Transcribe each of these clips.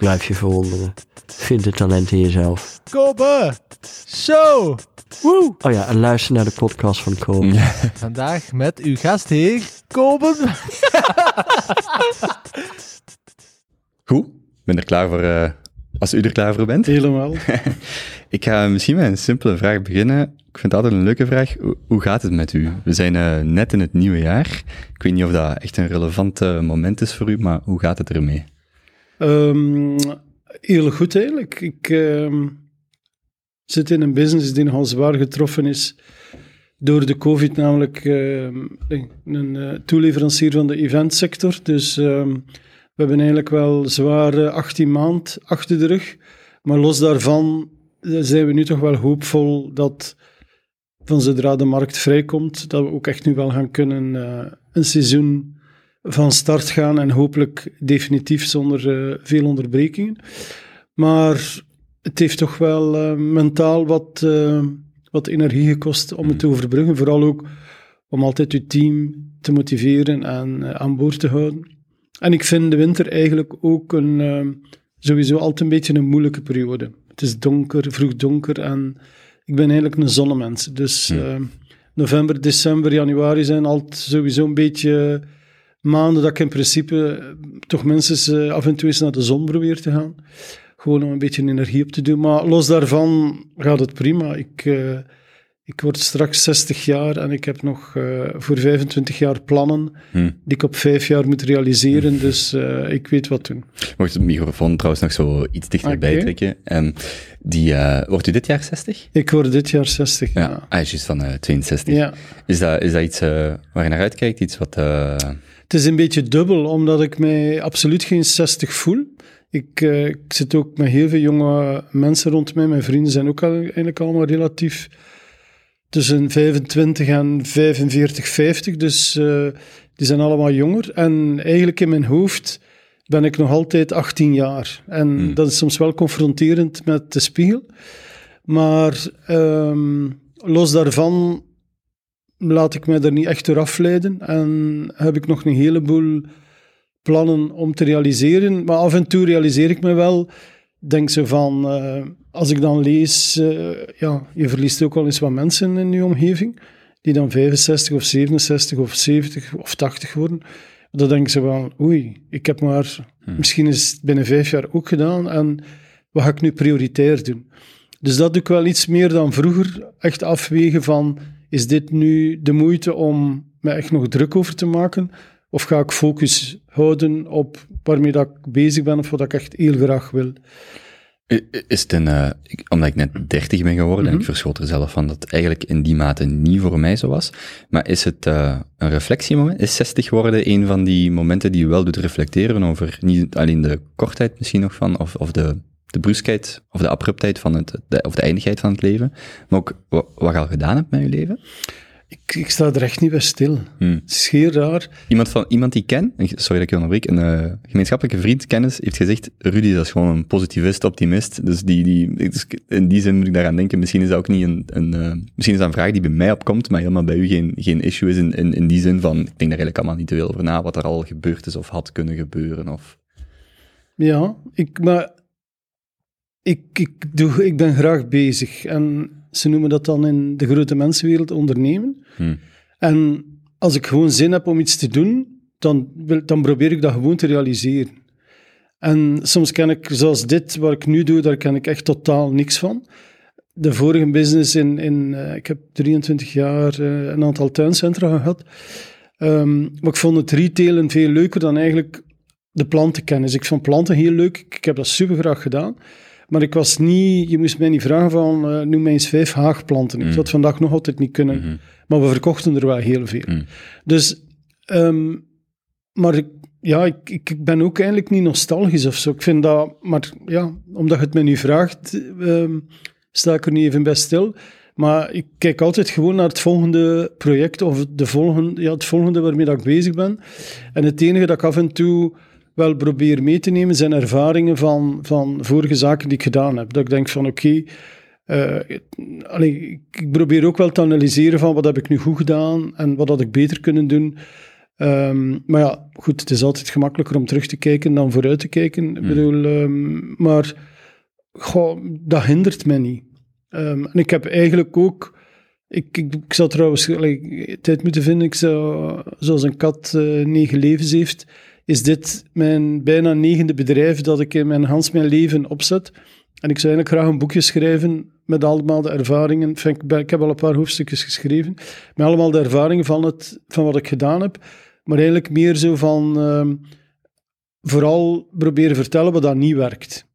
Blijf je verwonderen. Vind het talent in jezelf. Kobe Show. Woe. Oh ja, en luister naar de podcast van Kobe. Vandaag met uw gastheer, Kobe. Goed, ik ben er klaar voor, eh, als u er klaar voor bent. helemaal. Ik ga misschien met een simpele vraag beginnen. Ik vind het altijd een leuke vraag. Hoe- gaat het met u? We zijn eh, net in het nieuwe jaar. Ik weet niet of dat echt een relevant moment is voor u, maar hoe gaat het ermee? Ehm, heel goed eigenlijk. Ik ehm, zit in een business die nogal zwaar getroffen is door de COVID, namelijk ehm, een eh, toeleverancier van de eventsector. Dus we hebben eigenlijk wel zware 18 maand achter de rug. Maar los daarvan eh, zijn we nu toch wel hoopvol dat van zodra de markt vrijkomt, dat we ook echt nu wel gaan kunnen eh, een seizoen van start gaan en hopelijk definitief zonder eh, veel onderbrekingen. Maar het heeft toch wel eh, mentaal wat, eh, wat energie gekost om het te overbruggen. Vooral ook om altijd je team te motiveren en aan boord te houden. En ik vind de winter eigenlijk ook een, sowieso altijd een beetje een moeilijke periode. Het is donker, vroeg donker en ik ben eigenlijk een zonnemens. Dus eh, november, december, januari zijn altijd sowieso een beetje maanden dat ik in principe eh, toch minstens eh, af en toe eens naar de zon probeer te gaan. Gewoon om een beetje energie op te doen. Maar los daarvan gaat het prima. Ik, eh, ik word straks 60 jaar en ik heb nog voor 25 jaar plannen Hm. die ik op vijf jaar moet realiseren. Dus eh, ik weet wat doen. Mocht het microfoon trouwens nog zo iets dichterbij trekken. Ehm, die, wordt u dit jaar 60? Ik word dit jaar 60. Ja, Ja. ah, juist van eh 62. ja. Is, dat, is dat iets waar je naar uitkijkt? Iets wat... Het is een beetje dubbel, omdat ik mij absoluut geen 60 voel. Ik, eh, ik zit ook met heel veel jonge mensen rond mij. Mijn vrienden zijn ook al, eigenlijk allemaal relatief tussen 25 en 45, 50. Dus eh, die zijn allemaal jonger. En eigenlijk in mijn hoofd ben ik nog altijd 18 jaar. En Hmm. dat is soms wel confronterend met de spiegel. Maar ehm, los daarvan laat ik mij er niet echt door afleiden. En heb ik nog een heleboel plannen om te realiseren. Maar af en toe realiseer ik me wel, denk zo van, eh, als ik dan lees, eh, ja, je verliest ook wel eens wat mensen in je omgeving, die dan 65 of 67 of 70 of 80 worden. Dan denk zo van, oei, ik heb maar, misschien is het binnen vijf jaar ook gedaan en wat ga ik nu prioritair doen? Dus dat doe ik wel iets meer dan vroeger. Echt afwegen van, is dit nu de moeite om me echt nog druk over te maken? Of ga ik focus houden op waarmee dat ik bezig ben of wat ik echt heel graag wil? Is het een, eh, ik- omdat ik net 30 ben geworden en ik verschot er zelf van dat het eigenlijk in die mate niet voor mij zo was. Maar is het eh, een reflectiemoment? Is 60 worden een van die momenten die je wel doet reflecteren over niet alleen de kortheid misschien nog van, of, of de, de bruskheid of de abruptheid van het, de, of de eindigheid van het leven, maar ook wa- wat je al gedaan hebt met je leven? Ik, ik sta er echt niet bij stil. Hmm. Het is heel raar. Iemand, van, iemand die ik ken, en sorry dat ik je onderbreek, een eh, gemeenschappelijke vriend, kennis, heeft gezegd, Rudy, dat is gewoon een positivist, optimist. Dus die, die, dus in die zin moet ik daaraan denken, misschien is dat ook niet een, een eh, misschien is dat een vraag die bij mij opkomt, maar helemaal bij u geen, geen issue is in, in, in die zin van, ik denk daar eigenlijk allemaal niet te veel over na, wat er al gebeurd is of had kunnen gebeuren. Of... Ja, ik, maar ik, ik, doe, ik ben graag bezig. En ze noemen dat dan in de grote mensenwereld ondernemen. Hmm. En als ik gewoon zin heb om iets te doen, dan, wil- dan probeer ik dat gewoon te realiseren. En soms ken ik, zoals dit, wat ik nu doe, daar ken ik echt totaal niks van. De vorige business in, in eh, ik heb 23 jaar eh, een aantal tuincentra gehad. Ehm, maar ik vond het retailen veel leuker dan eigenlijk de plantenkennis. Ik vond planten heel leuk. Ik, ik heb dat super graag gedaan. Maar ik was niet, je moest mij niet vragen van, eh, noem mij eens vijf haagplanten. Ik Mm. zou het vandaag nog altijd niet kunnen. Mhm. Maar we verkochten er wel heel veel. Mm. Dus, ehm, maar ik, ja, ik, ik, ben ook eigenlijk niet nostalgisch of zo. Ik vind dat, maar ja, omdat je het me nu vraagt, ehm, sta ik er niet even bij stil. Maar ik kijk altijd gewoon naar het volgende project of de volgende, ja, het volgende waarmee dat ik bezig ben. En het enige dat ik af en toe wel probeer mee te nemen zijn ervaringen van, van vorige zaken die ik gedaan heb. Dat ik denk van oké, eh, allee, ik probeer ook wel te analyseren van wat heb ik nu goed gedaan en wat had ik beter kunnen doen. Ehm, maar ja, goed, het is altijd gemakkelijker om terug te kijken dan vooruit te kijken. Ik bedoel, ehm, maar goh, dat hindert mij niet. Ehm, en ik heb eigenlijk ook... Ik, ik, ik zou trouwens tijd moeten vinden, ik zou, zoals een kat eh, negen levens heeft, is dit mijn bijna negende bedrijf dat ik in mijn Hans mijn leven opzet. En ik zou eigenlijk graag een boekje schrijven met allemaal de ervaringen. Enfin, ik, ben- ik heb al een paar hoofdstukjes geschreven. Met allemaal de ervaringen van, het, van wat ik gedaan heb. Maar eigenlijk meer zo van... ehm, vooral proberen vertellen wat dat niet werkt.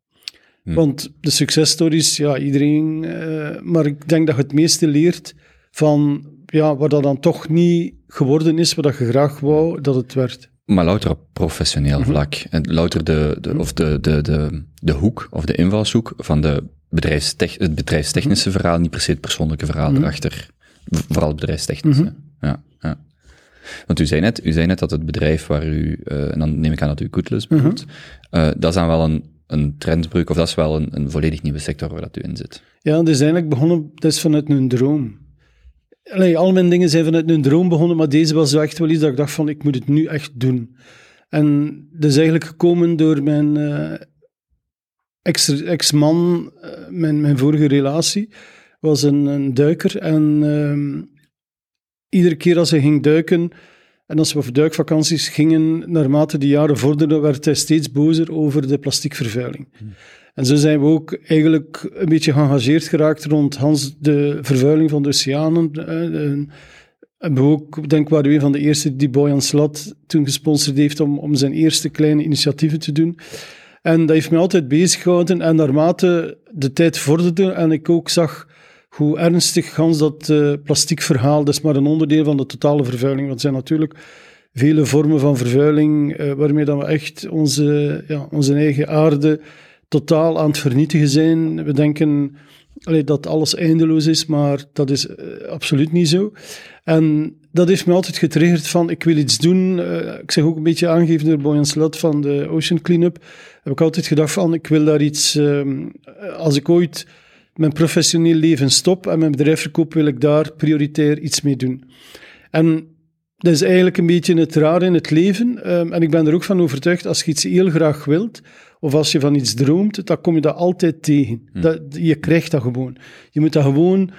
Hm. Want de successtories, ja, iedereen... eh, maar ik denk dat je het meeste leert van... Ja, waar dat dan toch niet geworden is, wat dat je graag wou, dat het werd. Maar louter op professioneel Mhm. vlak. En louter de, de, of de, de, de, de hoek of de invalshoek van de bedrijfstech, het bedrijfstechnische verhaal, niet per se het persoonlijke verhaal Mhm. erachter. Vooral het bedrijfstechnische. Ja, ja. Want u zei, net, u zei net dat het bedrijf waar u, eh, en dan neem ik aan dat u Goodless Mhm. bedoelt, eh, dat is dan wel een, een trendbreuk, of dat is wel een, een volledig nieuwe sector waar dat u in zit. Ja, dat is eigenlijk begonnen, dat is vanuit een droom. Al mijn dingen zijn vanuit een droom begonnen, maar deze was echt wel iets dat ik dacht van, ik moet het nu echt doen. En dat is eigenlijk gekomen door mijn eh, ex- ex-man, eh, mijn, mijn vorige relatie, was een, een duiker. En ehm, iedere keer als hij ging duiken, en als we op duikvakanties gingen, naarmate de jaren vorderden, werd hij steeds bozer over de plastiekvervuiling. En zo zijn we ook eigenlijk een beetje geëngageerd geraakt rond Hans de vervuiling van de oceanen. eh, En we ook, denk ik, waren een van de eerste die Boyan Slat toen gesponsord heeft om, om zijn eerste kleine initiatieven te doen. En dat heeft mij altijd bezig gehouden. En naarmate de tijd vorderde en ik ook zag hoe ernstig Hans dat eh plastic verhaal, dat is maar een onderdeel van de totale vervuiling. Want er zijn natuurlijk vele vormen van vervuiling eh, waarmee dan we echt onze, ja, onze eigen aarde totaal aan het vernietigen zijn. We denken dat alles eindeloos is, maar dat is eh, absoluut niet zo. En dat heeft me altijd getriggerd van, ik wil iets doen. Eh, ik zeg ook een beetje aangegeven door Boyan Slat van de Ocean Cleanup. Heb ik altijd gedacht van, ik wil daar iets... ehm, als ik ooit mijn professioneel leven stop en mijn bedrijf verkoop, wil ik daar prioritair iets mee doen. En dat is eigenlijk een beetje het raar in het leven. Ehm, en ik ben er ook van overtuigd, als je iets heel graag wilt, of als je van iets droomt, dan kom je dat altijd tegen. Dat, je krijgt dat gewoon. Je moet dat gewoon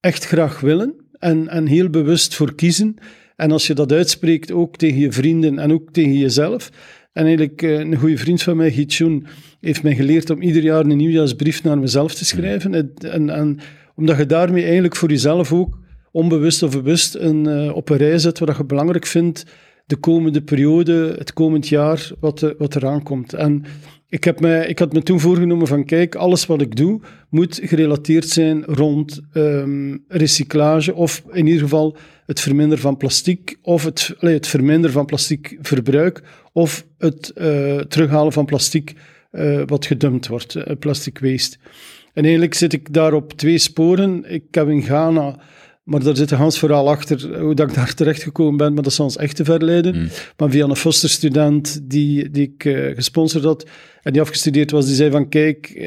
echt graag willen en, en heel bewust voor kiezen. En als je dat uitspreekt, ook tegen je vrienden en ook tegen jezelf. En eigenlijk, eh, een goede vriend van mij, Gietjoen, heeft mij geleerd om ieder jaar een nieuwjaarsbrief naar mezelf te schrijven. En, en, en omdat je daarmee eigenlijk voor jezelf ook onbewust of bewust een, eh, op een rij zet wat je belangrijk vindt de komende periode, het komend jaar, wat, eh, wat eraan komt. En ik, heb mij, ik had me toen voorgenomen van, kijk, alles wat ik doe, moet gerelateerd zijn rond ehm, recyclage, of in ieder geval het verminderen van plastic, of het, het verminderen van plasticverbruik, of het eh, terughalen van plastic eh, wat gedumpt wordt, eh, plastic waste. En eigenlijk zit ik daar op twee sporen. Ik heb in Ghana, maar daar zit gans verhaal achter hoe dat ik daar terecht gekomen ben, maar dat zal ons echt te ver leiden. Maar via een fosterstudent die, die ik eh, gesponsord had en die afgestudeerd was, die zei van kijk, eh,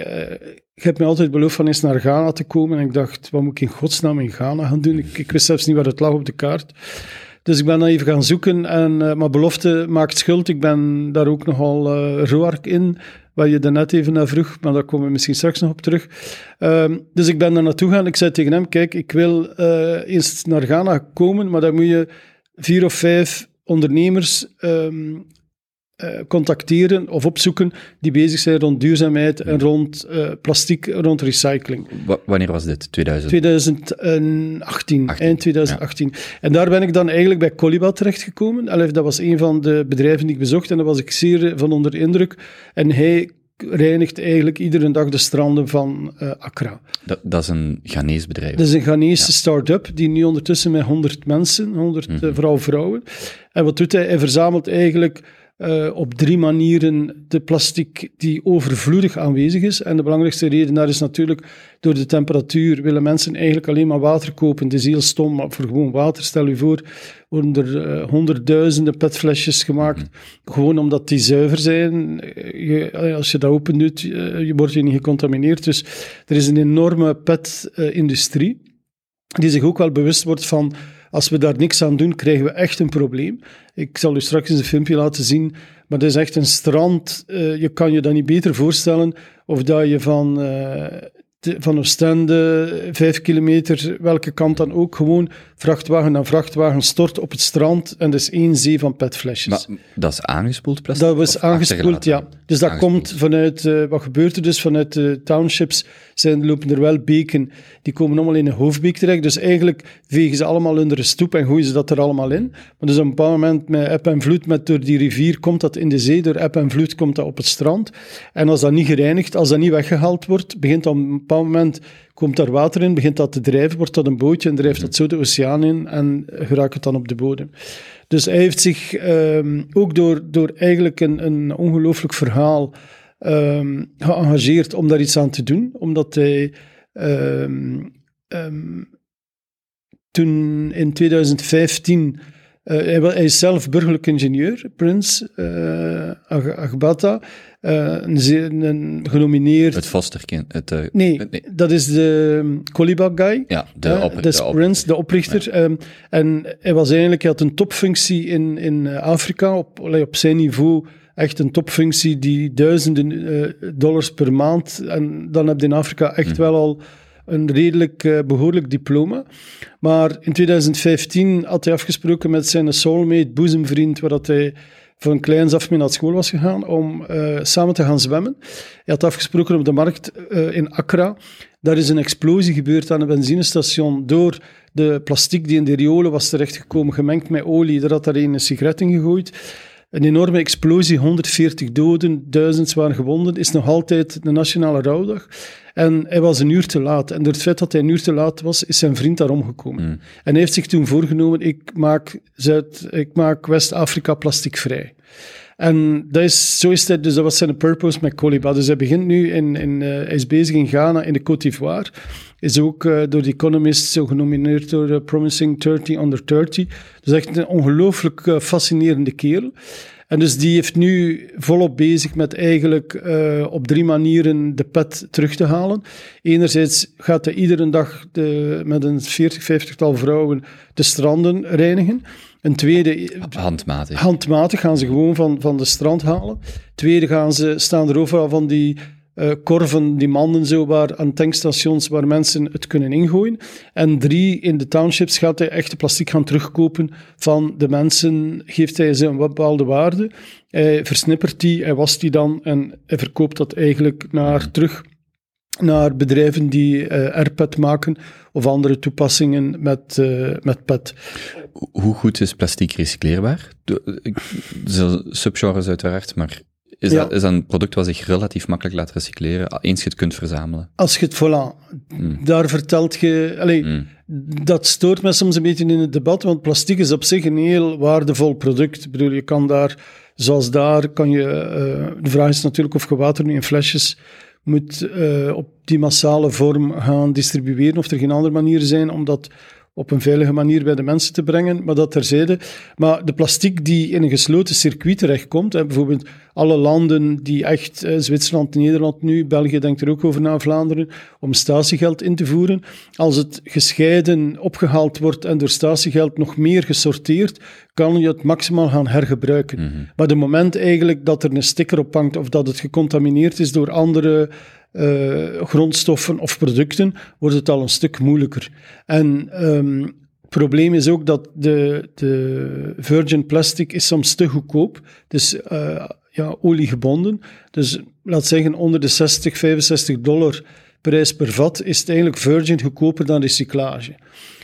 je hebt mij altijd beloofd van eens naar Ghana te komen. En ik dacht, wat moet ik in godsnaam in Ghana gaan doen? Ik, ik wist zelfs niet waar het lag op de kaart. Dus ik ben even gaan zoeken, en, eh, maar belofte maakt schuld. Ik ben daar ook nogal eh roark in, waar je daarnet even naar vroeg, maar daar komen we misschien straks nog op terug. Ehm, dus ik ben daar naartoe gaan. Ik zei tegen hem, kijk, ik wil eh, eens naar Ghana komen, maar dan moet je vier of vijf ondernemers ehm, eh, contacteren of opzoeken die bezig zijn rond duurzaamheid en rond eh, plastic, rond recycling. Wa- wanneer was dit? 2000? 2018, 18, eind 2018. En daar ben ik dan eigenlijk bij Coliba terechtgekomen. Allee, Dat was een van de bedrijven die ik bezocht en daar was ik zeer eh, van onder de indruk. En hij reinigt eigenlijk iedere dag de stranden van eh, Accra. Dat, dat is een Ghanese bedrijf. Dat is een Ghanese start-up die nu ondertussen met 100 mensen, 100 eh, vooral vrouwen. En wat doet hij? Hij verzamelt eigenlijk eh, op drie manieren de plastic die overvloedig aanwezig is. En de belangrijkste reden daar is natuurlijk door de temperatuur willen mensen eigenlijk alleen maar water kopen. Het is heel stom, maar voor gewoon water, stel je voor, worden er eh, honderdduizenden petflesjes gemaakt. Gewoon omdat die zuiver zijn. Je, eh, als je dat open doet, je wordt je niet gecontamineerd. Dus er is een enorme petindustrie die zich ook wel bewust wordt van als we daar niks aan doen, krijgen we echt een probleem. Ik zal u straks eens een filmpje laten zien, maar dat is echt een strand. eh, je kan je dat niet beter voorstellen of dat je van, eh, van Oostende, vijf kilometer, welke kant dan ook, gewoon vrachtwagen na vrachtwagen stort op het strand en dat is één zee van petflesjes. Maar dat is aangespoeld plastic? Dat was aangespoeld, ja. Dus dat Aangespoeld. komt vanuit, eh, wat gebeurt er dus? Vanuit de townships zijn, lopen er wel beken, die komen allemaal in een hoofdbeek terecht. Dus eigenlijk vegen ze allemaal onder de stoep en gooien ze dat er allemaal in. Maar dus op een bepaald moment met eb en vloed, met door die rivier, komt dat in de zee. Door eb en vloed komt dat op het strand. En als dat niet gereinigd, als dat niet weggehaald wordt, begint een bepaald moment, komt daar water in, begint dat te drijven, wordt dat een bootje en drijft dat zo de oceaan in en geraakt het dan op de bodem. Dus hij heeft zich ehm, ook door, door eigenlijk een, een ongelooflijk verhaal ehm, geëngageerd om daar iets aan te doen, omdat hij ehm, toen in 2015 eh, hij, is zelf burgerlijk ingenieur, Prins uh, Agbata, eh, een, genomineerd. Het fosterkind. Het, nee, dat is de um, Koliba guy. Ja, de, de Prince, de oprichter. Ehm, en hij was eigenlijk, hij had een topfunctie in, in Afrika, op, op zijn niveau, echt een topfunctie die duizenden dollars per maand. En dan heb je in Afrika echt Mhm. wel al een redelijk eh, behoorlijk diploma. Maar in 2015 had hij afgesproken met zijn soulmate, boezemvriend, waar dat hij van kleins af mee naar school was gegaan, om eh, samen te gaan zwemmen. Hij had afgesproken op de markt eh, in Accra. Daar is een explosie gebeurd aan een benzinestation door de plastic die in de riolen was terechtgekomen, gemengd met olie. Daar had daar een sigaret in gegooid. Een enorme explosie, 140 doden, duizend zwaar gewonden, is nog altijd de nationale rouwdag. En hij was een uur te laat. En door het feit dat hij een uur te laat was, is zijn vriend daar omgekomen. En hij heeft zich toen voorgenomen, ik maak, Zuid, ik maak West-Afrika plasticvrij. En dat is, zo is het, dus dat was zijn purpose met Coliba. Dus hij begint nu, in, in, eh, hij is bezig in Ghana, in de Côte d'Ivoire. Is ook eh, door The Economist zo genomineerd door eh, Promising 30 Under 30. Dus echt een ongelooflijk fascinerende kerel. En dus die heeft nu volop bezig met eigenlijk op drie manieren de pet terug te halen. Enerzijds gaat hij iedere dag de, met een 40, 50-tal vrouwen de stranden reinigen. Een tweede, handmatig. handmatig gaan ze gewoon van, van de strand halen. Tweede gaan ze, staan er overal van die eh, korven, die manden zo, waar, aan tankstations waar mensen het kunnen ingooien. En drie, in de townships gaat hij echte plastic gaan terugkopen van de mensen, geeft hij ze een bepaalde waarde. Hij versnippert die, hij wast die dan en hij verkoopt dat eigenlijk naar terug naar bedrijven die eh airpet maken of andere toepassingen met, eh, met pet. Hoe goed is plastic recycleerbaar? Er subgenres uiteraard, maar is, Ja. dat, is dat een product wat zich relatief makkelijk laat recycleren, eens je het kunt verzamelen? Als je het, voilà, daar vertelt je... Allee, Mm. Dat stoort me soms een beetje in het debat, want plastic is op zich een heel waardevol product. Ik bedoel, je kan daar, zoals daar, kan je... eh, de vraag is natuurlijk of je water nu in flesjes moet eh, op die massale vorm gaan distribueren, of er geen andere manieren zijn om dat op een veilige manier bij de mensen te brengen, maar dat terzijde. Maar de plastic die in een gesloten circuit terechtkomt, hè, bijvoorbeeld alle landen die echt, eh, Zwitserland, Nederland nu, België denkt er ook over na, Vlaanderen, om statiegeld in te voeren. Als het gescheiden opgehaald wordt en door statiegeld nog meer gesorteerd, kan je het maximaal gaan hergebruiken. Maar de moment eigenlijk dat er een sticker op hangt of dat het gecontamineerd is door andere eh, grondstoffen of producten, wordt het al een stuk moeilijker. En ehm, het probleem is ook dat de, de virgin plastic is soms te goedkoop. Dus eh, ja, oliegebonden. Dus laat zeggen onder de 60, 65 dollar prijs per vat is het eigenlijk virgin goedkoper dan recyclage.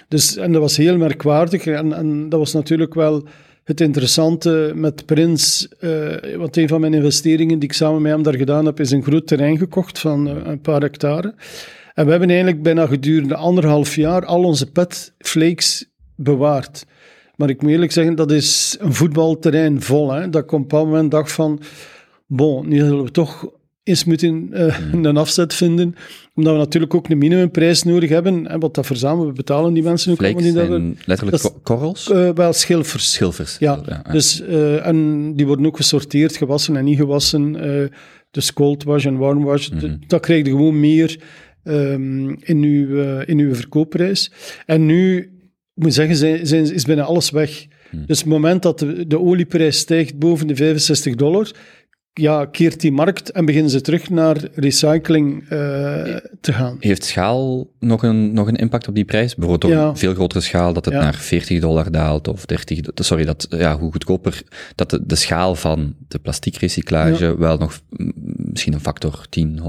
Dus, en dat was heel merkwaardig. En, en dat was natuurlijk wel het interessante met Prins. eh, want een van mijn investeringen die ik samen met hem daar gedaan heb, is een groot terrein gekocht van eh, een paar hectare. En we hebben eigenlijk bijna gedurende anderhalf jaar al onze petflakes bewaard. Maar ik moet eerlijk zeggen, dat is een voetbalterrein vol. Hè? Dat ik op een moment dacht van, bon, nu zullen we toch eens moeten eh, een afzet vinden. Omdat we natuurlijk ook een minimumprijs nodig hebben. En wat dat verzamelen, we betalen die mensen ook allemaal niet. dat zijn letterlijk dat is- ko- korrels? eh, wel schilfers. Schilfers. Ja, ja. Dus, eh, en die worden ook gesorteerd, gewassen en niet gewassen. dus cold wash en warm wash. Mhm. Dat krijg je gewoon meer ehm, in, uw, in uw verkoopprijs. En nu, ik moet zeggen, zijn, zijn, is bijna alles weg. Mhm. Dus op het moment dat de, de olieprijs stijgt boven de 65 dollar, ja, keert die markt en beginnen ze terug naar recycling eh, te gaan. Heeft schaal nog een, nog een impact op die prijs? Bijvoorbeeld door Ja. een veel grotere schaal, dat het Ja. naar 40 dollar daalt of 30, do- sorry, dat, ja, hoe goedkoper, dat de, de schaal van de plastiekrecyclage wel nog mm, misschien een factor 10,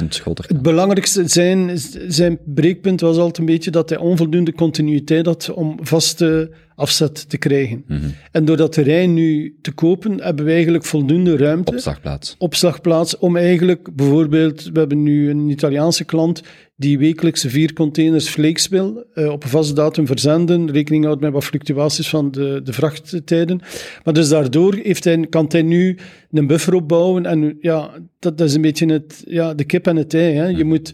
100.000 groter. Het belangrijkste zijn, zijn breekpunt was altijd een beetje dat hij onvoldoende continuïteit had om vaste afzet te krijgen. Mhm. En door dat terrein nu te kopen, hebben we eigenlijk voldoende ruimte, Opslagplaats. opslagplaats, om eigenlijk bijvoorbeeld, we hebben nu een Italiaanse klant die wekelijks vier containers vlees wil, eh, op een vaste datum verzenden, rekening houdt met wat fluctuaties van de, de vrachttijden. Maar dus daardoor heeft hij, kan hij nu een buffer opbouwen en ja, dat, dat is een beetje het, ja, de kip en het ei. Hè. Je moet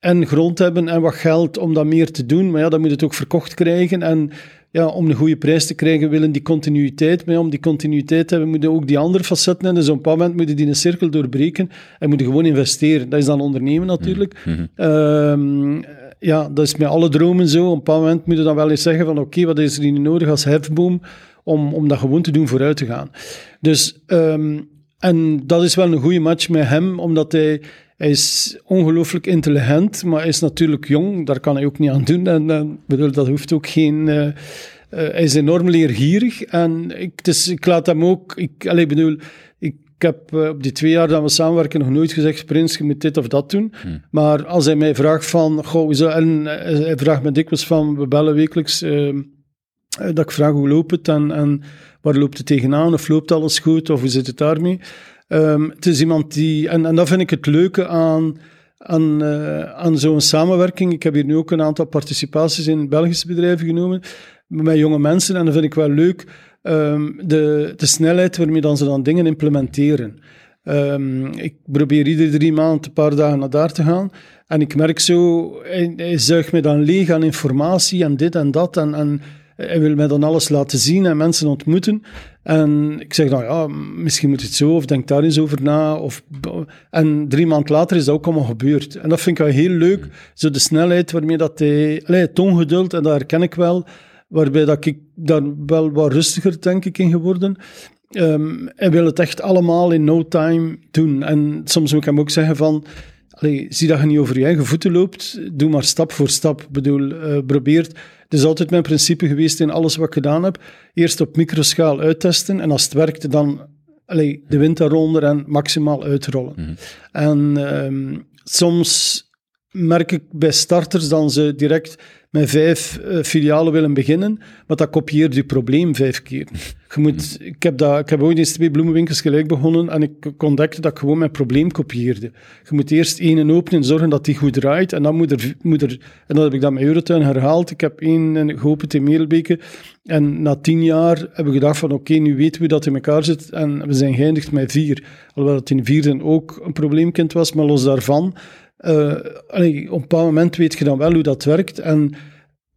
en grond hebben en wat geld om dat meer te doen, maar ja, dan moet het ook verkocht krijgen en ja, om een goede prijs te krijgen willen die continuïteit, maar om die continuïteit te hebben, moeten ook die andere facetten hebben. Dus op een bepaald moment moeten die een cirkel doorbreken en moeten gewoon investeren. Dat is dan ondernemen natuurlijk. Mhm. Ehm, ja, dat is met alle dromen zo. Op een bepaald moment moet je dan wel eens zeggen van oké, wat is er nu nodig als hefboom om, om dat gewoon te doen vooruit te gaan. Dus, ehm, en dat is wel een goede match met hem, omdat hij, hij is ongelooflijk intelligent, maar hij is natuurlijk jong, daar kan hij ook niet aan doen. En, en bedoel, dat hoeft ook geen... eh, eh, hij is enorm leergierig en ik, dus ik laat hem ook... Ik, allee, bedoel, ik heb eh, op die twee jaar dat we samenwerken nog nooit gezegd, Prins, je moet dit of dat doen. Maar als hij mij vraagt van... Goh, en eh, hij vraagt me dikwijls van, we bellen wekelijks... eh, eh, dat ik vraag hoe loopt het en, en waar loopt het tegenaan of loopt alles goed of hoe zit het daarmee. Ehm, het is iemand die, en, en dat vind ik het leuke aan, aan, eh, aan zo'n samenwerking. Ik heb hier nu ook een aantal participaties in Belgische bedrijven genomen met jonge mensen en dat vind ik wel leuk. ehm, de, de snelheid waarmee dan ze dan dingen implementeren. Ehm, ik probeer iedere drie maanden een paar dagen naar daar te gaan. En ik merk zo, hij, hij zuigt me dan leeg aan informatie en dit en dat. En, en hij wil mij dan alles laten zien en mensen ontmoeten. En ik zeg dan, ja, misschien moet het zo, of denk daar eens over na. Of, en drie maanden later is dat ook allemaal gebeurd. En dat vind ik wel heel leuk, zo de snelheid waarmee dat hij... Allee, het ongeduld, en dat herken ik wel, waarbij dat ik daar wel wat rustiger, denk ik, in geworden. Ehm hij wil het echt allemaal in no time doen. En soms moet ik hem ook zeggen van... Allee, zie dat je niet over je eigen voeten loopt. Doe maar stap voor stap. Ik bedoel, eh probeer... Het is altijd mijn principe geweest in alles wat ik gedaan heb. Eerst op microschaal uittesten. En als het werkt, dan allee, de wind daaronder en maximaal uitrollen. En ehm, soms merk ik bij starters dan ze direct met vijf eh, filialen willen beginnen, maar dat kopieert je probleem vijf keer. Je moet, ik, heb dat, ik heb ooit eens twee bloemenwinkels gelijk begonnen en ik ontdekte dat ik gewoon mijn probleem kopieerde. Je moet eerst één openen, zorgen dat die goed draait en dan moet er, moet er en dan heb ik dat met Eurotuin herhaald. Ik heb één geopend in Merelbeke en na tien jaar hebben we gedacht van oké, nu weten we dat in elkaar zit en we zijn geëindigd met vier. Alhoewel het in vier ook een probleemkind was, maar los daarvan eh, allee, op een bepaald moment weet je dan wel hoe dat werkt. En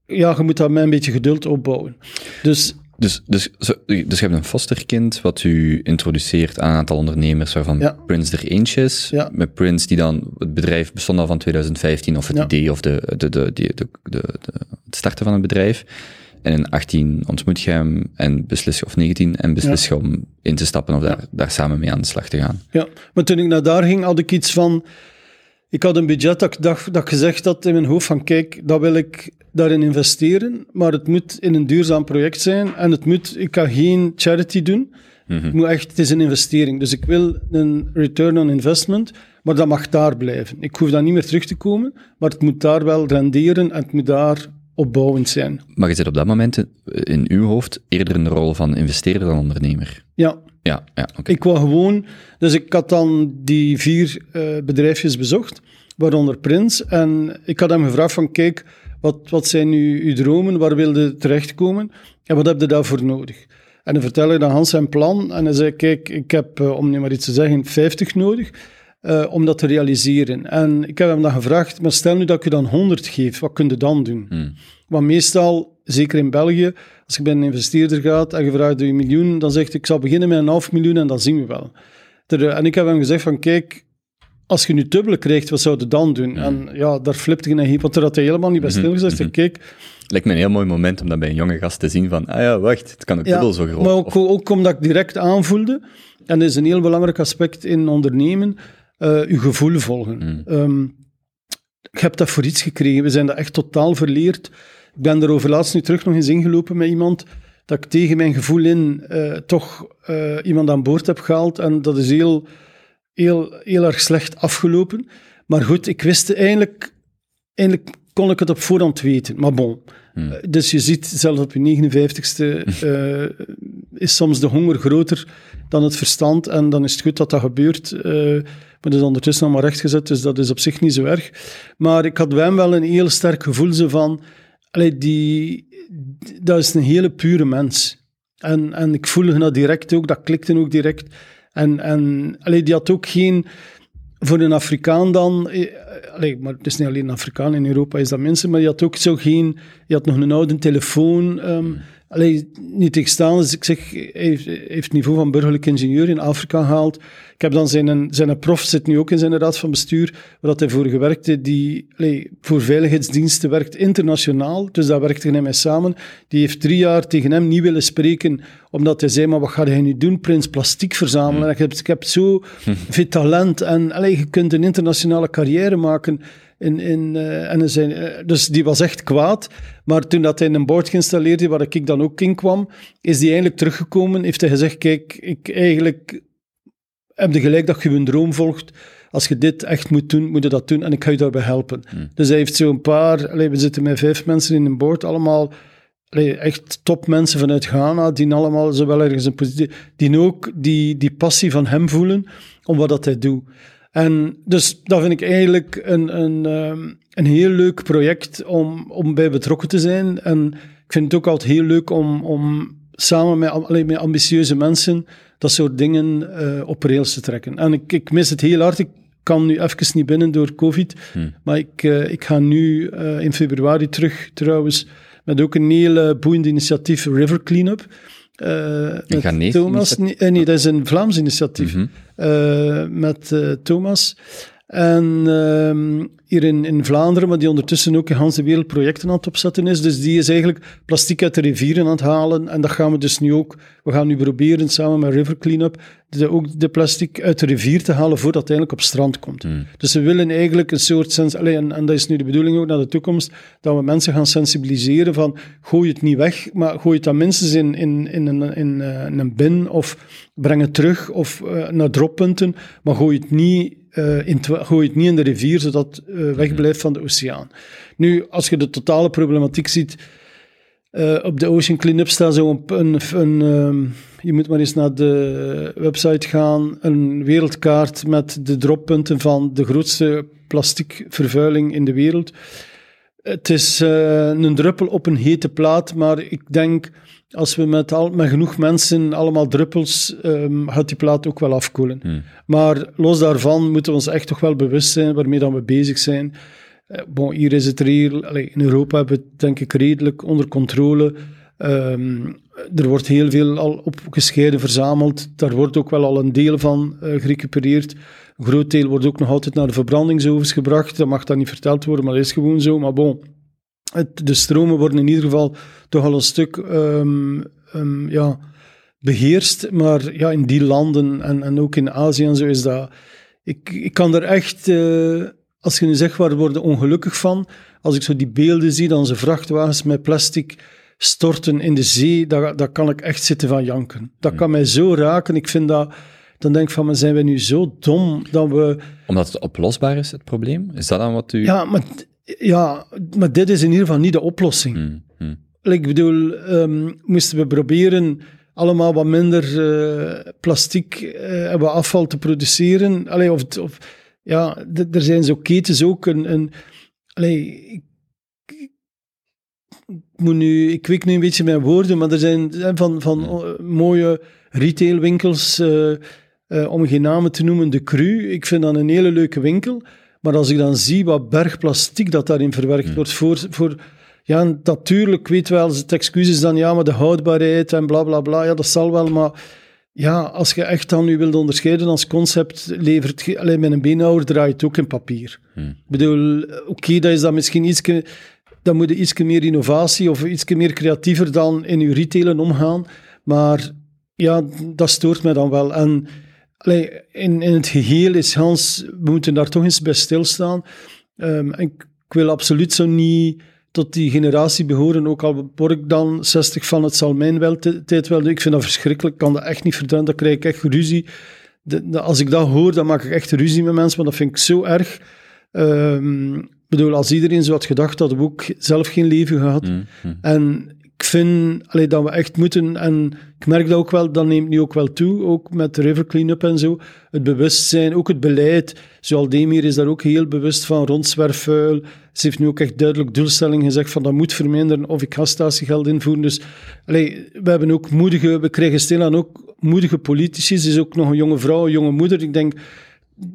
ja, je moet dat met een beetje geduld opbouwen. Dus Dus, dus, dus je hebt een fosterkind wat u introduceert aan een aantal ondernemers waarvan Ja. Prince er eentje is. Ja. Met Prince die dan, het bedrijf bestond al van 2015 of het Ja. idee of de, de, de, de, de, het starten van het bedrijf. En in 18 ontmoet je hem en beslis of 19, en beslis je om in te stappen of daar, daar samen mee aan de slag te gaan. ja, maar toen ik naar daar ging, had ik iets van... Ik had een budget dat ik, dacht, dat ik gezegd had in mijn hoofd van kijk, dat wil ik daarin investeren, maar het moet in een duurzaam project zijn en het moet, ik kan geen charity doen. Het moet echt, het is een investering. Dus ik wil een return on investment, maar dat mag daar blijven. Ik hoef dan niet meer terug te komen, maar het moet daar wel renderen en het moet daar opbouwend zijn. Maar je zit op dat moment in, in uw hoofd eerder in de rol van investeerder dan ondernemer. Ja, Ja, ja oké. Ik wou gewoon, dus ik had dan die vier eh, bedrijfjes bezocht, waaronder Prins. En ik had hem gevraagd van, kijk, Wat, wat zijn uw, uw dromen? Waar wil je terechtkomen? En wat heb je daarvoor nodig? En dan vertel ik dan Hans zijn plan. En hij zei, kijk, ik heb, eh, om nu maar iets te zeggen, 50 nodig eh, om dat te realiseren. En ik heb hem dan gevraagd, maar stel nu dat ik je dan 100 geef, wat kun je dan doen? Hmm. Want meestal, zeker in België, als je bij een investeerder gaat en je vraagt je een miljoen, dan zegt hij, ik zal beginnen met een half miljoen en dan zien we wel. Ter- En ik heb hem gezegd van, kijk, als je nu dubbele krijgt, wat zou je dan doen? En ja, daar flipte hij naar want daar had hij helemaal niet bij stilgezet. mhm. Kijk, Lijkt me een heel mooi moment om dat bij een jonge gast te zien van, ah ja, wacht, het kan ook dubbel zo groot. Maar ook, Of- ook omdat ik direct aanvoelde, en dat is een heel belangrijk aspect in ondernemen, eh je gevoel volgen. Mm. Ehm, je hebt dat voor iets gekregen. We zijn dat echt totaal verleerd. Ik ben er over laatst nu terug nog eens ingelopen met iemand, dat ik tegen mijn gevoel in eh, toch eh, iemand aan boord heb gehaald. En dat is heel, heel, heel erg slecht afgelopen. Maar goed, ik wist eigenlijk, eigenlijk kon ik het op voorhand weten. Maar bon. Hmm. Eh, Dus je ziet, zelfs op je 59ste eh, is soms de honger groter dan het verstand. En dan is het goed dat dat gebeurt. eh, maar dat is ondertussen allemaal rechtgezet, dus dat is op zich niet zo erg. Maar ik had wel een heel sterk gevoel van... Allee, die, dat is een hele pure mens. En, en ik voelde dat direct ook, dat klikte ook direct. En, en allee, die had ook geen... Voor een Afrikaan dan... eh, Allee, maar het is niet alleen een Afrikaan, in Europa is dat mensen, maar die had ook zo geen... Die had nog een oude telefoon... ehm Allee, niet tegenstaan, dus ik zeg, hij heeft, hij heeft het niveau van burgerlijk ingenieur in Afrika gehaald. Ik heb dan zijn, zijn prof, zit nu ook in zijn raad van bestuur, waar dat hij voor gewerkte, die allee, voor veiligheidsdiensten werkt internationaal, dus daar werkte hij mee samen. Die heeft drie jaar tegen hem niet willen spreken, omdat hij zei, maar wat ga jij nu doen, prins plastiek verzamelen? Ik, heb, ik heb zo veel talent en allee, je kunt een internationale carrière maken. In, in, eh, en zijn, eh, dus die was echt kwaad. Maar toen dat hij een board geïnstalleerd waar ik dan ook in kwam, is die eigenlijk teruggekomen. Heeft hij gezegd, kijk, ik eigenlijk heb je gelijk dat je een droom volgt. Als je dit echt moet doen, moet je dat doen. En ik ga je daarbij helpen. Dus hij heeft zo'n paar... allee, we zitten met vijf mensen in een board, allemaal... allee, echt topmensen vanuit Ghana, die allemaal zowel ergens een positie... Die ook die, die passie van hem voelen, om wat dat hij doet. En dus dat vind ik eigenlijk een, een, ehm, een heel leuk project om, om bij betrokken te zijn. En ik vind het ook altijd heel leuk om, om samen met, alleen met ambitieuze mensen dat soort dingen eh, op rails te trekken. En ik, ik mis het heel hard. Ik kan nu even niet binnen door COVID. Maar ik, eh, ik ga nu eh, in februari terug trouwens met ook een heel boeiend initiatief River Cleanup. Eh, met Thomas. Nee, eh, nee, dat is een Vlaams initiatief. Eh, met eh, Thomas. En ehm, hier in, in Vlaanderen, maar die ondertussen ook in de Wereld projecten aan het opzetten is. Dus die is eigenlijk plastic uit de rivieren aan het halen. En dat gaan we dus nu ook... We gaan nu proberen, samen met River Cleanup, de, ook de plastic uit de rivier te halen voordat het eigenlijk op strand komt. Dus we willen eigenlijk een soort sens... Allee, en, en dat is nu de bedoeling ook naar de toekomst, dat we mensen gaan sensibiliseren van gooi het niet weg, maar gooi het dan minstens in, in, in, een, in, eh, in een bin of breng het terug of eh, naar droppunten, maar gooi het niet eh, in, gooi het niet in de rivier, zodat het eh, wegblijft van de oceaan. Nu, als je de totale problematiek ziet, eh, op de Ocean Cleanup staat zo'n een, een, ehm, je moet maar eens naar de website gaan, een wereldkaart met de droppunten van de grootste plasticvervuiling in de wereld. Het is eh, een druppel op een hete plaat, maar ik denk als we met, al, met genoeg mensen allemaal druppels, ehm, gaat die plaat ook wel afkoelen. Maar los daarvan moeten we ons echt toch wel bewust zijn waarmee dan we bezig zijn. Eh, bon, hier is het reëel, in Europa hebben we het denk ik redelijk onder controle. Ehm, er wordt heel veel al opgescheiden verzameld. Daar wordt ook wel al een deel van eh, gerecupereerd. Een groot deel wordt ook nog altijd naar de verbrandingsovens gebracht. Dat mag dan niet verteld worden, maar dat is gewoon zo. Maar bon, het, de stromen worden in ieder geval toch al een stuk ehm, ehm, ja, beheerst. Maar ja, in die landen en, en ook in Azië en zo is dat... Ik, ik kan er echt... eh, als je nu zegt, waar worden ongelukkig van? Als ik zo die beelden zie, dan ze vrachtwagens met plastic storten in de zee, daar, daar kan ik echt zitten van janken. Dat kan mij zo raken. Ik vind dat... Dan denk ik van, maar zijn we nu zo dom dat we... Omdat het oplosbaar is, het probleem? Is dat dan wat u... Ja, maar, ja, maar dit is in ieder geval niet de oplossing. Hmm, hmm. Ik bedoel, ehm, moesten we proberen allemaal wat minder eh, plastic eh, en wat afval te produceren? Allee, of, of, ja, er zijn zo ketens ook een... een allee, ik, ik moet nu, ik weet nu een beetje mijn woorden, maar er zijn, van, van eh, mooie retailwinkels, om geen namen te noemen, de Cru. Ik vind dat een hele leuke winkel. Maar als ik dan zie wat berg plastic dat daarin verwerkt wordt voor, voor ja, natuurlijk, weet wel, het excuus is dan ja, maar de houdbaarheid en bla bla bla, ja, dat zal wel, maar ja, als je echt dan nu wilt onderscheiden als concept, levert alleen met een beenhouwer draait het ook in papier. Ik bedoel, oké, dat is dan misschien iets, dan moet je iets meer innovatie of iets meer creatiever dan in je retailen omgaan, maar ja, dat stoort mij dan wel. En in, in het geheel is Hans, we moeten daar toch eens bij stilstaan. En ik, ik wil absoluut zo niet tot die generatie behoren, ook al word ik dan 60 van het zal mijn wel tijd wel. Ik vind dat verschrikkelijk, ik kan dat echt niet verdragen, dan krijg ik echt ruzie. De, de- als ik dat hoor, dan maak ik echt ruzie met mensen, maar dat vind ik zo erg. Ehm, ik bedoel, als iedereen zo had gedacht, hadden we ook zelf geen leven gehad. Mm, mm. En vind allee, dat we echt moeten, en ik merk dat ook wel, dat neemt nu ook wel toe, ook met de river cleanup en zo, het bewustzijn, ook het beleid. Zoal Demir is daar ook heel bewust van, rond zwerfvuil. Ze heeft nu ook echt duidelijk doelstelling gezegd van dat moet verminderen of ik ga statiegeld invoeren. Dus allee, we hebben ook moedige, we krijgen stilaan ook moedige politici. Ze is ook nog een jonge vrouw, een jonge moeder. Ik denk, de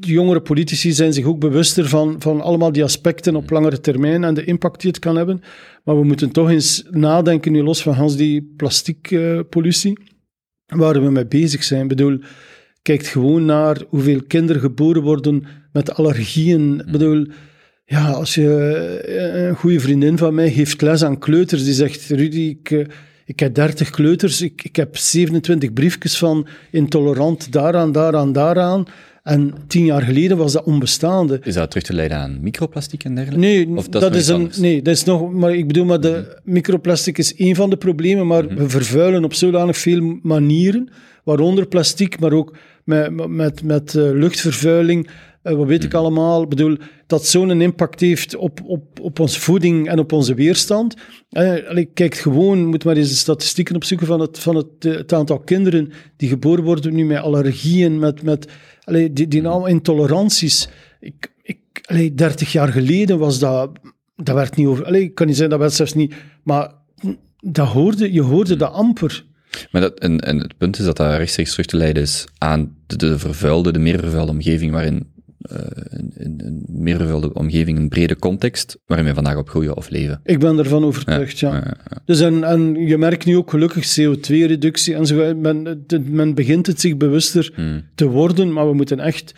jongere politici zijn zich ook bewuster van, van allemaal die aspecten op langere termijn en de impact die het kan hebben. Maar we moeten toch eens nadenken, nu los van Hans die plastiekpollutie, waar we mee bezig zijn. Ik bedoel, kijk gewoon naar hoeveel kinderen geboren worden met allergieën. Ik bedoel, ja, als je eh, een goede vriendin van mij geeft les aan kleuters, die zegt, Rudy, ik, eh, ik heb 30 kleuters, ik, ik heb 27 briefjes van intolerant daaraan, daaraan, daaraan. En tien jaar geleden was dat onbestaande. Is dat terug te leiden aan microplastiek en dergelijke? Nee, Of dat, dat is een, nee, dat is nog, maar ik bedoel, maar de microplastic is één van de problemen, maar we vervuilen op zodanig veel manieren, waaronder plastic, maar ook met, met, met eh, luchtvervuiling, eh, wat weet ik allemaal. Ik bedoel, dat zo'n impact heeft op, op, op onze voeding en op onze weerstand. Allee, kijk gewoon, moet maar eens de statistieken opzoeken van het, van het, het aantal kinderen die geboren worden nu met allergieën, met, met allee, die, die allemaal intoleranties. Ik, ik, allee, 30 jaar geleden was dat, dat werd niet over, allee, ik kan niet zeggen dat werd zelfs niet, maar dat hoorde, je hoorde dat amper. Maar dat, en, en het punt is dat dat rechtstreeks terug te leiden is aan de, de vervuilde, de meer vervuilde omgeving, waarin een, een, een vervuilde omgeving, een brede context, waarin we vandaag op groeien of leven. Ik ben ervan overtuigd, ja. Dus en, en je merkt nu ook gelukkig CO2-reductie en zo. Men, men begint het zich bewuster Hmm. te worden, maar we moeten echt...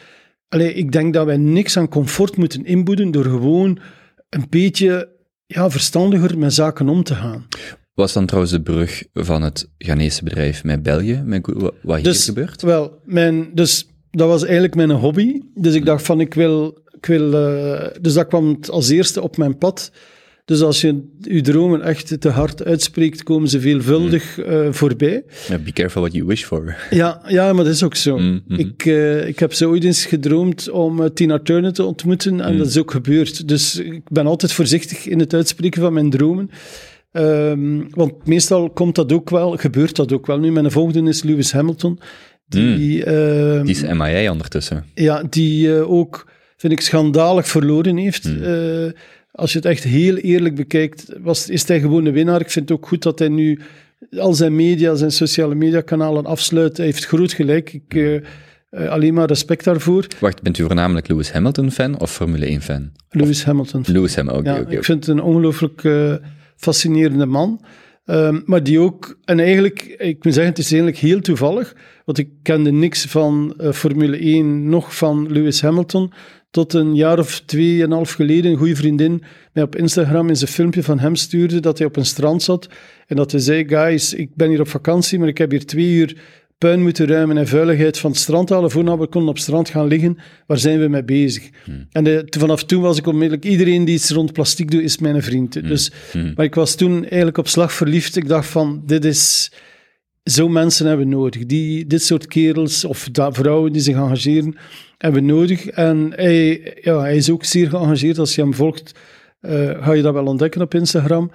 Allee, ik denk dat wij niks aan comfort moeten inboeden door gewoon een beetje ja, verstandiger met zaken om te gaan. Was dan trouwens de brug van het Ghanese bedrijf met België, met, wat hier Dus, gebeurt? Wel, mijn, dus dat was eigenlijk mijn hobby. Dus ik dacht van, ik wil... Ik wil eh, dus dat kwam als eerste op mijn pad. Dus als je je dromen echt te hard uitspreekt, komen ze veelvuldig eh, voorbij. Ja, be careful what you wish for. Ja, ja, maar dat is ook zo. Mm, mhm. ik, eh, ik heb zo ooit eens gedroomd om Tina Turner te ontmoeten en Mm. dat is ook gebeurd. Dus ik ben altijd voorzichtig in het uitspreken van mijn dromen. Ehm, want meestal komt dat ook wel, gebeurt dat ook wel. Nu, mijn volgende is Lewis Hamilton. Die, ehm, Mm. Die is MIA ondertussen. ja, die eh, ook, vind ik, schandalig verloren heeft. Hmm. Eh, als je het echt heel eerlijk bekijkt, was, is hij gewoon de winnaar. Ik vind het ook goed dat hij nu al zijn media, zijn sociale mediakanalen afsluit. Hij heeft groot gelijk. Ik, eh, eh, alleen maar respect daarvoor. Wacht, bent u voornamelijk Lewis Hamilton-fan of Formule 1-fan? Lewis Hamilton. Lewis Hamilton, oké, ja, ik vind het een ongelooflijk fascinerende man. Ehm, maar die ook, en eigenlijk, ik moet zeggen, het is eigenlijk heel toevallig, want ik kende niks van eh, Formule 1, nog van Lewis Hamilton, tot een jaar of twee en een half geleden een goede vriendin mij op Instagram eens een filmpje van hem stuurde dat hij op een strand zat en dat hij zei, guys, ik ben hier op vakantie, maar ik heb hier twee uur puin moeten ruimen en vuiligheid van het strand halen voordat we konden op het strand gaan liggen. Waar zijn we mee bezig? En de, vanaf toen was ik onmiddellijk... Iedereen die iets rond plastic doet, is mijn vriend. Dus, Maar ik was toen eigenlijk op slag verliefd. Ik dacht van, dit is... Zo mensen hebben we nodig. Die, dit soort kerels, of vrouwen die zich engageren, hebben we nodig. En hij, ja, hij is ook zeer geëngageerd als je hem volgt. Eh, ga je dat wel ontdekken op Instagram.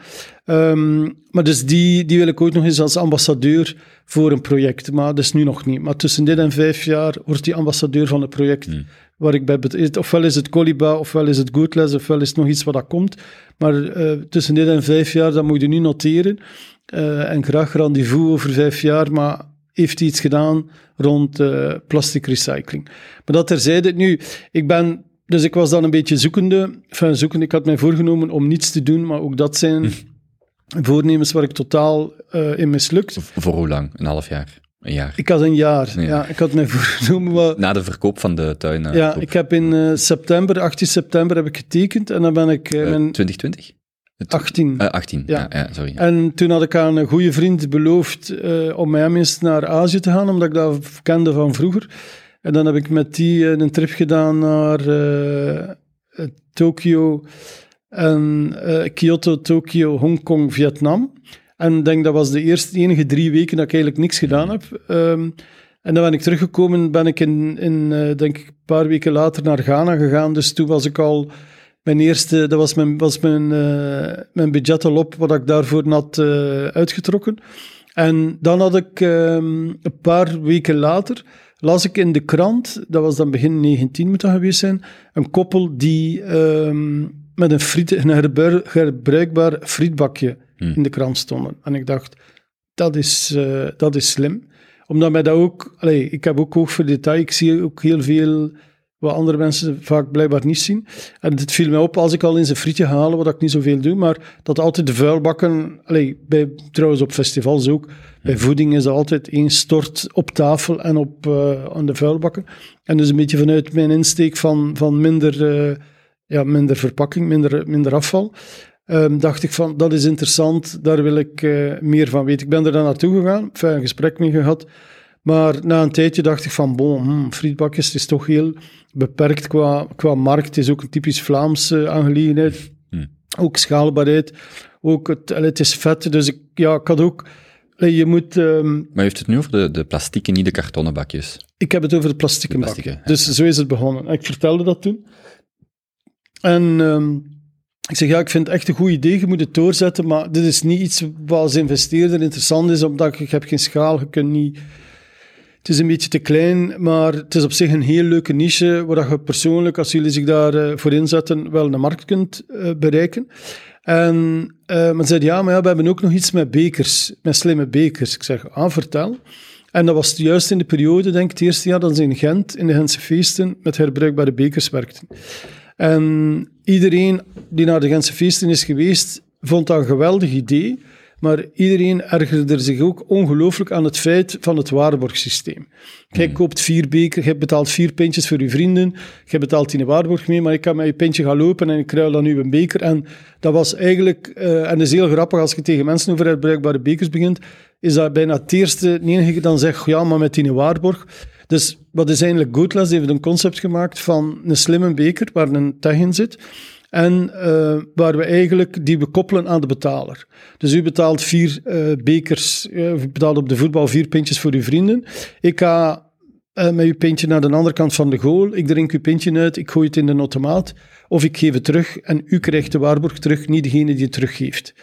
Ehm, maar dus die, die wil ik ook nog eens als ambassadeur voor een project. Maar dat is nu nog niet. Maar tussen dit en vijf jaar wordt die ambassadeur van het project waar ik bij bet- Ofwel is het Coliba, ofwel is het Goodless, ofwel is het nog iets wat dat komt. Maar eh, tussen dit en vijf jaar, dat moet je nu noteren. Eh, en graag rendezvous over vijf jaar, maar heeft hij iets gedaan rond plastic recycling. Maar dat terzijde. Nu, ik ben... Dus ik was dan een beetje zoekende. Enfin, zoekende. Ik had mij voorgenomen om niets te doen, maar ook dat zijn voornemens waar ik totaal eh, in mislukt. Voor hoe lang? Een half jaar? Een jaar? Ik had een jaar. Ja. Ja. ik had mij voorgenomen, maar... Na de verkoop van de tuin? eh, Ja, ik heb in eh, september, 18 september, heb ik getekend en dan ben ik eh, Eh, mijn 2020? Het- 18. eh, 18, Ja. ja, ja, sorry. En toen had ik aan een goede vriend beloofd om hem eens naar Azië te gaan, omdat ik dat kende van vroeger. En dan heb ik met die eh, een trip gedaan naar eh, eh, Tokio en Kyoto, Tokio, Hongkong, Vietnam. En ik denk dat was de eerste, enige drie weken dat ik eigenlijk niks gedaan heb. Ehm, en dan ben ik teruggekomen, ben ik in, in denk ik, een paar weken later naar Ghana gegaan. Dus toen was ik al mijn eerste, dat was mijn, was mijn, mijn budget al op, wat ik daarvoor had uitgetrokken. En dan had ik ehm, een paar weken later, las ik in de krant, dat was dan begin 19 moet dat geweest zijn, een koppel die ehm, met een, friet, een herbru- herbruikbaar frietbakje Hmm. in de krant stonden. En ik dacht, dat is, eh, dat is slim. Omdat mij dat ook, allee, ik heb ook oog voor detail, ik zie ook heel veel wat andere mensen vaak blijkbaar niet zien. En het viel mij op als ik al in zijn frietje halen, wat ik niet zoveel doe, maar dat altijd de vuilbakken, allee, bij, trouwens op festivals ook, bij voeding is er altijd één stort op tafel en op eh, aan de vuilbakken. En dus een beetje vanuit mijn insteek van, van minder, eh, ja, minder verpakking, minder, minder afval, ehm, dacht ik van, dat is interessant, daar wil ik eh, meer van weten. Ik ben er dan naartoe gegaan, een gesprek mee gehad, maar na een tijdje dacht ik van, bon, hmm, frietbakjes, het is toch heel beperkt qua, qua markt. Het is ook een typisch Vlaamse aangelegenheid. Hmm. Ook schaalbaarheid. Ook het, het is vet, dus ik, ja, ik had ook... Je moet... ehm, Maar heeft het nu over de, de plastieke, niet de kartonnen bakjes. ik heb het over de plastieke De bakken. plastieke, ja. Dus zo is het begonnen. Ik vertelde dat toen. En ehm, ik zeg, ja, ik vind het echt een goed idee, je moet het doorzetten, maar dit is niet iets wat als investeerder interessant is, omdat ik, ik heb geen schaal, je kunt niet... Het is een beetje te klein, maar het is op zich een heel leuke niche, waar je persoonlijk, als jullie zich daarvoor voor inzetten, wel een markt kunt eh, bereiken. En eh men zei, ja, maar ja, we hebben ook nog iets met bekers, met slimme bekers. Ik zeg, ah, vertel. En dat was juist in de periode, denk ik, het eerste jaar dat ze in Gent, in de Gentse feesten, met herbruikbare bekers werkten. En iedereen die naar de Gentse feesten is geweest, vond dat een geweldig idee. Maar iedereen ergerde zich ook ongelooflijk aan het feit van het waarborgsysteem. Jij koopt vier beker, je betaalt vier pintjes voor je vrienden, je betaalt die een waarborg mee, maar ik kan met je pintje gaan lopen en ik kruil dan nu een beker. En dat was eigenlijk, eh, en dat is heel grappig als je tegen mensen over herbruikbare bekers begint, is dat bijna het eerste, de enige dan zegt, ja, maar met die waarborg. Dus wat is eigenlijk Goodless? Die heeft een concept gemaakt van een slimme beker waar een tag in zit. En eh, waar we eigenlijk die we koppelen aan de betaler. Dus u betaalt vier eh, bekers, eh, u betaalt op de voetbal vier pintjes voor uw vrienden. Ik ga eh, met uw pintje naar de andere kant van de goal. Ik drink uw pintje uit, ik gooi het in de automaat. Of ik geef het terug en u krijgt de waarborg terug, niet degene die het teruggeeft.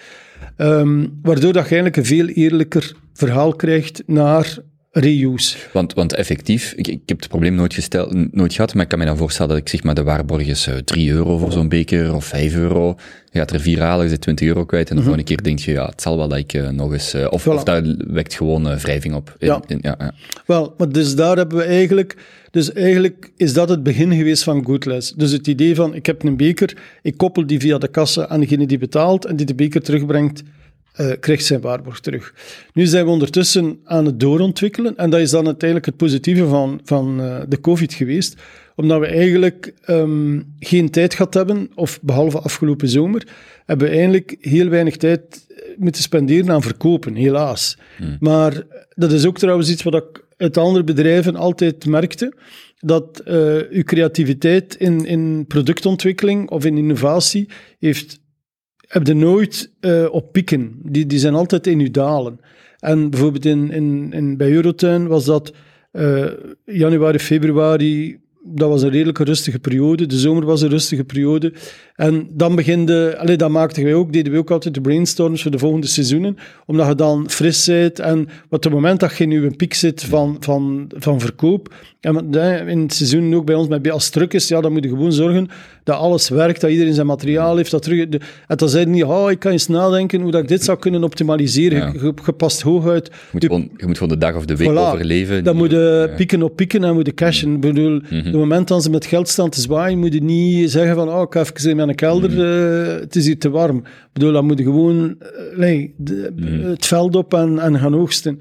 Ehm, waardoor dat je eigenlijk een veel eerlijker verhaal krijgt naar reuse. Want, want effectief, ik, ik heb het probleem nooit, gesteld, nooit gehad, maar ik kan me dan voorstellen dat ik zeg maar de waarborg is eh, 3 euro voor zo'n beker of 5 euro. Je gaat er vier halen, je zit 20 euro kwijt en de volgende keer denk je, ja, het zal wel dat ik eh, nog eens... eh, of. Voilà. of dat wekt gewoon eh, wrijving op. In- Ja. in- ja, ja. Wel, maar dus daar hebben we eigenlijk... Dus eigenlijk is dat het begin geweest van Goodless. Dus het idee van, ik heb een beker, ik koppel die via de kassa aan degene die betaalt en die de beker terugbrengt, eh, krijgt zijn waarborg terug. Nu zijn we ondertussen aan het doorontwikkelen en dat is dan uiteindelijk het positieve van, van eh, de COVID geweest, omdat we eigenlijk ehm, geen tijd gehad hebben, of behalve afgelopen zomer, hebben we eigenlijk heel weinig tijd eh, moeten spenderen aan verkopen, helaas. Maar dat is ook trouwens iets wat ik uit andere bedrijven altijd merkte, dat eh, uw creativiteit in, in productontwikkeling of in innovatie heeft, heb je nooit eh, op pieken. Die, die zijn altijd in uw dalen. En bijvoorbeeld in, in, in, bij Eurotuin was dat eh, januari, februari dat was een redelijke rustige periode. De zomer was een rustige periode. En dan beginde, allee, dat maakten wij ook, deden we ook altijd de brainstorms voor de volgende seizoenen, omdat je dan fris bent en wat het moment dat je nu een piek zit van, van, van verkoop, en in het seizoen ook bij ons, met, als het druk is, ja, dan moet je gewoon zorgen dat alles werkt, dat iedereen zijn materiaal heeft, dat terug... De, en dan niet, oh, ik kan eens nadenken hoe dat ik dit zou kunnen optimaliseren. Ja. Je, je, je past hooguit... Je moet, de- gewoon, je moet gewoon de dag of de week Voilà. overleven. dan moet je Ja. Mhm. pieken op pieken en moet je cashen. Ik bedoel, het moment dat ze met geld staan te zwaaien, moet je niet zeggen van, oh, ik ga even in mijn kelder, Mhm. eh, het is hier te warm. Ik bedoel, dan moet je gewoon eh, nee, de- Mhm. het veld op en, en gaan oogsten.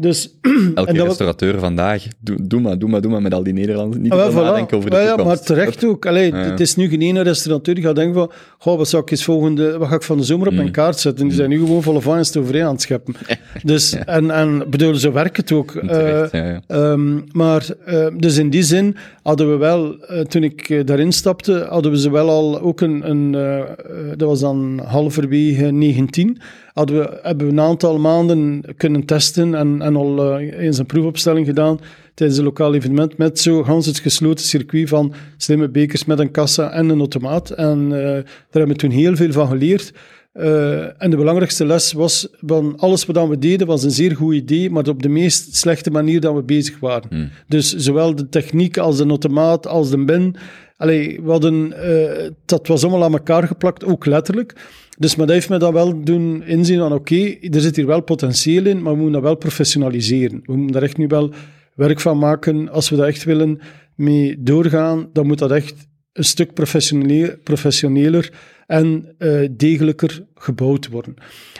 Dus, Elke dat restaurateur vandaag, doe, doe maar, doe maar, doe maar met al die Nederlanders. Niet Ah, voilà. nadenken over de Ja, ja, toekomst. maar terecht ook. Allee, ja. Het is nu geen ene restaurateur die gaat denken van goh, wat, zou ik eens volgende, wat ga ik van de zomer op Mm. mijn kaart zetten? Die zijn nu gewoon volle van overeen aan het scheppen. Dus, en, en bedoel, zo werkt het ook. Terecht, Eh. Ehm, maar, eh, dus in die zin hadden we wel, eh, toen ik daarin stapte, hadden we ze wel al ook een, een dat was dan halverwege 19, hadden we, hebben we een aantal maanden kunnen testen en, en al eh, eens een proefopstelling gedaan tijdens een lokaal evenement met zo gans het gesloten circuit van slimme bekers met een kassa en een automaat. En eh, daar hebben we toen heel veel van geleerd. Eh, en de belangrijkste les was, van alles wat we deden was een zeer goed idee, maar op de meest slechte manier dat we bezig waren. Dus zowel de techniek als de automaat, als de bin. Allee, we hadden, dat was allemaal aan elkaar geplakt, ook letterlijk. Dus maar dat heeft me dan wel doen inzien van oké, er zit hier wel potentieel in, maar we moeten dat wel professionaliseren. We moeten daar echt nu wel werk van maken. Als we daar echt willen mee doorgaan, dan moet dat echt een stuk professionele- professioneler en eh, degelijker gebouwd worden.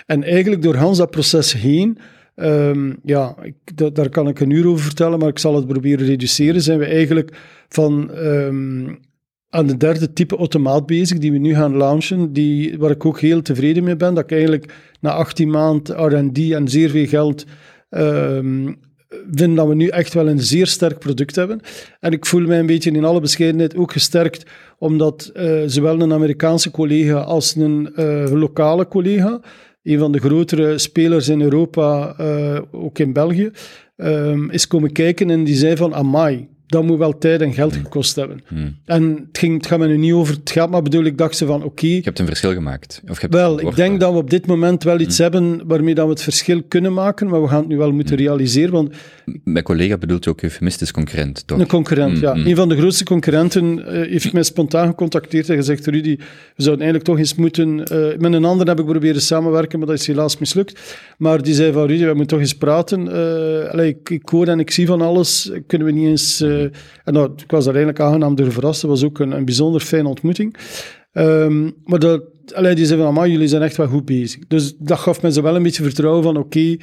En eigenlijk door Hans dat proces heen, ehm, ja, ik, da- daar kan ik een uur over vertellen, maar ik zal het proberen reduceren, zijn we eigenlijk van ehm, aan de derde type automaat bezig, die we nu gaan launchen, die, waar ik ook heel tevreden mee ben, dat ik eigenlijk na 18 maanden R&D en zeer veel geld ehm, vind dat we nu echt wel een zeer sterk product hebben. En ik voel mij een beetje in alle bescheidenheid ook gesterkt, omdat eh, zowel een Amerikaanse collega als een eh, lokale collega, een van de grotere spelers in Europa, eh, ook in België, ehm, is komen kijken en die zei van, amai, dat moet wel tijd en geld gekost hebben. En het, ging, het gaat me nu niet over het geld, maar bedoel, ik dacht ze van, oké, Je hebt een verschil gemaakt. Of je hebt wel, ik denk dat we op dit moment wel iets hebben waarmee dat we het verschil kunnen maken, maar we gaan het nu wel moeten realiseren, want Met collega bedoelt je ook eufemistisch concurrent, toch? een concurrent, ja. Een van de grootste concurrenten eh, heeft mij spontaan gecontacteerd en gezegd, Rudy, we zouden eigenlijk toch eens moeten... eh, met een ander heb ik proberen samenwerken, maar dat is helaas mislukt. Maar die zei van, Rudy, we moeten toch eens praten. Allee, ik, ik hoor en ik zie van alles. Kunnen we niet eens... eh, en nou, ik was daar eigenlijk aangenaam door verrast. Dat was ook een, een bijzonder fijne ontmoeting. Ehm, maar dat, allee, die zei van, jullie zijn echt wel goed bezig. Dus dat gaf me zo wel een beetje vertrouwen van, oké,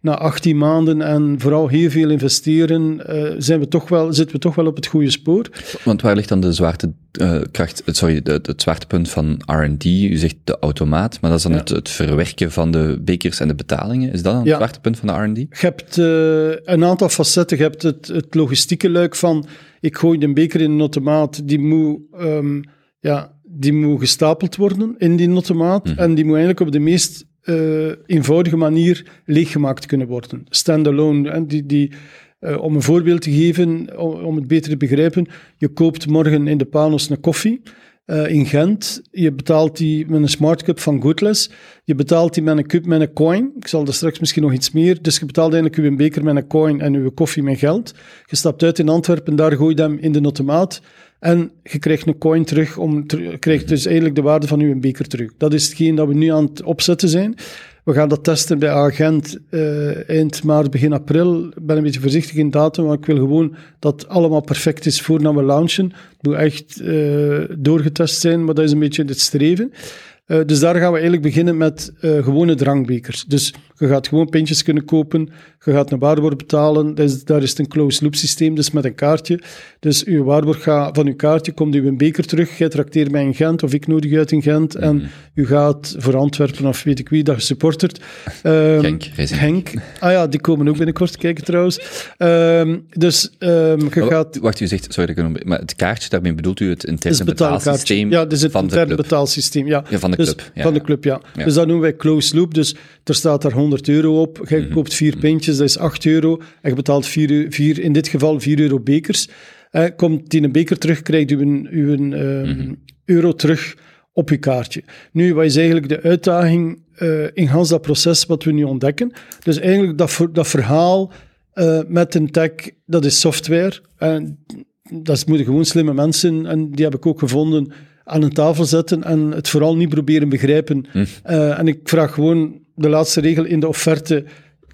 na 18 maanden en vooral heel veel investeren, eh, zijn we toch wel, zitten we toch wel op het goede spoor. Want waar ligt dan de zwaarte, eh, kracht, het, sorry, de, het zwaartepunt van R&D? U zegt de automaat, maar dat is dan Ja. het, het verwerken van de bekers en de betalingen. Is dat dan het Ja. zwaartepunt van de R&D? Je hebt eh, een aantal facetten. Je hebt het, het logistieke luik van, ik gooi een beker in een automaat, die moet, ehm, ja, die moet gestapeld worden in die automaat en die moet eigenlijk op de meest eh, eenvoudige manier leeggemaakt kunnen worden. Standalone. En die, die, eh, om een voorbeeld te geven, om, om het beter te begrijpen, je koopt morgen in de Panos een koffie eh, in Gent. Je betaalt die met een smart cup van Goodless. Je betaalt die met een cup met een coin. Ik zal er straks misschien nog iets meer. Dus je betaalt eigenlijk uw beker met een coin en uw koffie met geld. Je stapt uit in Antwerpen, daar gooi je hem in de automaat. En je krijgt een coin terug, om, krijgt dus eigenlijk de waarde van uw beker terug. Dat is hetgeen dat we nu aan het opzetten zijn. We gaan dat testen bij Agent eh, eind maart, begin april. Ik ben een beetje voorzichtig in datum, maar ik wil gewoon dat allemaal perfect is voordat we launchen. Het moet echt eh, doorgetest zijn, maar dat is een beetje het streven. Eh, dus daar gaan we eigenlijk beginnen met gewone drankbekers. Dus je gaat gewoon pintjes kunnen kopen, je gaat een waarborg betalen, daar is het een closed loop systeem, dus met een kaartje. Dus uw waarborg gaat, van uw kaartje komt uw beker terug, jij trakteert mij in Gent of ik nodig u uit in Gent en u gaat voor Antwerpen of weet ik wie dat je supportert. Ehm, Genk, Racing. Genk. Ah ja, die komen ook binnenkort kijken trouwens. Ehm, dus ehm, je Maar gaat... Wacht, u zegt, sorry, dat ik een- maar het kaartje, daarmee bedoelt u het interne betaalsysteem Ja, dus het van de interne club? betaalsysteem. Ja, Ja, van de Dus club, ja, van de club, ja. Ja. Dus dat noemen wij closed loop. Dus er staat daar 100 euro op. Je Mhm. koopt vier pintjes, dat is 8 euro. En je betaalt vier, vier, in dit geval 4 euro bekers. Eh, komt die een beker terug, krijgt u een, uw ehm, euro terug op je kaartje. Nu, wat is eigenlijk de uitdaging eh, in Hans dat proces wat we nu ontdekken? Dus eigenlijk dat, dat verhaal eh, met een tech, dat is software. En dat moeten gewoon slimme mensen, en die heb ik ook gevonden, aan een tafel zetten en het vooral niet proberen begrijpen. Eh, en ik vraag gewoon de laatste regel in de offerte.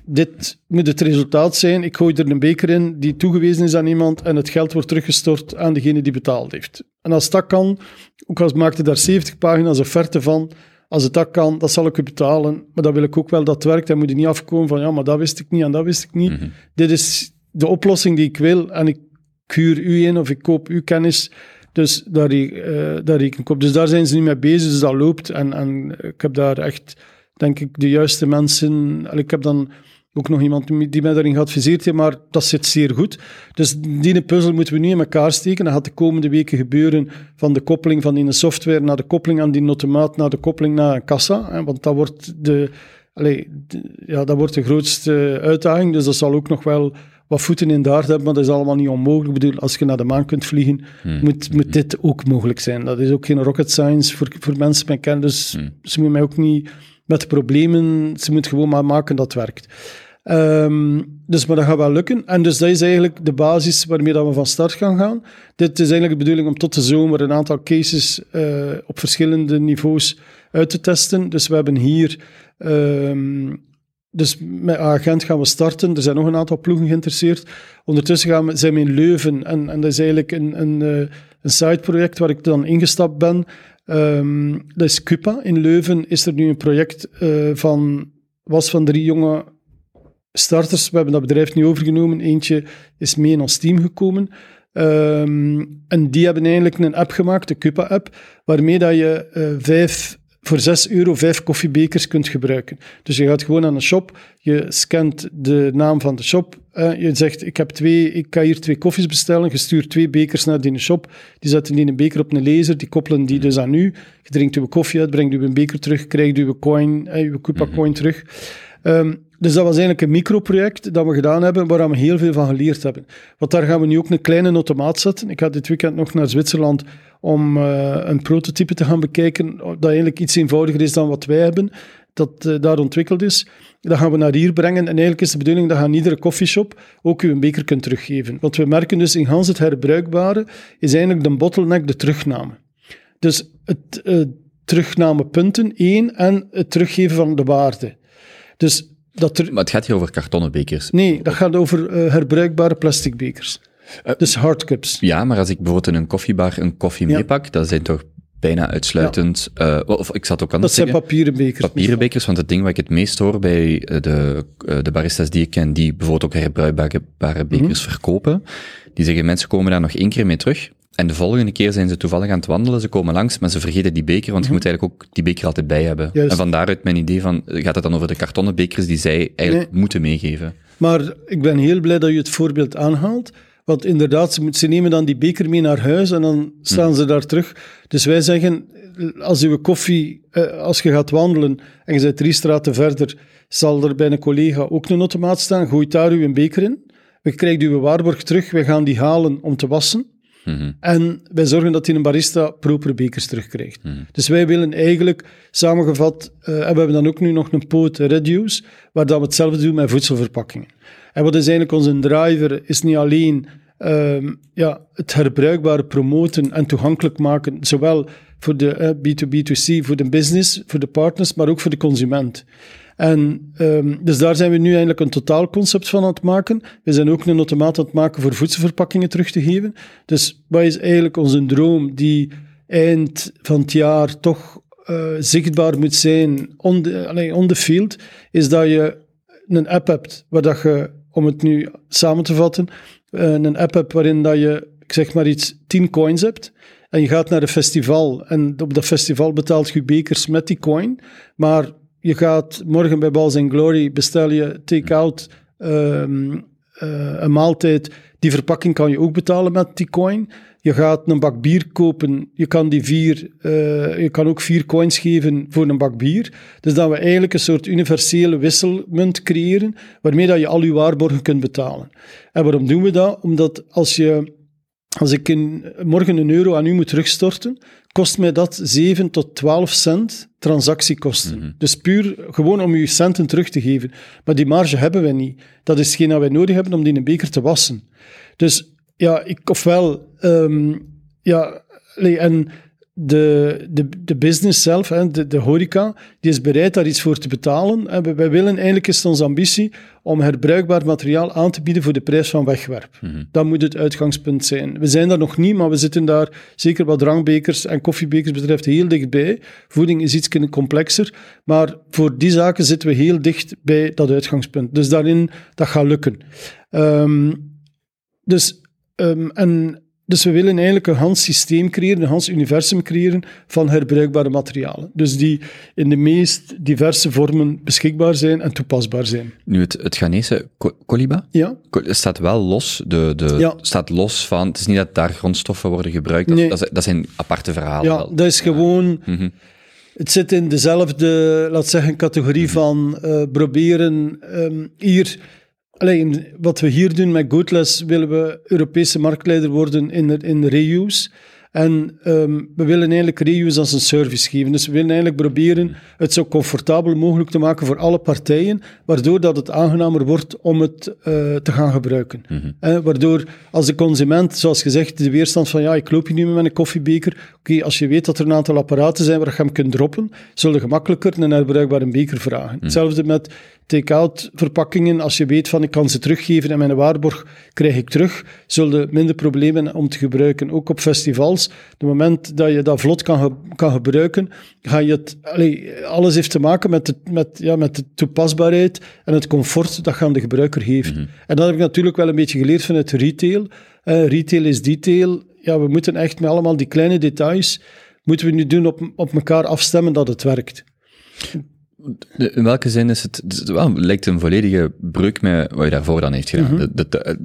Dit moet het resultaat zijn. Ik gooi er een beker in die toegewezen is aan iemand en het geld wordt teruggestort aan degene die betaald heeft. En als dat kan, ook al maakte daar 70 pagina's offerte van, als het dat kan, dat zal ik u betalen. Maar dat wil ik ook wel dat het werkt. Dan moet je niet afkomen van, ja, maar dat wist ik niet en dat wist ik niet. Dit is de oplossing die ik wil en ik huur u in of ik koop uw kennis. Dus daar, eh, daar reken ik op. Dus daar zijn ze nu mee bezig, dus dat loopt. En, en ik heb daar echt, denk ik, de juiste mensen... en Ik heb dan ook nog iemand die mij daarin geadviseerd heeft, maar dat zit zeer goed. Dus die puzzel moeten we nu in elkaar steken. Dat gaat de komende weken gebeuren van de koppeling van die software naar de koppeling aan die automaat, naar de koppeling naar een kassa. Want dat wordt de, allee, de- ja, dat wordt de grootste uitdaging. Dus dat zal ook nog wel wat voeten in de aarde hebben, maar dat is allemaal niet onmogelijk. Ik bedoel, als je naar de maan kunt vliegen, moet, moet dit ook mogelijk zijn. Dat is ook geen rocket science voor, voor mensen met kennis. Dus ze moeten mij ook niet met problemen, ze moeten gewoon maar maken dat het werkt. Ehm, dus, maar dat gaat wel lukken. En dus dat is eigenlijk de basis waarmee dat we van start gaan gaan. Dit is eigenlijk de bedoeling om tot de zomer een aantal cases eh, op verschillende niveaus uit te testen. Dus we hebben hier... ehm, dus met Agent gaan we starten. Er zijn nog een aantal ploegen geïnteresseerd. Ondertussen gaan we, zijn we in Leuven. En, en dat is eigenlijk een, een, eh, een sideproject waar ik dan ingestapt ben. Ehm, dat is Cupa. In Leuven is er nu een project eh, van... was van drie jonge starters. We hebben dat bedrijf nu overgenomen. Eentje is mee in ons team gekomen. Ehm, en die hebben eigenlijk een app gemaakt, de Cupa-app, waarmee dat je eh, vijf, voor 6 euro vijf koffiebekers kunt gebruiken. Dus je gaat gewoon aan een shop, je scant de naam van de shop, eh, je zegt, ik, heb twee, ik kan hier twee koffies bestellen, je stuurt twee bekers naar die shop, die zetten die een beker op een laser, die koppelen die dus aan u, je drinkt uw koffie uit, brengt uw beker terug, krijgt uw coin, eh, uw Cupa-coin terug. Ehm, dus dat was eigenlijk een microproject dat we gedaan hebben, waar we heel veel van geleerd hebben. Want daar gaan we nu ook een kleine automaat zetten. Ik ga dit weekend nog naar Zwitserland om eh, een prototype te gaan bekijken, dat eigenlijk iets eenvoudiger is dan wat wij hebben, dat eh, daar ontwikkeld is. Dat gaan we naar hier brengen en eigenlijk is de bedoeling dat je aan iedere coffeeshop ook je een beker kunt teruggeven. Want we merken dus in het herbruikbare is eigenlijk de bottleneck de terugname. Dus het eh, terugnamepunten, één, en het teruggeven van de waarde. Dus dat er, Maar het gaat hier over kartonnen bekers. nee, dat gaat over eh, herbruikbare plastic bekers. dus hardcups. Ja, maar als ik bijvoorbeeld in een koffiebar een koffie Ja. meepak, dat zijn toch bijna uitsluitend... eh, of ik zat ook Dat anders zijn papieren bekers. papieren bekers, want het ding wat ik het meest hoor bij eh, de, eh, de baristas die ik ken, die bijvoorbeeld ook herbruikbare bare bekers Mhm. verkopen, die zeggen mensen komen daar nog één keer mee terug, en de volgende keer zijn ze toevallig aan het wandelen, ze komen langs, maar ze vergeten die beker, want je moet eigenlijk ook die beker altijd bij hebben. Mhm. Juist. En van daaruit mijn idee van, eh, gaat het dan over de kartonnen bekers die zij eigenlijk moeten meegeven? Maar ik ben heel blij dat je het voorbeeld aanhaalt. Want inderdaad, ze, nemen dan die beker mee naar huis en dan staan ze daar terug. Dus wij zeggen, als uw koffie, eh, als je gaat wandelen en je bent drie straten verder, zal er bij een collega ook een automaat staan. Gooit daar uw beker in. We krijgen uw waarborg terug. We gaan die halen om te wassen. En wij zorgen dat die een barista propere bekers terugkrijgt. Dus wij willen eigenlijk, samengevat, eh, en we hebben dan ook nu nog een poot reduce, waar dat we hetzelfde doen met voedselverpakkingen. En wat is eigenlijk onze driver, is niet alleen ehm, ja, het herbruikbare promoten en toegankelijk maken, zowel voor de eh, B2B2C, voor de business, voor de partners, maar ook voor de consument. En ehm, dus daar zijn we nu eigenlijk een totaalconcept van aan het maken. We zijn ook een automaat aan het maken voor voedselverpakkingen terug te geven. Dus wat is eigenlijk onze droom die eind van het jaar toch eh, zichtbaar moet zijn on the, allee, on the field, is dat je een app hebt waar dat je, om het nu samen te vatten, eh, een app hebt waarin dat je, ik zeg maar iets, 10 coins hebt. En je gaat naar een festival en op dat festival betaalt je bekers met die coin. Maar je gaat morgen bij Balls Glory bestel je take-out ehm, eh, een maaltijd. Die verpakking kan je ook betalen met die coin. Je gaat een bak bier kopen. Je kan, die vier, eh, je kan ook vier coins geven voor een bak bier. Dus dat we eigenlijk een soort universele wisselmunt creëren, waarmee dat je al je waarborgen kunt betalen. En waarom doen we dat? Omdat als je als ik morgen een euro aan u moet terugstorten, kost mij dat 7 tot 12 cent transactiekosten. Dus puur gewoon om uw centen terug te geven. Maar die marge hebben wij niet. Dat is hetgeen dat wij nodig hebben om die in een beker te wassen. Dus ja, ik, ofwel, ehm, ja, en de, de, de business zelf, hè, de, de horeca, die is bereid daar iets voor te betalen. En wij, wij willen, eigenlijk is het onze ambitie om herbruikbaar materiaal aan te bieden voor de prijs van wegwerp. Dat moet het uitgangspunt zijn. We zijn daar nog niet, maar we zitten daar, zeker wat drankbekers en koffiebekers betreft, heel dichtbij. Voeding is iets complexer, maar voor die zaken zitten we heel dicht bij dat uitgangspunt. Dus daarin, dat gaat lukken. Ehm, dus, ehm, en, dus we willen eigenlijk een Hans systeem creëren, een Hans universum creëren van herbruikbare materialen. Dus die in de meest diverse vormen beschikbaar zijn en toepasbaar zijn. Nu, het, het Ghanese ko- Koliba Ja, staat wel los, de, de, Ja. staat los van, het is niet dat daar grondstoffen worden gebruikt, dat, Nee. dat, zijn aparte verhalen ja wel. dat is gewoon... Mhm. Het zit in dezelfde, laat zeggen, categorie van eh, proberen ehm, hier... Alleen, wat we hier doen met Goodless, willen we Europese marktleider worden in, in reuse. En ehm, we willen eigenlijk reuse als een service geven. Dus we willen eigenlijk proberen het zo comfortabel mogelijk te maken voor alle partijen, waardoor dat het aangenamer wordt om het eh, te gaan gebruiken. Eh, waardoor als de consument, zoals gezegd, de weerstand van ja, ik loop hier nu met een koffiebeker. Oké, als je weet dat er een aantal apparaten zijn waar je hem kunt droppen, zul je gemakkelijker een herbruikbare beker vragen. Hetzelfde met take-out verpakkingen. Als je weet van ik kan ze teruggeven en mijn waarborg krijg ik terug, zul je minder problemen om te gebruiken. Ook op festivals, het moment dat je dat vlot kan, ge- kan gebruiken, ga je het, allee, alles heeft te maken met de, met, ja, met de toepasbaarheid en het comfort dat je aan de gebruiker heeft. En dat heb ik natuurlijk wel een beetje geleerd vanuit retail. Eh, retail is detail. Ja, we moeten echt met allemaal die kleine details, moeten we nu doen op, op elkaar afstemmen dat het werkt. In welke zin is het, het wel, lijkt een volledige breuk met wat je daarvoor dan heeft gedaan. De- de- de-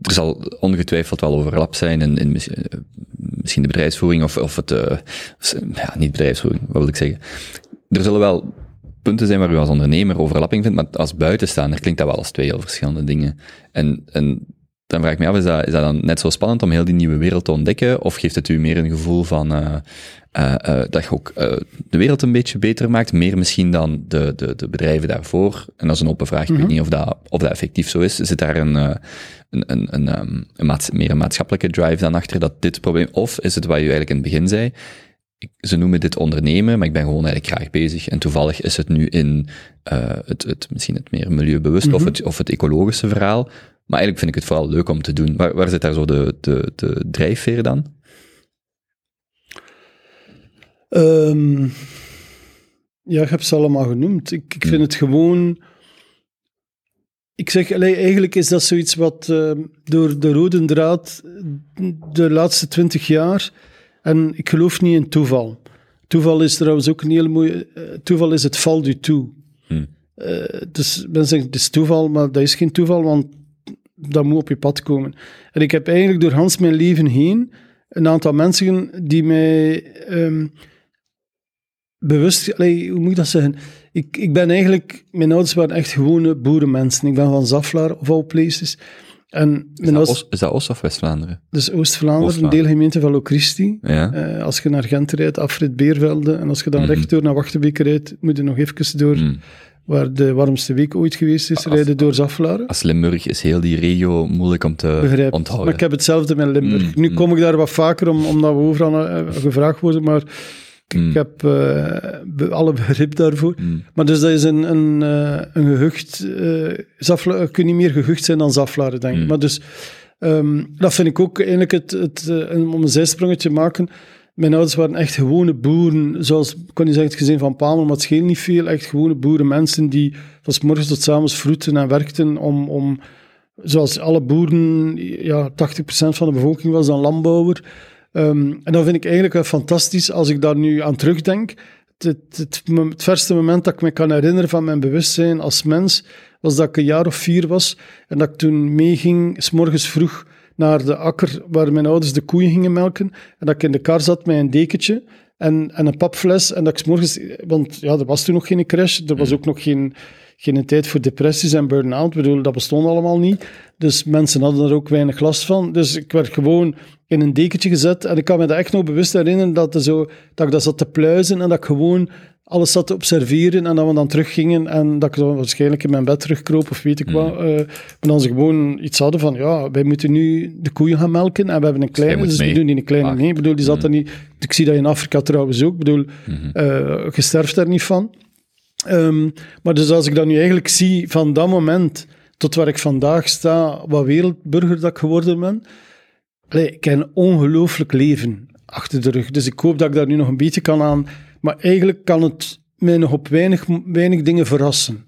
er zal ongetwijfeld wel overlap zijn in, in eh, misschien de bedrijfsvoering of, of het, eh, ja, niet bedrijfsvoering, wat wil ik zeggen. Er zullen wel punten zijn waar u als ondernemer overlapping vindt, maar als buitenstaander klinkt dat wel als twee heel verschillende dingen. En, en dan vraag ik me af, is dat, is dat dan net zo spannend om heel die nieuwe wereld te ontdekken, of geeft het u meer een gevoel van, eh, eh, eh, dat je ook de wereld een beetje beter maakt, meer misschien dan de, de, de bedrijven daarvoor. En dat is een open vraag, ik weet niet of dat, of dat effectief zo is. Zit daar een, een, een, een, ehm, een maats- meer een maatschappelijke drive dan achter dat dit probleem, of is het wat je eigenlijk in het begin zei, ik, ze noemen dit ondernemen, maar ik ben gewoon eigenlijk graag bezig. En toevallig is het nu in het, het, misschien het meer milieubewust of, het, of het ecologische verhaal. Maar eigenlijk vind ik het vooral leuk om te doen. Waar, waar zit daar zo de, de, de drijfveer dan? Ehm, ja, ik heb ze allemaal genoemd. Ik, ik vind het gewoon. Ik zeg, eigenlijk is dat zoiets wat ehm, door de rode draad de laatste twintig jaar. En ik geloof niet in toeval. Toeval is trouwens ook een hele mooie. eh, toeval is het valt u toe. Hmm. Eh, dus mensen zeggen het is toeval, maar dat is geen toeval, want dat moet op je pad komen. En ik heb eigenlijk door Hans mijn leven heen een aantal mensen die mij ehm, bewust, allee, hoe moet ik dat zeggen? Ik, ik ben eigenlijk, mijn ouders waren echt gewone boerenmensen. Ik ben van Zaflaar, of all places. En Is dat, ouders, Oost, is dat Oost- of West-Vlaanderen? dus Oost-Vlaanderen, een deelgemeente van Locristi. Ja. Eh, als je naar Gent rijdt, afrit Beervelde, en als je dan Mhm. rechtdoor naar Wachtenbeke rijdt, moet je nog even door Hmm. Waar de warmste week ooit geweest is, Als- rijden door Zaflaar. Als Limburg is heel die regio moeilijk om te Begrijp. onthouden. Maar ik heb hetzelfde met Limburg. Mm, nu mm. kom ik daar wat vaker, om, omdat we overal eh, gevraagd worden, maar ik, Mm. ik heb eh, alle begrip daarvoor. Maar dus dat is een, een, eh, een gehucht. eh Zafla, kun niet meer gehucht zijn dan Zaflaren, denk ik. Maar dus, ehm, dat vind ik ook eigenlijk het, het, om een zijsprongetje te maken. Mijn ouders waren echt gewone boeren, zoals, kan niet zeggen het gezin van Pamel, maar het scheelt niet veel. Echt gewone boerenmensen die van morgens tot avonds vroeten en werkten om, om zoals alle boeren, ja, 80% van de bevolking was dan landbouwer. Ehm, en dat vind ik eigenlijk wel fantastisch als ik daar nu aan terugdenk. Het, het, het verste moment dat ik me kan herinneren van mijn bewustzijn als mens, was dat ik een jaar of vier was en dat ik toen meeging, s morgens vroeg, naar de akker waar mijn ouders de koeien gingen melken. En dat ik in de kar zat met een dekentje en, en een papfles. En dat ik 's morgens, want ja, er was toen nog geen crash, er was ook nog geen, geen tijd voor depressies en burn-out. Ik bedoel, dat bestond allemaal niet. Dus mensen hadden er ook weinig last van. Dus ik werd gewoon in een dekentje gezet. En ik kan me dat echt nog bewust herinneren dat, er zo, dat ik dat zat te pluizen en dat ik gewoon alles zat te observeren en dat we dan teruggingen en dat ik dan waarschijnlijk in mijn bed terugkroop of weet ik wat. eh, maar dan ze gewoon iets hadden van, ja, wij moeten nu de koeien gaan melken en we hebben een kleine, moet dus we doen die een kleine Ah. mee. Ik bedoel, die zat er niet... Ik zie dat in Afrika trouwens ook. Ik bedoel, eh, je sterft daar niet van. Ehm, maar dus als ik dat nu eigenlijk zie van dat moment tot waar ik vandaag sta, wat wereldburger dat ik geworden ben, allee, ik heb een ongelooflijk leven achter de rug. Dus ik hoop dat ik daar nu nog een beetje kan aan. Maar eigenlijk kan het mij nog op weinig, weinig dingen verrassen.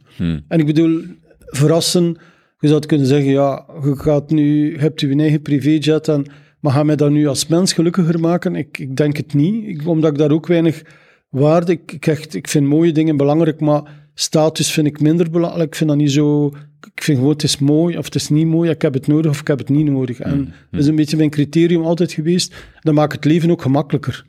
En ik bedoel, verrassen, je zou kunnen zeggen, ja, je gaat nu, je hebt je eigen privéjet en maar ga mij dat nu als mens gelukkiger maken? Ik, ik denk het niet, ik, omdat ik daar ook weinig waarde... Ik, ik, echt, ik vind mooie dingen belangrijk, maar status vind ik minder belangrijk. Ik vind dat niet zo... Ik vind gewoon, het is mooi of het is niet mooi. Ik heb het nodig of ik heb het niet nodig. En dat is een beetje mijn criterium altijd geweest. Dat maakt het leven ook gemakkelijker.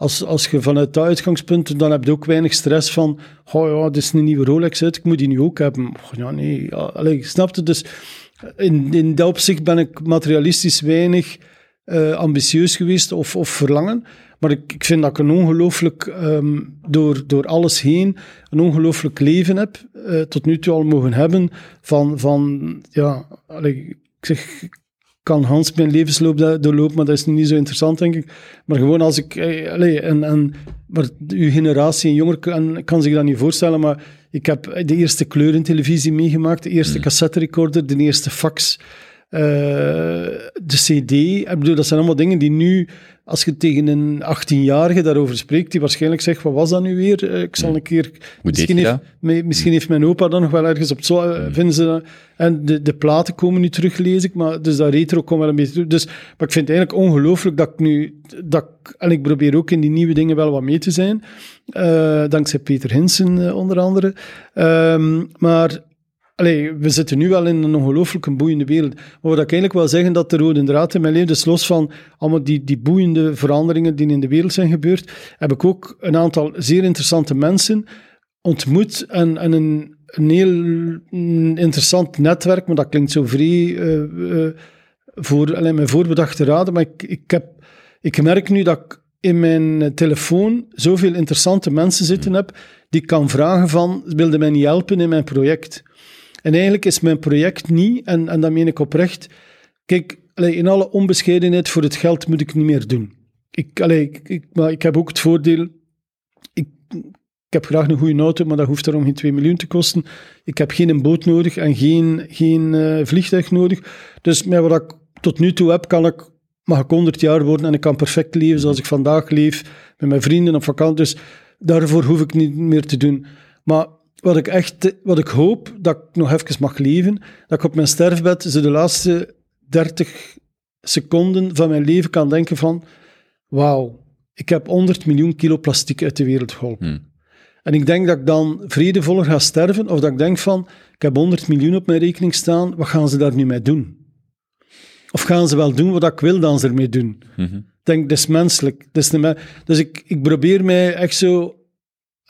Als, als je vanuit dat uitgangspunt, dan heb je ook weinig stress van, oh ja, dit is een nieuwe Rolex uit, ik moet die nu ook hebben. Ja, nee, ja, allee, snap je? Dus in, in dat opzicht ben ik materialistisch weinig eh, ambitieus geweest of, of verlangen. Maar ik, ik vind dat ik een ongelooflijk, ehm, door, door alles heen, een ongelooflijk leven heb, eh, tot nu toe al mogen hebben, van, van ja, ik zeg, kan Hans mijn levensloop doorlopen, maar dat is niet zo interessant, denk ik. Maar gewoon als ik, eh, allee, en, en, maar uw generatie en jonger kan, kan zich dat niet voorstellen, maar ik heb de eerste kleurentelevisie meegemaakt, de eerste cassetterecorder, de eerste fax, eh, de CD. Ik bedoel, dat zijn allemaal dingen die nu, als je tegen een 18-jarige daarover spreekt, die waarschijnlijk zegt, wat was dat nu weer? Eh, ik zal een keer... Hoe deed misschien heeft, me- misschien heeft mijn opa dan nog wel ergens op zo, eh, vinden ze. En de, de platen komen nu terug, lees ik, maar dus dat retro komt wel een beetje terug. Dus, maar ik vind het eigenlijk ongelooflijk dat ik nu, dat ik, en ik probeer ook in die nieuwe dingen wel wat mee te zijn, dankzij Peter Hinsen onder andere. Ehm, maar Allee, we zitten nu wel in een ongelooflijk boeiende wereld. Maar wat ik eigenlijk wil zeggen, dat de rode draad in mijn leven, dus los van allemaal die, die boeiende veranderingen die in de wereld zijn gebeurd, heb ik ook een aantal zeer interessante mensen ontmoet en, en een, een heel mm, interessant netwerk, maar dat klinkt zo vrij eh, eh, voor allee, mijn voorbedachte raden, maar ik, ik, heb, ik merk nu dat ik in mijn telefoon zoveel interessante mensen zitten heb, die ik kan vragen van, wilde mij niet helpen in mijn project? En eigenlijk is mijn project niet, en, en dat meen ik oprecht, kijk, in alle onbescheidenheid voor het geld moet ik niet meer doen. Ik, ik- maar ik heb ook het voordeel, ik, ik heb graag een goede auto, maar dat hoeft daarom geen 2 miljoen te kosten. Ik heb geen boot nodig en geen, geen eh, vliegtuig nodig. Dus met wat ik tot nu toe heb, kan ik, mag ik 100 jaar worden en ik kan perfect leven zoals ik vandaag leef, met mijn vrienden op vakantie. Dus daarvoor hoef ik niet meer te doen. Maar wat ik echt, wat ik hoop, dat ik nog even mag leven, dat ik op mijn sterfbed zo de laatste 30 seconden van mijn leven kan denken van, wauw, ik heb 100 miljoen kilo plastic uit de wereld geholpen. En ik denk dat ik dan vredevoller ga sterven, of dat ik denk van, ik heb 100 miljoen op mijn rekening staan, wat gaan ze daar nu mee doen? Of gaan ze wel doen wat ik wil dat ze ermee doen? Ik denk, dat is menselijk. Dat is niet me- dus ik, ik probeer mij echt zo...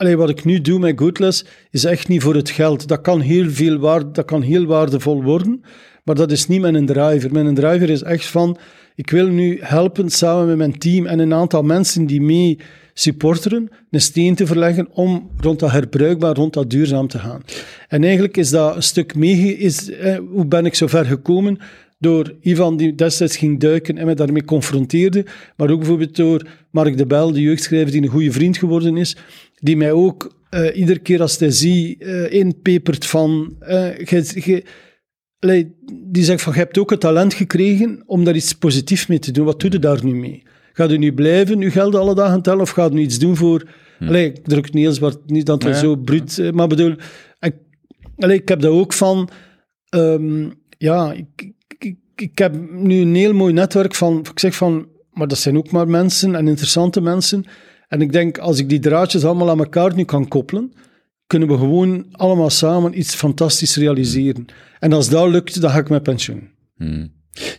Allee, wat ik nu doe met Goodless, is echt niet voor het geld. Dat kan heel, veel waard, dat kan heel waardevol worden, maar dat is niet mijn driver. Mijn driver is echt van, ik wil nu helpen samen met mijn team en een aantal mensen die mee supporteren, een steen te verleggen om rond dat herbruikbaar, rond dat duurzaam te gaan. En eigenlijk is dat een stuk mee... Is, eh, hoe ben ik zo ver gekomen? Door Ivan, die destijds ging duiken en mij daarmee confronteerde, maar ook bijvoorbeeld door Mark de Bel, de jeugdschrijver die een goede vriend geworden is, die mij ook eh, iedere keer als hij zie eh, inpepert van... eh, gij- gij- Allee, die zegt van, je hebt ook het talent gekregen om daar iets positiefs mee te doen. Wat doe je daar nu mee? Gaat u nu blijven, uw geld alle dagen tellen, of gaat u nu iets doen voor... Allee, ik druk het niet heel zwart, niet dat het Ja. zo bruut... Maar bedoel, ik, allee, ik heb dat ook van... ehm, ja, ik, ik, ik, ik heb nu een heel mooi netwerk van... Ik zeg van, maar dat zijn ook maar mensen en interessante mensen. En ik denk, als ik die draadjes allemaal aan elkaar nu kan koppelen, kunnen we gewoon allemaal samen iets fantastisch realiseren. En als dat lukt, dan ga ik met pensioen.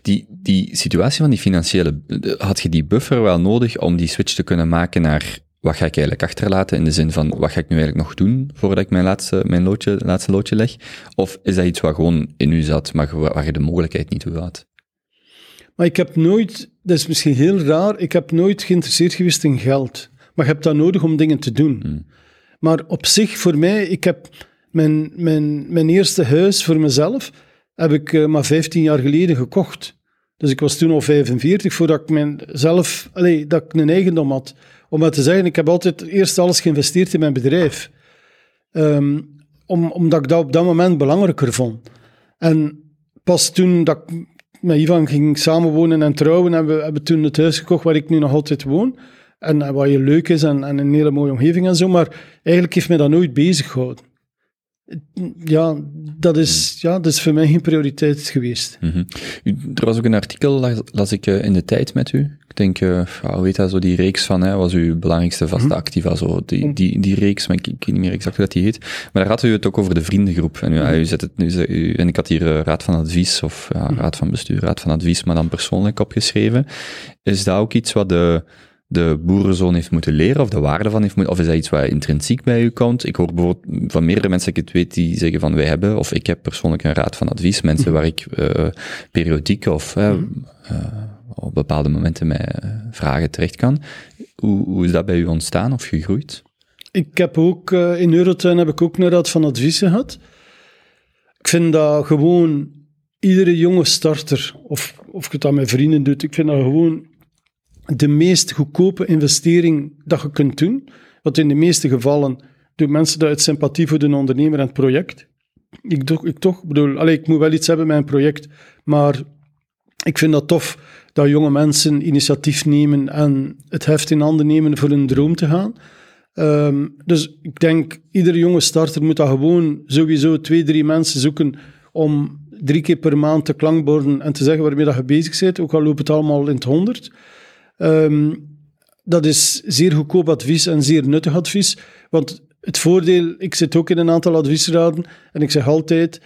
Die, die situatie van die financiële, had je die buffer wel nodig om die switch te kunnen maken naar wat ga ik eigenlijk achterlaten in de zin van, wat ga ik nu eigenlijk nog doen voordat ik mijn laatste, mijn loodje, laatste loodje leg? Of is dat iets wat gewoon in u zat, maar waar je de mogelijkheid niet toe had? Maar ik heb nooit, dat is misschien heel raar, ik heb nooit geïnteresseerd geweest in geld. Maar je hebt dat nodig om dingen te doen. Hmm. Maar op zich, voor mij, ik heb mijn, mijn, mijn eerste huis voor mezelf, heb ik eh, maar 15 jaar geleden gekocht. Dus ik was toen al 45 voordat ik mijn zelf, allee, dat ik een eigendom had. Om maar te zeggen, ik heb altijd eerst alles geïnvesteerd in mijn bedrijf. Ehm, om, omdat ik dat op dat moment belangrijker vond. En pas toen dat ik met Ivan ging samenwonen en trouwen, hebben we hebben toen het huis gekocht waar ik nu nog altijd woon. En, en wat je leuk is en, en een hele mooie omgeving en zo. Maar eigenlijk heeft mij dat nooit bezig gehouden. Ja, dat is, ja, dat is voor mij geen prioriteit geweest. Mhm. Er was ook een artikel, las, las ik eh, in de tijd met u. Ik denk, eh, ja, hoe heet dat, zo die reeks van, hè, was uw belangrijkste vaste activa, zo, die, die, die reeks, maar ik, ik weet niet meer exact hoe dat die heet. Maar daar had u het ook over de vriendengroep. En u, ja, u zet het nu, en ik had hier eh, raad van advies, of ja, raad van bestuur, raad van advies, maar dan persoonlijk opgeschreven. Is dat ook iets wat de, de boerenzoon heeft moeten leren, of de waarde van heeft moeten, of is dat iets wat intrinsiek bij u komt? Ik hoor bijvoorbeeld van meerdere mensen, ik het weet, die zeggen van wij hebben, of ik heb persoonlijk een raad van advies, mensen waar ik eh, periodiek of eh, eh, op bepaalde momenten met eh, vragen terecht kan. Hoe, hoe is dat bij u ontstaan of gegroeid? Ik heb ook, in Eurotuin heb ik ook een raad van advies gehad. Ik vind dat gewoon iedere jonge starter, of, of ik het aan mijn vrienden doet, ik vind dat gewoon de meest goedkope investering dat je kunt doen. Want in de meeste gevallen doen mensen dat uit sympathie voor de ondernemer en het project. Ik, toch, ik toch, bedoel, allee, ik moet wel iets hebben met een project, maar ik vind dat tof dat jonge mensen initiatief nemen en het heft in handen nemen voor hun droom te gaan. Ehm, dus ik denk, iedere jonge starter moet dat gewoon sowieso twee, drie mensen zoeken om drie keer per maand te klankborden en te zeggen waarmee dat je bezig bent, ook al loopt het allemaal in het honderd. Ehm, dat is zeer goedkoop advies en zeer nuttig advies. Want het voordeel, ik zit ook in een aantal adviesraden en ik zeg altijd,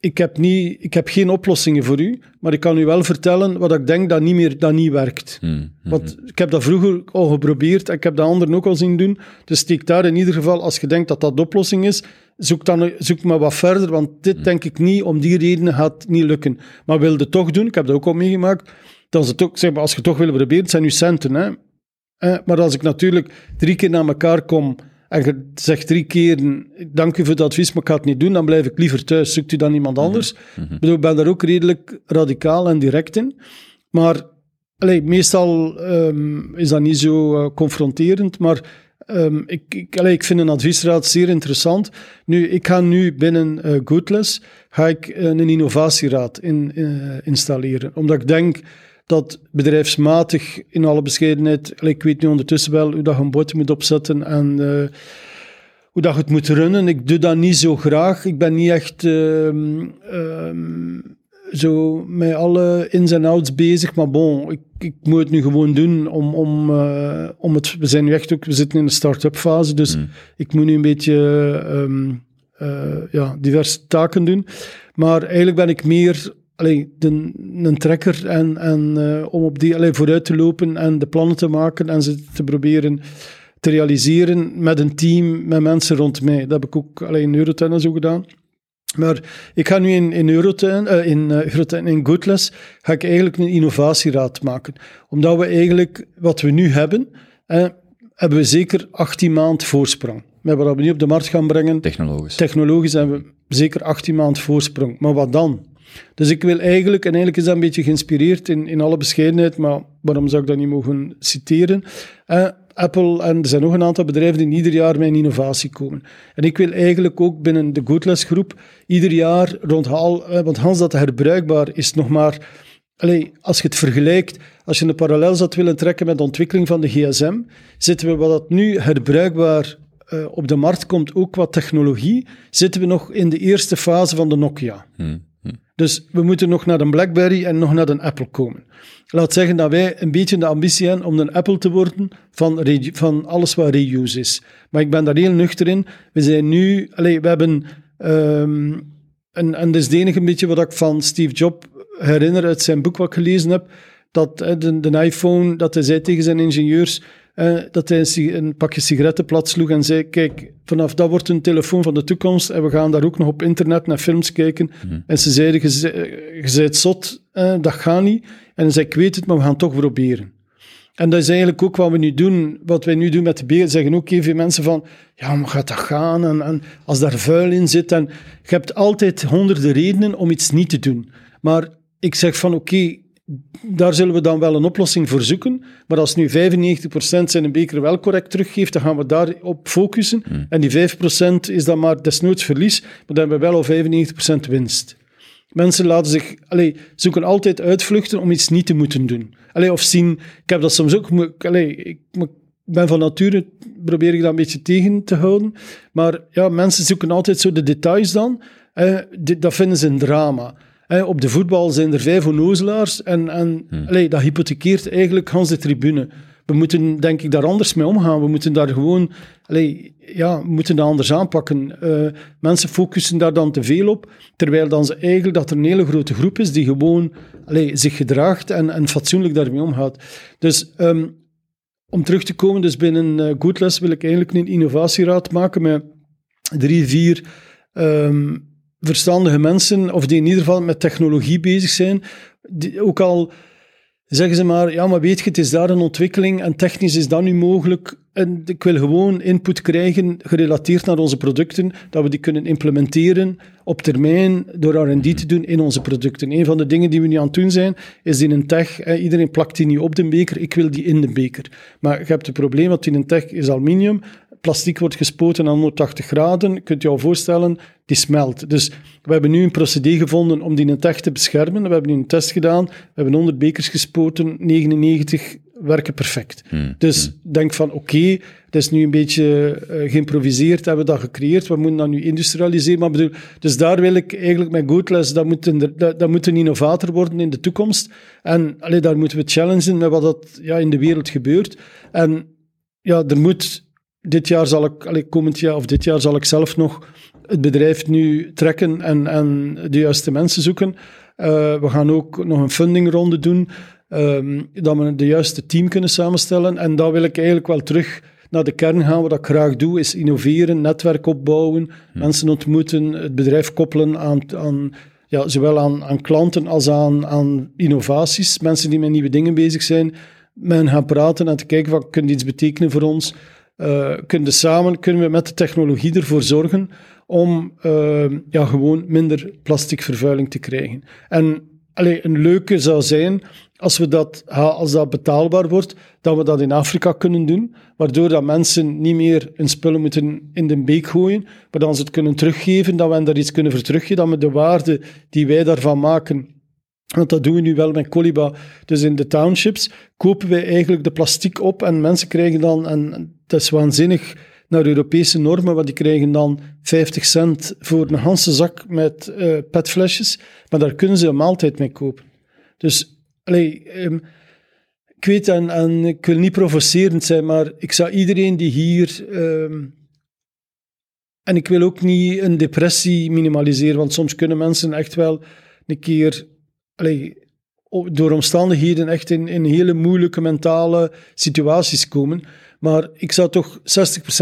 ik heb, niet, ik heb geen oplossingen voor u, maar ik kan u wel vertellen wat ik denk dat niet meer dat niet werkt. Hmm, hmm. Want ik heb dat vroeger al geprobeerd en ik heb de anderen ook al zien doen. Dus steek daar in ieder geval, als je denkt dat dat de oplossing is, zoek, dan, zoek maar wat verder, want dit denk ik niet, om die redenen gaat het niet lukken. Maar wil je het toch doen, ik heb dat ook al meegemaakt, dan is het ook, zeg maar, als je het toch wil proberen, het zijn nu centen. Hè? Eh, maar als ik natuurlijk drie keer naar elkaar kom en je zegt drie keer, dank u voor het advies, maar ik ga het niet doen, dan blijf ik liever thuis. Zoekt u dan iemand anders? Ik bedoel, ik ben daar ook redelijk radicaal en direct in. Maar allee, meestal ehm, is dat niet zo eh, confronterend, maar ehm, ik, ik, allee, ik vind een adviesraad zeer interessant. Nu, ik ga nu binnen eh Goodless ga ik eh, een innovatieraad in, installeren, omdat ik denk dat bedrijfsmatig, in alle bescheidenheid, ik weet nu ondertussen wel hoe dat je een bord moet opzetten en eh, hoe dat je het moet runnen. Ik doe dat niet zo graag. Ik ben niet echt ehm, ehm, zo met alle ins en outs bezig. Maar bon, ik, ik moet het nu gewoon doen om, om, eh, om het... We zijn nu echt ook... We zitten in de start-up fase, dus Mm. ik moet nu een beetje ehm, eh, ja, diverse taken doen. Maar eigenlijk ben ik meer allee, de, een trekker en, en, eh, om op die allee, vooruit te lopen en de plannen te maken en ze te proberen te realiseren met een team, met mensen rond mij. Dat heb ik ook alleen in Eurotuin en zo gedaan. Maar ik ga nu in, in Eurotuin, eh, in, Eurotuin, in Goodless, ga ik eigenlijk een innovatieraad maken. Omdat we eigenlijk, wat we nu hebben, eh, hebben we zeker 18 maand voorsprong. Met wat we nu op de markt gaan brengen, Technologisch. technologisch hebben we zeker 18 maand voorsprong. Maar wat dan? Dus ik wil eigenlijk, en eigenlijk is dat een beetje geïnspireerd in, in alle bescheidenheid, maar waarom zou ik dat niet mogen citeren? Eh, Apple en er zijn nog een aantal bedrijven die ieder jaar met een innovatie komen. En ik wil eigenlijk ook binnen de Goodless groep ieder jaar rond eh, want Hans dat herbruikbaar is nog maar Allee, als je het vergelijkt, als je een parallel zou willen trekken met de ontwikkeling van de gsm, zitten we wat dat nu herbruikbaar eh, op de markt komt, ook qua technologie, zitten we nog in de eerste fase van de Nokia. Hmm. Dus we moeten nog naar een BlackBerry en nog naar een Apple komen. Laat zeggen dat wij een beetje de ambitie hebben om een Apple te worden van, van alles wat reuse is. Maar ik ben daar heel nuchter in. We zijn nu, allee, we hebben, ehm, en, en dat is het enige beetje wat ik van Steve Jobs herinner uit zijn boek wat ik gelezen heb, dat de, de iPhone, dat hij zei tegen zijn ingenieurs, dat hij een, een pakje sigaretten plat sloeg en zei, kijk, vanaf dat wordt een telefoon van de toekomst en we gaan daar ook nog op internet naar films kijken. En ze zeiden, je bent zot, dat gaat niet. En hij zei, ik weet het, maar we gaan het toch proberen. En dat is eigenlijk ook wat we nu doen. Wat wij nu doen met de beer, zeggen ook veel mensen van, ja, maar gaat dat gaan? En, en als daar vuil in zit. En je hebt altijd honderden redenen om iets niet te doen. Maar ik zeg van, oké, daar zullen we dan wel een oplossing voor zoeken. Maar als nu 95% zijn een beker wel correct teruggeeft, dan gaan we daarop focussen. En die 5% is dan maar desnoods verlies, maar dan hebben we wel al 95% winst. Mensen laten zich, allee, zoeken altijd uitvluchten om iets niet te moeten doen. Allee, of zien, ik heb dat soms ook, ik ben van nature, probeer ik dat een beetje tegen te houden. Maar ja, mensen zoeken altijd zo de details dan. Eh, dit- dat vinden ze een drama. Eh, op de voetbal zijn er vijf onnozelaars en, en allee, dat hypothekeert eigenlijk Hans de tribune. We moeten, denk ik, daar anders mee omgaan. We moeten daar gewoon, allee, ja, moeten dat anders aanpakken. Eh, mensen focussen daar dan te veel op, terwijl dan ze eigenlijk dat er een hele grote groep is die gewoon allee, zich gedraagt en, en fatsoenlijk daarmee omgaat. Dus ehm, om terug te komen, dus binnen uh, Goodless wil ik eigenlijk een innovatieraad maken met drie, vier ehm, verstandige mensen, of die in ieder geval met technologie bezig zijn. Die, ook al zeggen ze maar, ja, maar weet je, het is daar een ontwikkeling en technisch is dat nu mogelijk. En ik wil gewoon input krijgen gerelateerd naar onze producten, dat we die kunnen implementeren op termijn door R&D te doen in onze producten. Een van de dingen die we nu aan het doen zijn, is in een tech, iedereen plakt die nu op de beker, ik wil die in de beker. Maar je hebt het probleem dat in een tech is aluminium, plastic wordt gespoten aan 180 graden, je kunt je al voorstellen, die smelt. Dus we hebben nu een procedé gevonden om die in tech te beschermen. We hebben nu een test gedaan, we hebben 100 bekers gespoten, 99 werken perfect. Dus denk van, oké, het is nu een beetje uh, geïmproviseerd, hebben we dat gecreëerd, we moeten dat nu industrialiseren. Maar bedoel, dus daar wil ik eigenlijk met Goodless, dat moet, een, dat, dat moet een innovator worden in de toekomst. En allee, daar moeten we challengen met wat dat, ja, in de wereld gebeurt. En ja, er moet dit jaar zal ik, allee, komend jaar of dit jaar zal ik zelf nog het bedrijf nu trekken en, en de juiste mensen zoeken. Uh, we gaan ook nog een fundingronde doen, um, dat we de juiste team kunnen samenstellen. En daar wil ik eigenlijk wel terug naar de kern gaan. Wat ik graag doe, is innoveren, netwerk opbouwen, hm. mensen ontmoeten, het bedrijf koppelen aan, aan ja, zowel aan, aan klanten als aan, aan innovaties. Mensen die met nieuwe dingen bezig zijn, met hen gaan praten en te kijken wat kan iets betekenen voor ons. Uh, kunnen, samen, kunnen we met de technologie ervoor zorgen om uh, ja, gewoon minder plasticvervuiling te krijgen. En allee, een leuke zou zijn als, we dat, als dat betaalbaar wordt, dat we dat in Afrika kunnen doen, waardoor dat mensen niet meer hun spullen moeten in de beek gooien, maar dan ze het kunnen teruggeven, dat we hen daar iets kunnen voor teruggeven, dat we de waarde die wij daarvan maken want dat doen we nu wel met Coliba. Dus in de townships kopen wij eigenlijk de plastic op en mensen krijgen dan, en dat is waanzinnig naar Europese normen, want die krijgen dan 50 cent voor een ganse zak met uh, petflesjes, maar daar kunnen ze een maaltijd mee kopen. Dus, allee, um, ik weet, en, ik wil niet provocerend zijn, maar ik zou iedereen die hier... Um, en ik wil ook niet een depressie minimaliseren, want soms kunnen mensen echt wel een keer door omstandigheden echt in, in hele moeilijke mentale situaties komen. Maar ik zou toch 60%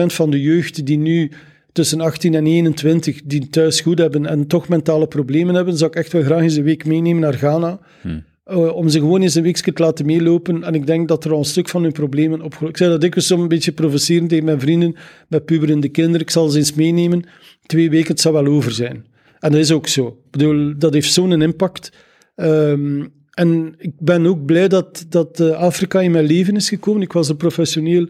van de jeugd die nu tussen 18 en 21, die thuis goed hebben en toch mentale problemen hebben, zou ik echt wel graag eens een week meenemen naar Ghana. Hmm. Uh, om ze gewoon eens een weekje te laten meelopen. En ik denk dat er al een stuk van hun problemen opgelost Ik zei dat ik soms een beetje provocerend tegen mijn vrienden met puberende kinderen. Ik zal ze eens meenemen. Twee weken, het zou wel over zijn. En dat is ook zo. Ik bedoel, dat heeft zo'n impact. Um, en ik ben ook blij dat, dat uh, Afrika in mijn leven is gekomen. Ik was er professioneel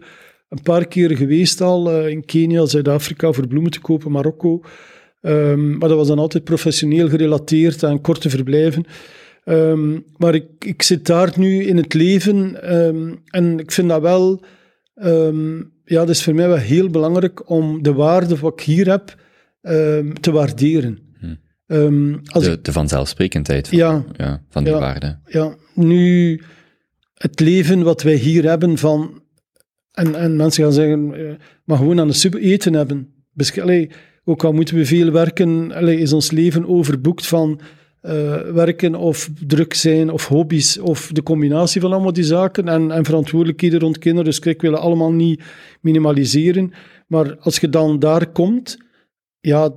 een paar keer geweest al, uh, in Kenia, Zuid-Afrika, voor bloemen te kopen, Marokko. Um, maar dat was dan altijd professioneel gerelateerd aan korte verblijven. Um, maar ik, ik zit daar nu in het leven en ik vind dat wel... ja, dat is voor mij wel heel belangrijk om de waarde wat ik hier heb te waarderen. Um, als de, ik, de vanzelfsprekendheid van, ja, ja, van die ja, waarde. Ja, nu het leven wat wij hier hebben van... En, en mensen gaan zeggen, uh, maar gewoon aan de sub eten hebben. Allee, ook al moeten we veel werken, is ons leven overboekt van eh, werken of druk zijn of hobby's of de combinatie van allemaal die zaken en, en verantwoordelijkheden rond kinderen. Dus ik wil allemaal niet minimaliseren. Maar als je dan daar komt, ja,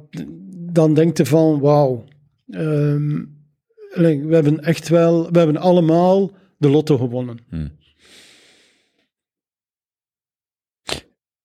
dan denk je van wauw. ehm, we hebben echt wel, we hebben allemaal de lotto gewonnen.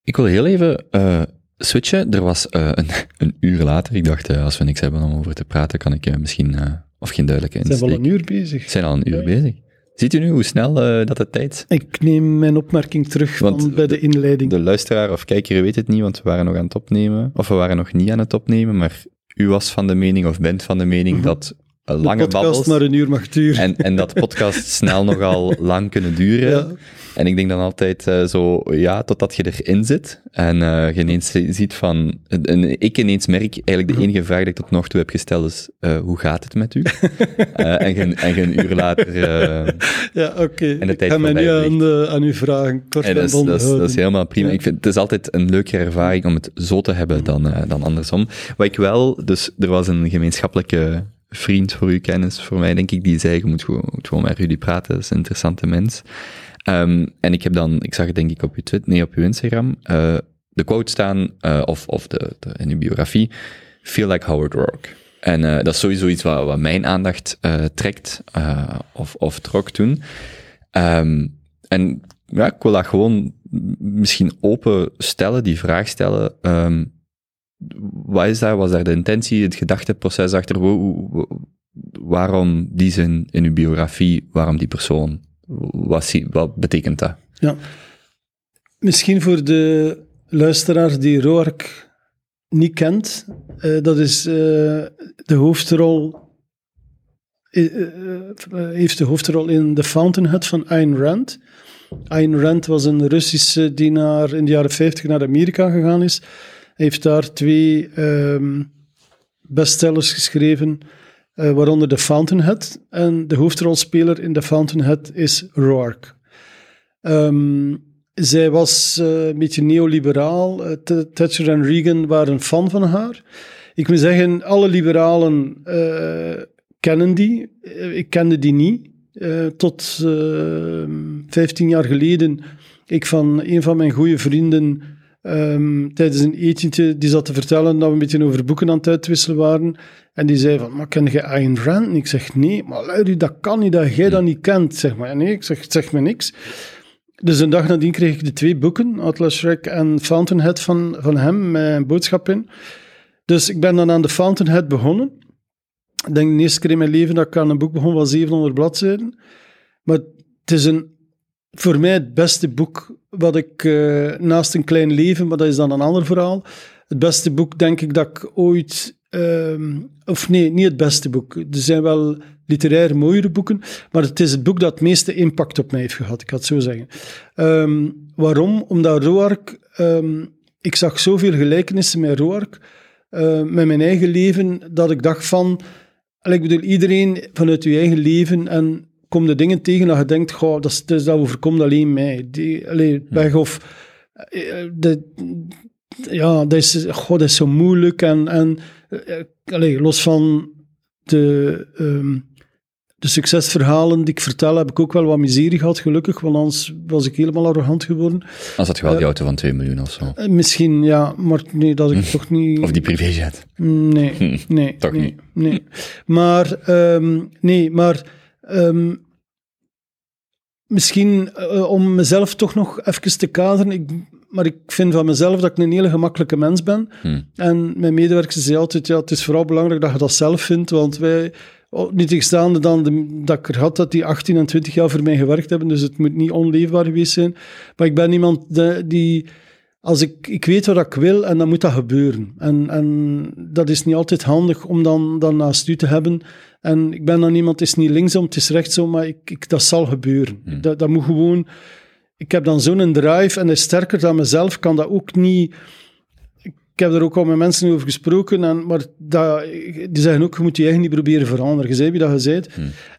Ik wil heel even eh, switchen. Er was eh, een, een uur later, ik dacht, eh, als we niks hebben om over te praten, kan ik misschien, of geen duidelijke We zijn wel insteek. een uur bezig. We zijn al een uur Ja. bezig. Ziet u nu hoe snel dat de tijd... Ik neem mijn opmerking terug Want van bij de inleiding. De luisteraar of kijker weet het niet, want we waren nog aan het opnemen. Of we waren nog niet aan het opnemen, maar u was van de mening, of bent van de mening, Mhm. dat lange podcast babbels... maar een uur mag duren. En, en dat podcasts snel nogal lang kunnen duren. ja. En ik denk dan altijd eh, zo, ja, totdat je erin zit en eh, je ineens ziet van... En ik ineens merk, eigenlijk de enige vraag die ik tot nog toe heb gesteld is, eh, hoe gaat het met u? En, je, en je een uur later... Ja, oké. En de Ik ga mij nu aan, de, aan u vragen. Kort en en dat, is, dat, is, helemaal prima. Ja. Ik vind, het is altijd een leukere ervaring om het zo te hebben dan, dan andersom. Wat ik wel, dus er was een gemeenschappelijke vriend voor u kennis, voor mij denk ik, die zei, je moet gewoon, moet gewoon met Rudy praten, dat is een interessante mens. Ehm, en ik heb dan, ik zag het denk ik op uw Twitter, nee, op uw Instagram, eh, de quote staan, eh, of, of de, de, in uw biografie, feel like Howard Rourke. En eh, dat is sowieso iets wat, wat mijn aandacht trekt, of, of trok toen. Ehm, en ja, ik wil dat gewoon misschien open stellen, die vraag stellen. Ehm, wat is daar, was daar de intentie, het gedachteproces achter? Waarom die zin in uw biografie? Waarom die persoon? Wat, wat betekent dat? Ja. Misschien voor de luisteraar die Roark niet kent, eh, dat is eh, de hoofdrol, eh, heeft de hoofdrol in The Fountainhead van Ayn Rand. Ayn Rand was een Russische die naar, in de jaren 50 naar Amerika gegaan is. Heeft daar twee ehm, bestsellers geschreven, eh, waaronder The Fountainhead. En de hoofdrolspeler in The Fountainhead is Roark. Ehm, zij was eh, een beetje neoliberaal. Eh, Th- Thatcher en Reagan waren fan van haar. Ik moet zeggen, alle liberalen kennen die. Ik kende die niet. Tot eh, 15 jaar geleden, ik van een van mijn goede vrienden ehm, tijdens een etentje, die zat te vertellen dat we een beetje over boeken aan het uitwisselen waren. En die zei van, maar ken je Ayn Rand? En ik zeg, nee, maar luister, dat kan niet, dat jij dat niet kent. Zeg maar, nee, ik zeg, het zegt me niks. Dus een dag nadien kreeg ik de twee boeken, Atlas Shrek en Fountainhead van, van hem, een boodschap in. Dus ik ben dan aan de Fountainhead begonnen. Ik denk de eerste keer in mijn leven dat ik aan een boek begon van 700 bladzijden. Maar het is een, voor mij het beste boek wat ik, eh, naast een klein leven, maar dat is dan een ander verhaal. Het beste boek, denk ik, dat ik ooit... ehm, of nee, niet het beste boek. Er zijn wel literair mooiere boeken, maar het is het boek dat het meeste impact op mij heeft gehad, ik ga het zo zeggen. Ehm, waarom? Omdat Roark... ehm, ik zag zoveel gelijkenissen met Roark, eh, met mijn eigen leven, dat ik dacht van... Ik bedoel, iedereen vanuit je eigen leven en kom de dingen tegen dat je denkt, goh, dat, is, dat overkomt alleen mij. Die, allee, weg of... eh, De, ja, dat is, goh, dat is zo moeilijk en... en eh, allee, los van de, ehm, de succesverhalen die ik vertel, heb ik ook wel wat miserie gehad, gelukkig, want anders was ik helemaal arrogant geworden. Als had je wel die auto van 2 miljoen of zo. Eh, misschien, ja, maar nee, dat ik toch niet... Of die privéjet. Nee, Hm, nee. toch nee, niet. Nee. Maar, ehm, nee, maar ehm, misschien eh, om mezelf toch nog even te kaderen. Ik, maar ik vind van mezelf dat ik een hele gemakkelijke mens ben. Hm. En mijn medewerkers zeggen altijd, ja, het is vooral belangrijk dat je dat zelf vindt, want wij, oh, niet tegenstaande dan de, dat ik er had dat die 18 en 20 jaar voor mij gewerkt hebben, dus het moet niet onleefbaar geweest zijn. Maar ik ben iemand de- die, als ik, ik weet wat ik wil en dan moet dat gebeuren. En, en dat is niet altijd handig om dan, dan naast u te hebben. En ik ben dan iemand, het is niet linksom, het is rechtsom, maar ik, ik, dat zal gebeuren. Dat, dat moet gewoon... Ik heb dan zo'n drive en is sterker dan mezelf, kan dat ook niet... Ik heb er ook al met mensen over gesproken, en, maar dat, die zeggen ook, je moet je eigen niet proberen veranderen. Je zei wie dat je zei.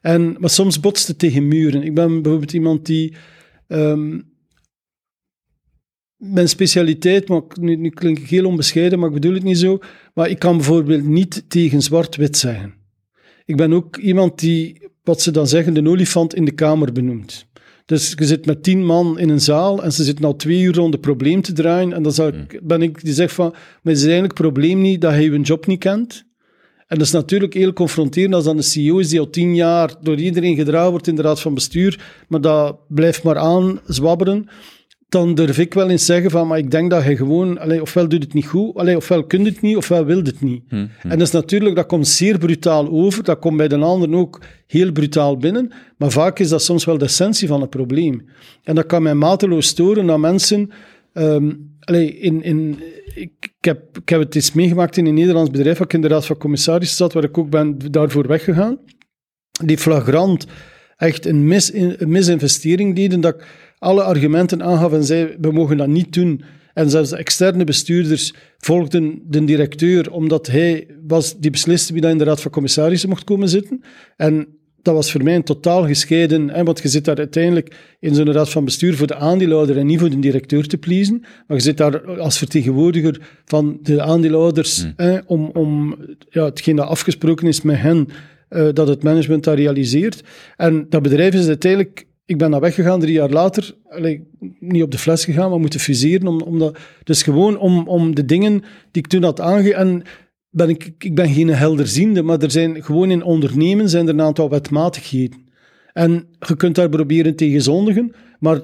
En, maar soms botst het tegen muren. Ik ben bijvoorbeeld iemand die... ehm, mijn specialiteit, maar nu, nu klink ik heel onbescheiden, maar ik bedoel het niet zo. Maar ik kan bijvoorbeeld niet tegen zwart-wit zeggen. ik ben ook iemand die, wat ze dan zeggen, de olifant in de kamer benoemt. Dus je zit met tien man in een zaal en ze zitten al twee uur rond het probleem te draaien. En dan ik, ben ik die zegt van, maar het is eigenlijk het probleem niet dat hij je job niet kent. En dat is natuurlijk heel confronterend als dan een CEO is die al tien jaar door iedereen gedragen wordt in de raad van bestuur, maar dat blijft maar aan zwabberen. Dan durf ik wel eens zeggen van, maar ik denk dat hij gewoon, allee, ofwel doet het niet goed, allee, ofwel kunt het niet, ofwel wil het niet. En dat is natuurlijk, dat komt zeer brutaal over, dat komt bij de anderen ook heel brutaal binnen, maar vaak is dat soms wel de essentie van het probleem. En dat kan mij mateloos storen dat mensen allee, in, in, ik, ik heb, ik heb het eens meegemaakt in een Nederlands bedrijf, waar ik in de raad van commissarissen zat, waar ik ook ben daarvoor weggegaan. Die flagrant echt een, mis, een misinvestering deden, dat ik alle argumenten aangaf en zei, we mogen dat niet doen. En zelfs de externe bestuurders volgden de directeur, omdat hij was die besliste wie dat in de raad van commissarissen mocht komen zitten. En dat was voor mij een totaal gescheiden, hè, want je zit daar uiteindelijk in zo'n raad van bestuur voor de aandeelhouder en niet voor de directeur te pleasen, maar je zit daar als vertegenwoordiger van de aandeelhouders hè, om, om ja, hetgeen dat afgesproken is met hen, eh, dat het management dat realiseert. En dat bedrijf is uiteindelijk, ik ben daar weggegaan drie jaar later, allee, niet op de fles gegaan, maar moeten fuseren, om, om dat, dus gewoon om, om de dingen die ik toen had aange ben ik, ik ben geen helderziende, maar er zijn gewoon in ondernemen zijn er een aantal wetmatigheden. En je kunt daar proberen tegen zondigen, maar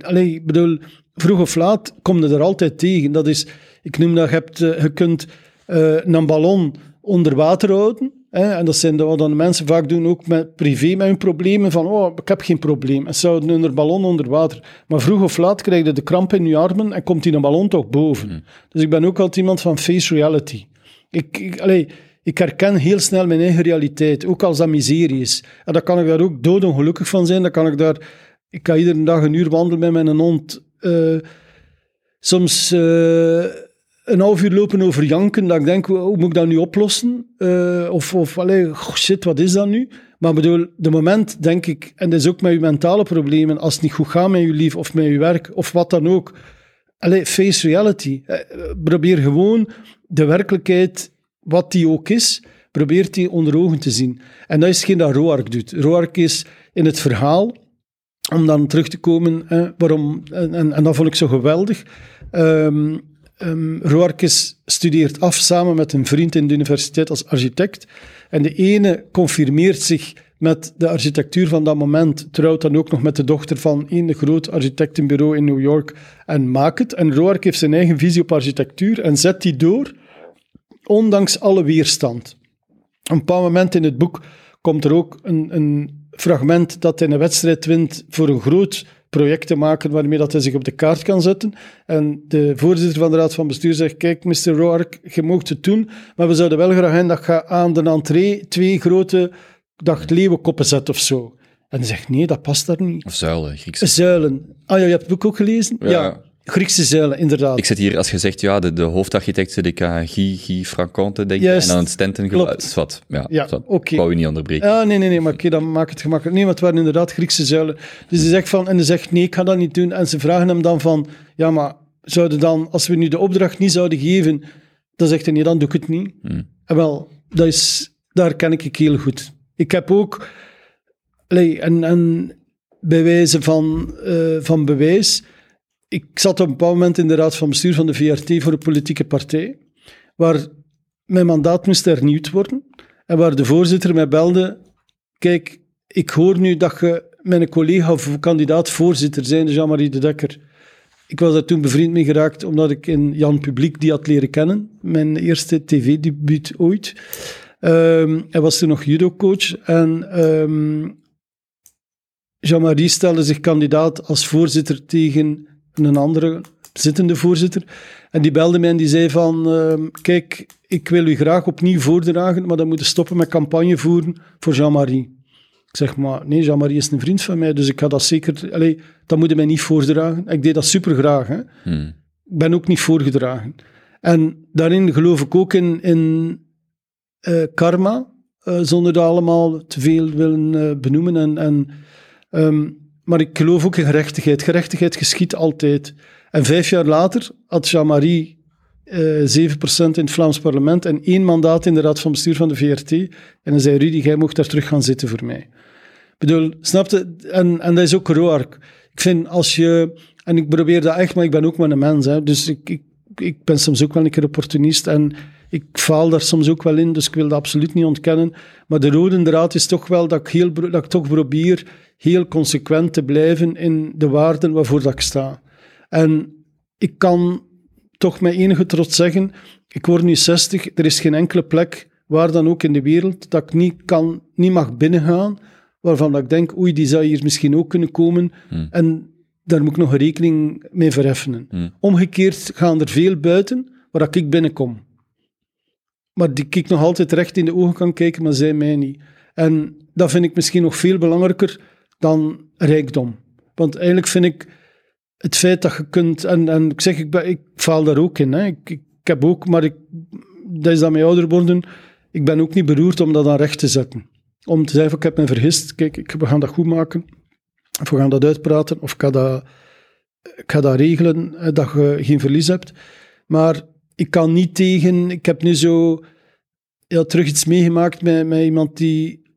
allee, ik bedoel, vroeg of laat kom je er altijd tegen. Dat is, ik noem dat, je, hebt, eh, je kunt eh, een ballon onder water houden. En dat zijn wat dan mensen vaak doen, ook met privé, met hun problemen, van oh, ik heb geen probleem. En ze houden hun ballon onder water. Maar vroeg of laat krijg je de kramp in je armen en komt die een ballon toch boven. Dus ik ben ook altijd iemand van face reality. Ik, ik, allee, ik herken heel snel mijn eigen realiteit, ook als dat miserie is. En dan kan ik daar ook doodongelukkig van zijn. Dan kan ik daar... Ik kan iedere dag een uur wandelen met mijn hond. eh, soms eh, een half uur lopen over janken, dat ik denk, hoe moet ik dat nu oplossen? Eh, of, of shit, wat is dat nu? Maar bedoel, de moment, denk ik, en dat is ook met je mentale problemen, als het niet goed gaat met je lief of met je werk, of wat dan ook, allee, face reality. Eh, probeer gewoon de werkelijkheid, wat die ook is, probeert die onder ogen te zien. En dat is hetgeen dat Roark doet. Roark is in het verhaal, om dan terug te komen, waarom, en, en, en dat vond ik zo geweldig. Ehm um, Roarkes studeert af samen met een vriend in de universiteit als architect. En de ene confirmeert zich met de architectuur van dat moment, trouwt dan ook nog met de dochter van een groot architectenbureau in New York en maakt het. En Roark heeft zijn eigen visie op architectuur en zet die door, ondanks alle weerstand. Een bepaald moment in het boek komt er ook een, een fragment dat hij een wedstrijd wint voor een groot project te maken waarmee dat hij zich op de kaart kan zetten. En de voorzitter van de raad van bestuur zegt, kijk, Mr. Roark, je moogt het doen, maar we zouden wel graag hebben dat je aan de entree twee grote dacht leeuwenkoppen zet of zo. En hij zegt, nee, dat past daar niet. Of zuilen, Griekse. Zuilen. Ah ja, je hebt het boek ook gelezen? Ja. Griekse zuilen, inderdaad. Ik zit hier, als je zegt, ja, de, de hoofdarchitect zit ik aan Guy, Guy Franconte, denk ik, Juist. en aan het Stenten. Klopt. Ja, Ja, oké. Ik wou je niet onderbreken. Ja, nee, nee, nee, maar oké, dan maak het gemakkelijk. Nee, want het waren inderdaad Griekse zuilen. Dus hij zegt van, en hij zegt, nee, ik ga dat niet doen. En ze vragen hem dan van, ja, maar zouden dan, als we nu de opdracht niet zouden geven, dan zegt hij, nee, dan doe ik het niet. En wel, dat is, daar ken ik ik heel goed. Ik heb ook, en, en bij wijze van, eh, van bewijs, ik zat op een bepaald moment in de raad van bestuur van de VRT voor een politieke partij, waar mijn mandaat moest hernieuwd worden. En waar de voorzitter mij belde, kijk, ik hoor nu dat je mijn collega of kandidaat voorzitter zijn, Jean-Marie de Dekker. Ik was daar toen bevriend mee geraakt, omdat ik in Jan Publiek die had leren kennen. Mijn eerste tv-debuut ooit. Ehm, hij was toen nog judocoach. En ehm, Jean-Marie stelde zich kandidaat als voorzitter tegen een andere zittende voorzitter. En die belde mij en die zei van, ehm, kijk, ik wil u graag opnieuw voordragen, maar dan moeten stoppen met campagne voeren voor Jean-Marie. Ik zeg, maar nee, Jean-Marie is een vriend van mij, dus ik ga dat zeker... Allee, dat moet je mij niet voordragen. Ik deed dat super graag, hè. Hmm. Ik ben ook niet voorgedragen. En daarin geloof ik ook in, in eh, karma, eh, zonder dat allemaal te veel willen eh, benoemen. En, en, ehm, maar ik geloof ook in gerechtigheid. Gerechtigheid geschiet altijd. En vijf jaar later had Jean-Marie eh 7% in het Vlaams parlement en één mandaat in de raad van bestuur van de VRT. En dan zei Rudy, jij mocht daar terug gaan zitten voor mij. Ik bedoel, snapte? En, en dat is ook roark. Ik vind als je... En ik probeer dat echt, maar ik ben ook maar een mens. Hè, dus ik, ik, ik ben soms ook wel een keer opportunist en ik faal daar soms ook wel in, dus ik wil dat absoluut niet ontkennen. Maar de rode draad is toch wel dat ik, heel, dat ik toch probeer heel consequent te blijven in de waarden waarvoor dat ik sta. En ik kan toch met enige trots zeggen, ik word nu 60, er is geen enkele plek, waar dan ook in de wereld, dat ik niet, kan, niet mag binnengaan, waarvan dat ik denk, oei, die zou hier misschien ook kunnen komen. En daar moet ik nog een rekening mee verheffenen. Omgekeerd gaan er veel buiten, waar dat ik binnenkom. Maar die ik nog altijd recht in de ogen kan kijken, maar zij mij niet. En dat vind ik misschien nog veel belangrijker dan rijkdom. Want eigenlijk vind ik het feit dat je kunt... En, en ik zeg, ik, ben, ik faal daar ook in. Hè. Ik, ik, heb ook, maar ik, dat is dat mijn ouder worden. Ik ben ook niet beroerd om dat aan recht te zetten. Om te zeggen, ik heb me vergist, kijk, ik, we gaan dat goed maken. Of we gaan dat uitpraten, of ik ga dat, ik ga dat regelen, eh, dat je geen verlies hebt. Maar ik kan niet tegen... Ik heb nu zo ja, terug iets meegemaakt met, met iemand die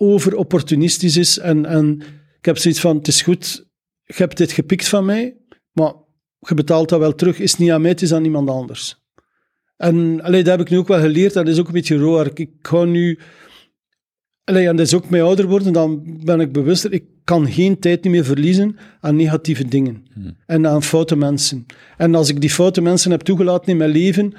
over-opportunistisch is. En, en ik heb zoiets van, het is goed, je hebt dit gepikt van mij, maar je betaalt dat wel terug. Is niet aan mij, het is aan iemand anders. En allee, dat heb ik nu ook wel geleerd. Dat is ook een beetje roer. Ik ga nu... Allee, en dat is ook mijn ouder worden, dan ben ik bewuster. Ik kan geen tijd meer verliezen aan negatieve dingen. En aan foute mensen. En als ik die foute mensen heb toegelaten in mijn leven,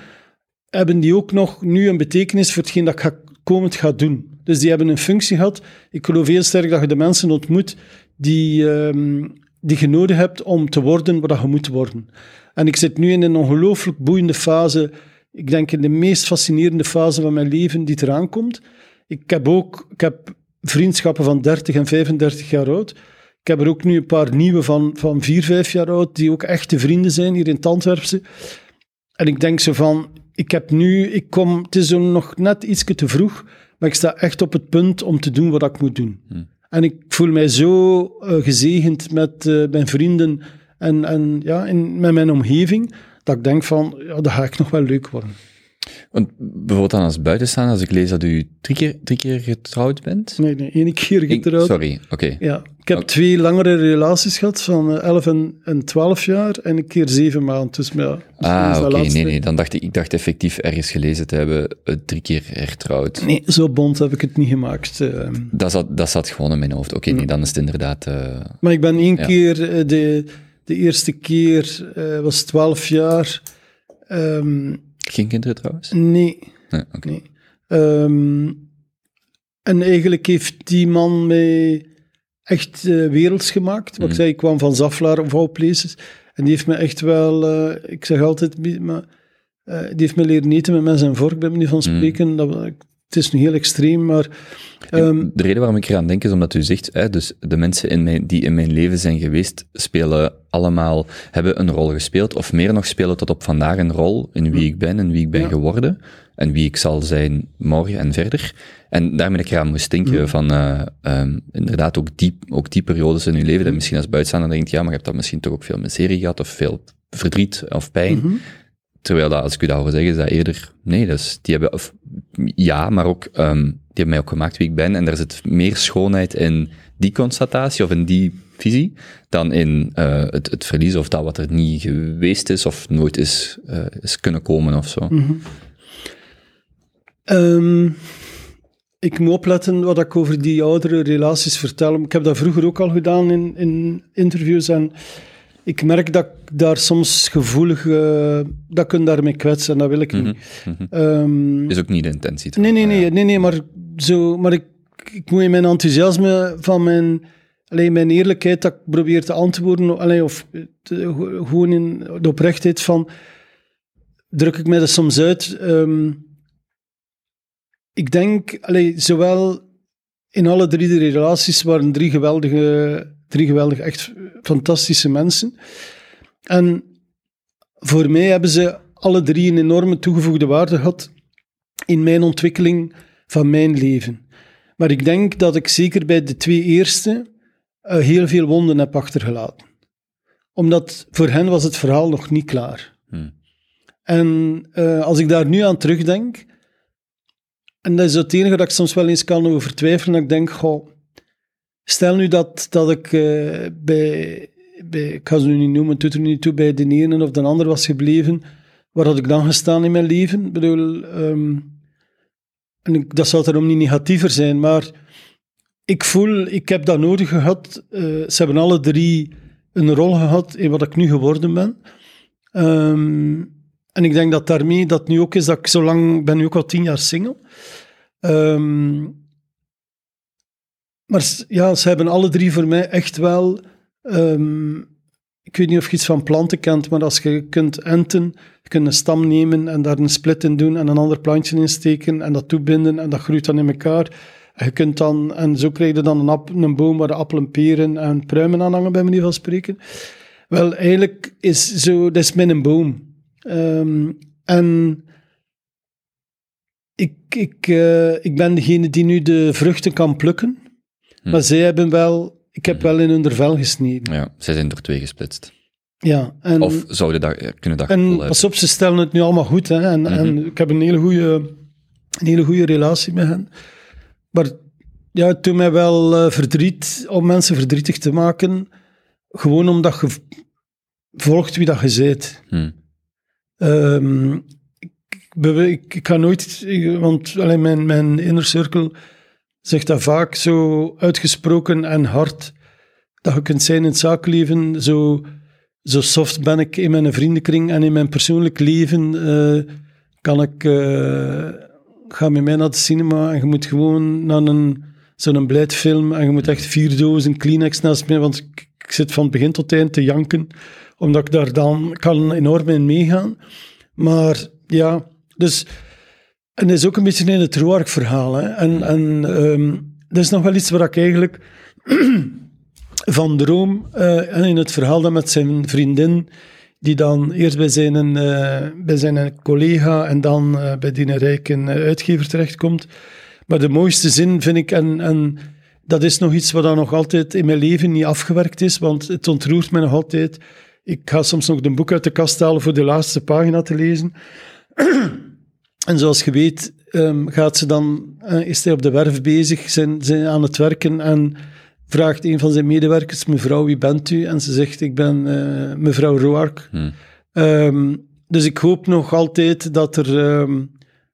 hebben die ook nog nu een betekenis voor hetgeen dat ik ga, komend ga doen. Dus die hebben een functie gehad. Ik geloof heel sterk dat je de mensen ontmoet die, ehm, die je hebt om te worden wat je moet worden. En ik zit nu in een ongelooflijk boeiende fase. Ik denk in de meest fascinerende fase van mijn leven die eraan komt. Ik heb ook ik heb vriendschappen van 30 en 35 jaar oud. Ik heb er ook nu een paar nieuwe van, van 4, 5 jaar oud, die ook echte vrienden zijn hier in het Antwerpse. En ik denk zo van, ik heb nu, ik kom, het is nog net iets te vroeg, maar ik sta echt op het punt om te doen wat ik moet doen. En ik voel mij zo eh, gezegend met eh, mijn vrienden en, en ja, in, met mijn omgeving, dat ik denk van, ja, dat ga ik nog wel leuk worden. Want bijvoorbeeld dan als buitenstaander, als ik lees dat u drie keer, drie keer getrouwd bent. Nee, nee, één keer Ik- getrouwd. sorry, oké. Ja, heb Oké. twee langere relaties gehad, van eh, 11 en, en 12 jaar, en een keer 7 maanden. Dus, ja, is Ah, oké, nee, nee. Dan dacht ik, ik dacht effectief ergens gelezen te hebben, eh, drie keer hertrouwd. Nee, zo bond heb ik het niet gemaakt. eh. Dat zat, dat zat gewoon in mijn hoofd. Oké, nee, dan is het inderdaad... eh, Maar ik ben één Ja. keer, de, de eerste keer was 12 jaar. Ehm, geen kinderen trouwens? nee, nee. Ehm, en eigenlijk heeft die man mij echt eh, werelds gemaakt. Wat ik zei, ik kwam van Zaflaar of all places. En die heeft me echt wel, eh, ik zeg altijd, maar, eh, die heeft me leren eten met mes en vork, bij manier van spreken. Dat, het is nu heel extreem, maar... ehm, de reden waarom ik eraan denk is omdat u zegt, hè, dus de mensen in mijn, die in mijn leven zijn geweest, spelen allemaal, hebben een rol gespeeld, of meer nog spelen tot op vandaag een rol in wie ik ben en wie ik ben Ja. geworden, en wie ik zal zijn morgen en verder. En daarmee ik eraan moest denken van, eh, ehm, inderdaad, ook die, ook die periodes in uw leven, dat misschien als buitenstaander denkt, ja, maar je hebt dat misschien toch ook veel miserie gehad, of veel verdriet of pijn. Terwijl dat, als ik u dat hoor zeggen, is dat eerder, nee, is, die hebben, of, ja, maar ook, ehm, die hebben mij ook gemaakt wie ik ben. En daar zit meer schoonheid in die constatatie of in die visie, dan in eh, het, het verlies of dat wat er niet geweest is of nooit is, eh, is kunnen komen of zo. Ehm, ik moet opletten wat ik over die oudere relaties vertel. Ik heb dat vroeger ook al gedaan in, in interviews en ik merk dat ik daar soms gevoelig, eh, dat ik hun daarmee kwets en dat wil ik niet. Ehm, Is ook niet de intentie. nee, nee, nee, nee, nee, maar, zo, maar ik, ik moet in mijn enthousiasme van mijn, alleen mijn eerlijkheid dat ik probeer te antwoorden, alleen, of te- gewoon in de oprechtheid van, druk ik mij dat soms uit. Ehm, ik denk, allee, zowel in alle drie de relaties waren drie geweldige, drie geweldige, echt fantastische mensen. En voor mij hebben ze alle drie een enorme toegevoegde waarde gehad in mijn ontwikkeling van mijn leven. Maar ik denk dat ik zeker bij de twee eerste eh, heel veel wonden heb achtergelaten. Omdat voor hen was het verhaal nog niet klaar. Hmm. En eh, als ik daar nu aan terugdenk, en dat is het enige dat ik soms wel eens kan over twijfelen, dat ik denk, goh, stel nu dat, dat ik eh, bij, bij, ik ga ze nu niet noemen, het doet er niet toe, bij de ene of de ander was gebleven, waar had ik dan gestaan in mijn leven? Ik bedoel, ehm, en dat zal daarom niet negatiever zijn, maar ik voel, ik heb dat nodig gehad. Eh, ze hebben alle drie een rol gehad in wat ik nu geworden ben. Ehm, en ik denk dat daarmee dat nu ook is dat ik zo lang ben nu ook al tien jaar single. Ehm, maar ja, ze hebben alle drie voor mij echt wel. ehm, ik weet niet of je iets van planten kent, maar als je kunt enten, je kunt een stam nemen en daar een split in doen en een ander plantje in steken en dat toebinden en dat groeit dan in elkaar. En je kunt dan, en zo krijg je dan een, een boom waar de appelen, peren en pruimen aan hangen, bij manier van spreken. Wel, eigenlijk is zo, dat is mijn boom. Ehm, en ik, ik, eh, ik ben degene die nu de vruchten kan plukken, Hm. maar zij hebben wel, ik heb wel in hun vel gesneden. Ja, zij zijn door twee gesplitst. Ja, en, Of zouden dat, eh, kunnen dat en pas op, ze stellen het nu allemaal goed. Hè, en, en Mhm. ik heb een hele goede, een hele goede relatie met hen. Maar ja, het doet mij wel eh, verdriet om mensen verdrietig te maken. Gewoon omdat je volgt wie dat je bent. Hm. Ehm, ik, ik, ga nooit, want alleen mijn, mijn inner circle zegt dat vaak zo uitgesproken en hard, dat je kunt zijn in het zakenleven. Zo, zo soft ben ik in mijn vriendenkring en in mijn persoonlijk leven. eh, kan ik, eh, ga met mij naar de cinema en je moet gewoon naar een, zo'n blijdfilm en je moet echt vier dozen Kleenex naast mij, want ik, ik zit van het begin tot eind te janken, omdat ik daar dan kan enorm in meegaan. Maar ja, dus... En dat is ook een beetje in het Roark verhaal. Hè. En, en ehm, dat is nog wel iets waar ik eigenlijk van droom. eh, en in het verhaal dan met zijn vriendin, die dan eerst bij zijn, eh, bij zijn collega en dan eh, bij die rijke eh, uitgever terechtkomt. Maar de mooiste zin vind ik, en, en dat is nog iets wat dan nog altijd in mijn leven niet afgewerkt is, want het ontroert me nog altijd. Ik ga soms nog een boek uit de kast halen voor de laatste pagina te lezen. En zoals je weet, ehm, gaat ze dan, eh, is hij op de werf bezig, zijn, zijn aan het werken en vraagt een van zijn medewerkers, mevrouw, wie bent u? En ze zegt, ik ben eh, mevrouw Roark. Hm. Ehm, dus ik hoop nog altijd dat er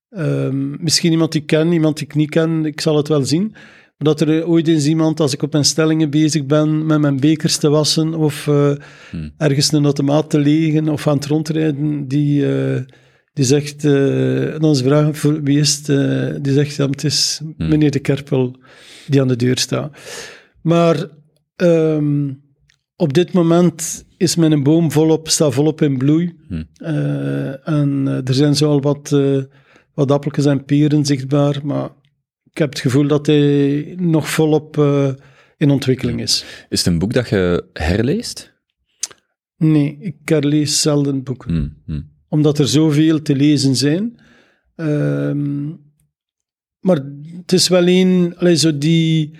ehm, misschien iemand die ik ken, iemand die ik niet ken, ik zal het wel zien. Dat er ooit eens iemand, als ik op mijn stellingen bezig ben, met mijn bekers te wassen of eh, Hm. ergens een automaat te legen of aan het rondrijden, die, eh, die zegt, eh, en dan ze vragen voor wie is het, eh, die zegt, ja, het is meneer de Kerpel die aan de deur staat. Maar ehm, op dit moment is mijn boom volop, staat volop in bloei. Hm. Eh, en eh, er zijn zo al wat, eh, wat appeltjes en peren zichtbaar, maar ik heb het gevoel dat hij nog volop eh, in ontwikkeling is. Is het een boek dat je herleest? Nee, ik herlees zelden boeken, Hm, hm. omdat er zoveel te lezen zijn. Ehm, maar het is wel een, allee, zo die,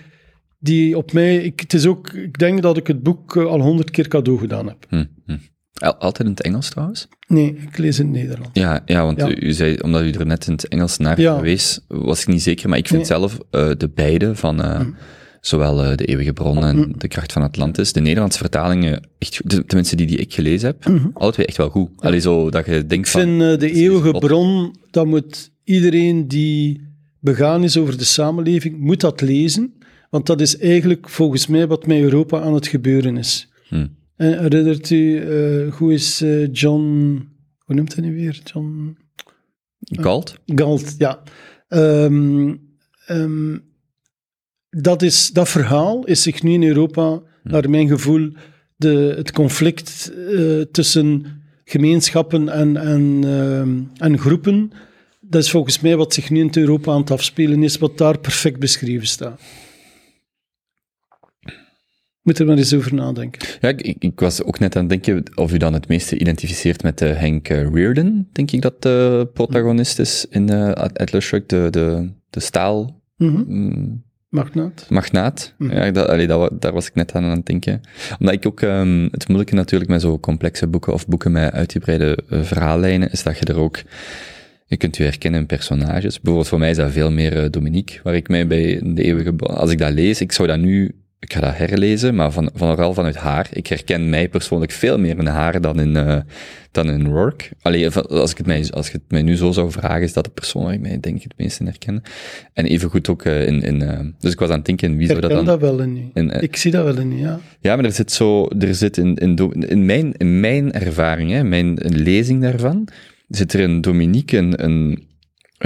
die op mij... Ik, het is ook, ik denk dat ik het boek eh, al honderd keer cadeau gedaan heb. Hm, hm. Al- Altijd in het Engels trouwens? Nee, ik lees in het Nederlands. Ja, ja want Ja. U, u zei, omdat u er net in het Engels naar Ja. verwees, was ik niet zeker, maar ik vind Nee. zelf eh, de beide van eh, Hm. zowel eh, De Eeuwige Bron en De Kracht van Atlantis, de Nederlandse vertalingen, echt, de- tenminste die die ik gelezen heb, alle twee echt wel goed. Allee, zo dat je denkt Mhm. Ik van... vind de eeuwige bron, dat moet iedereen die begaan is over de samenleving, moet dat lezen. Want dat is eigenlijk volgens mij wat met Europa aan het gebeuren is. Hm. En herinnert u, eh, hoe is eh, John, hoe noemt hij nu weer? John Galt? Galt, ja. Ehm, ehm, dat, is, dat verhaal is zich nu in Europa, naar mijn gevoel, de, het conflict eh, tussen gemeenschappen en, en, ehm, en groepen, dat is volgens mij wat zich nu in Europa aan het afspelen is, wat daar perfect beschreven staat. Moet er maar eens over nadenken. Ja, ik, ik- was ook net aan het denken of u dan het meeste identificeert met eh, Henk eh, Reardon, denk ik dat de protagonist is in eh Atlas Shrugged, de, de, de staal Mhm. mm, Magnaat. Magnaat. Mhm. Ja, dat, allee, dat, daar was ik net aan aan het denken. Omdat ik ook, ehm, het moeilijke natuurlijk met zo complexe boeken of boeken met uitgebreide eh, verhaallijnen, is dat je er ook, je kunt je herkennen in personages. Bijvoorbeeld voor mij is dat veel meer eh, Dominique, waar ik mij bij de eeuwige, als ik dat lees, ik zou dat nu, ik ga dat herlezen, maar van, vooral vanuit haar. Ik herken mij persoonlijk veel meer in haar dan in, eh, dan in Rourke. Allee, van- als ik het mij, als je het mij nu zo zou vragen, is dat de persoon waar ik mij denk ik het meest in herken. En evengoed ook eh, in, in eh, dus ik was aan het denken, wie Ik zou dat dan... dat wel in in, Ik zie dat wel in ja. ja, maar er zit zo, er zit in, in, in, mijn, in mijn ervaring, hè, mijn lezing daarvan, zit er in Dominique een, een,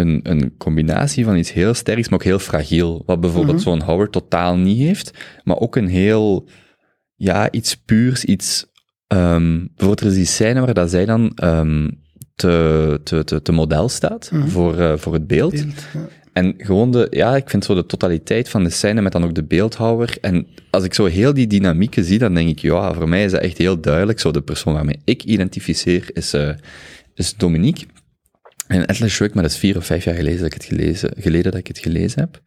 een, een combinatie van iets heel sterks, maar ook heel fragiel. Wat bijvoorbeeld Mhm. zo'n Howard totaal niet heeft, maar ook een heel, ja, iets puurs, iets, ehm bijvoorbeeld er is die scène waar dat zij dan ehm te, te, te, te model staat Mhm. voor, eh, voor het beeld. Beeld, ja. En gewoon de, ja, ik vind zo de totaliteit van de scène met dan ook de beeldhouwer. En als ik zo heel die dynamieken zie, dan denk ik, ja, voor mij is dat echt heel duidelijk. Zo de persoon waarmee ik identificeer is, eh, is Dominique. En Atlas Shrugged, maar dat is vier of vijf jaar geleden dat ik het gelezen, geleden dat ik het gelezen heb.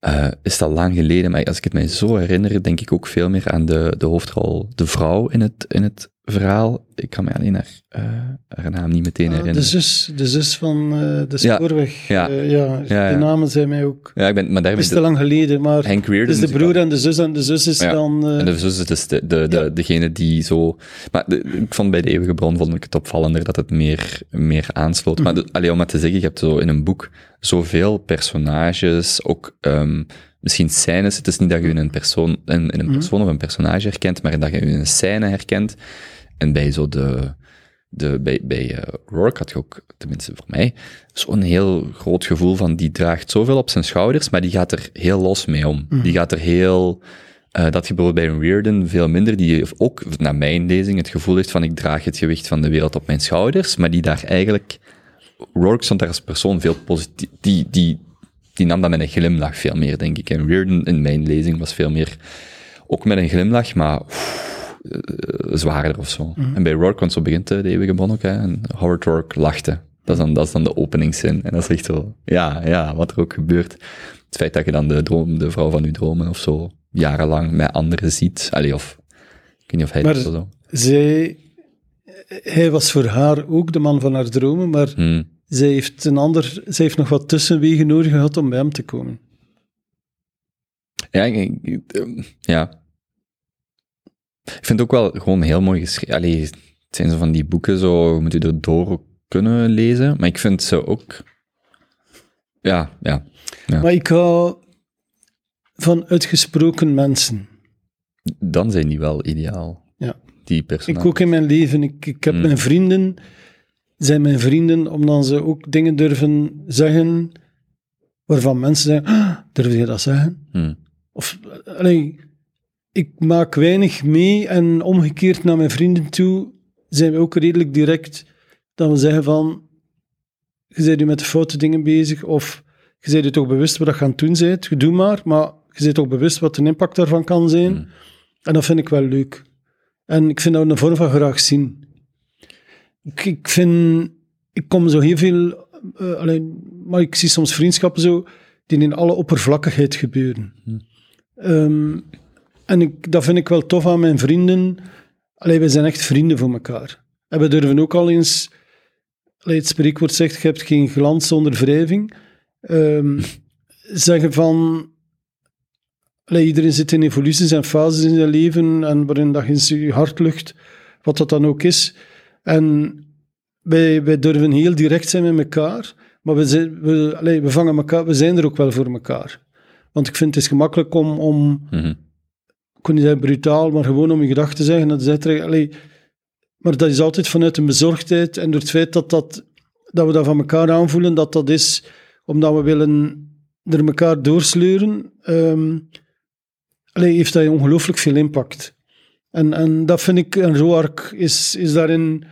Eh, is dat lang geleden, maar als ik het mij zo herinner, denk ik ook veel meer aan de, de hoofdrol, de vrouw in het, in het verhaal. Ik kan me alleen haar, eh, haar naam niet meteen Ah, herinneren. de, zus, de zus van eh, de spoorweg. ja. Eh, ja, Ja, de namen zijn mij ook... Ja, ik ben, maar daar Het is te lang geleden, maar Hank Reardon. het is de broer en de zus en de zus is dan... En de zus is dus de, de, de, degene die zo... Maar de- ik vond bij de eeuwige bron vond ik het opvallender dat het meer, meer aansloot. Maar de, allee, om maar te zeggen, je hebt zo in een boek zoveel personages, ook ehm, misschien scènes. Het is niet dat je in een persoon, in, in een persoon of een personage herkent, maar dat je in een scène herkent. En bij zo de... De, bij bij eh, Rourke had je ook, tenminste voor mij, zo'n heel groot gevoel van die draagt zoveel op zijn schouders, maar die gaat er heel los mee om. Die gaat er heel... eh, dat je bijvoorbeeld bij een Reardon veel minder, die ook, naar mijn lezing, het gevoel heeft van ik draag het gewicht van de wereld op mijn schouders, maar die daar eigenlijk... Rourke stond daar als persoon veel positief... Die, die, die nam dat met een glimlach veel meer, denk ik. En Reardon in mijn lezing was veel meer... Ook met een glimlach, maar oef, zwaarder of zo. En bij Rourke, want zo begint eh, de eeuwige bron ook, hè, en Howard Rourke lachte. Dat is, dan, dat is dan de openingszin. En dat is echt zo, ja, ja, wat er ook gebeurt. Het feit dat je dan de, droom, de vrouw van je dromen of zo jarenlang met anderen ziet. Allee, of, ik weet niet of hij Maar- dat zo... zij, hij was voor haar ook de man van haar dromen, maar Hmm. zij heeft, een ander, zij heeft nog wat tussenwegen nodig gehad om bij hem te komen. Ja, ik- ik- ja. Ik vind het ook wel gewoon heel mooi geschreven. Allee, het zijn zo van die boeken, zo moet je er door kunnen lezen. Maar ik vind ze ook... Ja, ja. Ja. Maar ik hou van uitgesproken mensen. Dan zijn die wel ideaal. Ja. Die personages. Ik ook in mijn leven. Ik, ik heb Mm. mijn vrienden, zijn mijn vrienden, omdat ze ook dingen durven zeggen waarvan mensen zeggen, "Ah, durf je dat zeggen? Hm. Of, eh, allee, ik maak weinig mee en omgekeerd naar mijn vrienden toe zijn we ook redelijk direct dat we zeggen van, je bent nu met de foute dingen bezig of je bent je toch bewust wat je aan het doen bent, je doe maar, maar je bent toch bewust wat de impact daarvan kan zijn. Mm. En dat vind ik wel leuk. En ik vind dat een vorm van graag zien. Ik, ik vind, ik kom zo heel veel, eh, alleen, maar ik zie soms vriendschappen zo, die in alle oppervlakkigheid gebeuren. Ehm, en dat vind ik wel tof aan mijn vrienden. Allee, wij zijn echt vrienden voor elkaar. En we durven ook al eens, allee, het spreekwoord zegt, je hebt geen glans zonder wrijving. Ehm, zeggen van, iedereen zit in evoluties en fases in zijn leven en waarin dat je je hart lucht, wat dat dan ook is. En wij, durven heel direct zijn met elkaar, maar we, zijn, we, we vangen elkaar, we zijn er ook wel voor elkaar. Want ik vind het is gemakkelijk om, om Mhm. Kon niet brutaal, maar gewoon om je gedachten te zeggen. Dat allee, maar dat is altijd vanuit een bezorgdheid en door het feit dat, dat, dat we dat van elkaar aanvoelen, dat dat is omdat we willen er elkaar doorsleuren, allee, heeft dat ongelooflijk veel impact. En, en dat vind ik, en Roark is, is daarin,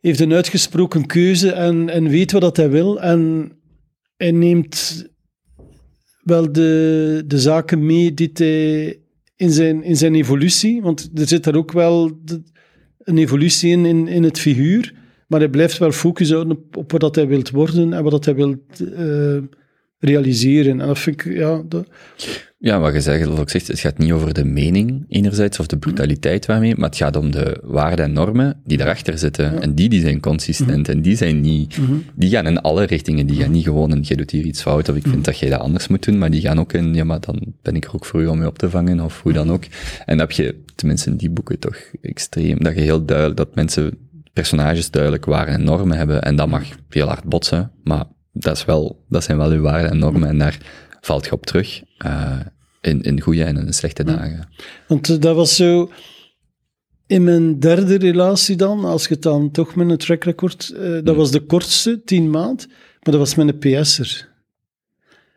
heeft een uitgesproken keuze en, en weet wat hij wil. En hij neemt wel de, de zaken mee die hij in zijn, in zijn evolutie, want er zit daar ook wel de- een evolutie in, in, in het figuur, maar hij blijft wel focus houden op, wat hij wilt worden en wat hij wilt eh, realiseren. En dat vind ik, ja, dat, Ja, wat je zegt, zoals ik zeg, het gaat niet over de mening enerzijds of de brutaliteit waarmee, maar het gaat om de waarden en normen die daarachter zitten. En die, die zijn consistent en die zijn niet, die gaan in alle richtingen. Die gaan niet gewoon in, jij doet hier iets fout of ik vind dat jij dat anders moet doen, maar die gaan ook in, ja, maar dan ben ik er ook voor u om je op te vangen of hoe dan ook. En dat heb je, tenminste in die boeken toch extreem, dat je heel duidelijk, dat mensen, personages duidelijk waarden en normen hebben en dat mag heel hard botsen, maar dat, is wel, dat zijn wel uw waarden en normen en daar valt je op terug. eh, in, in goede en in slechte dagen. Want eh, dat was zo... In mijn derde relatie dan, als je het dan toch met een track record... eh, dat was de kortste, tien maand, maar dat was met een PS'er.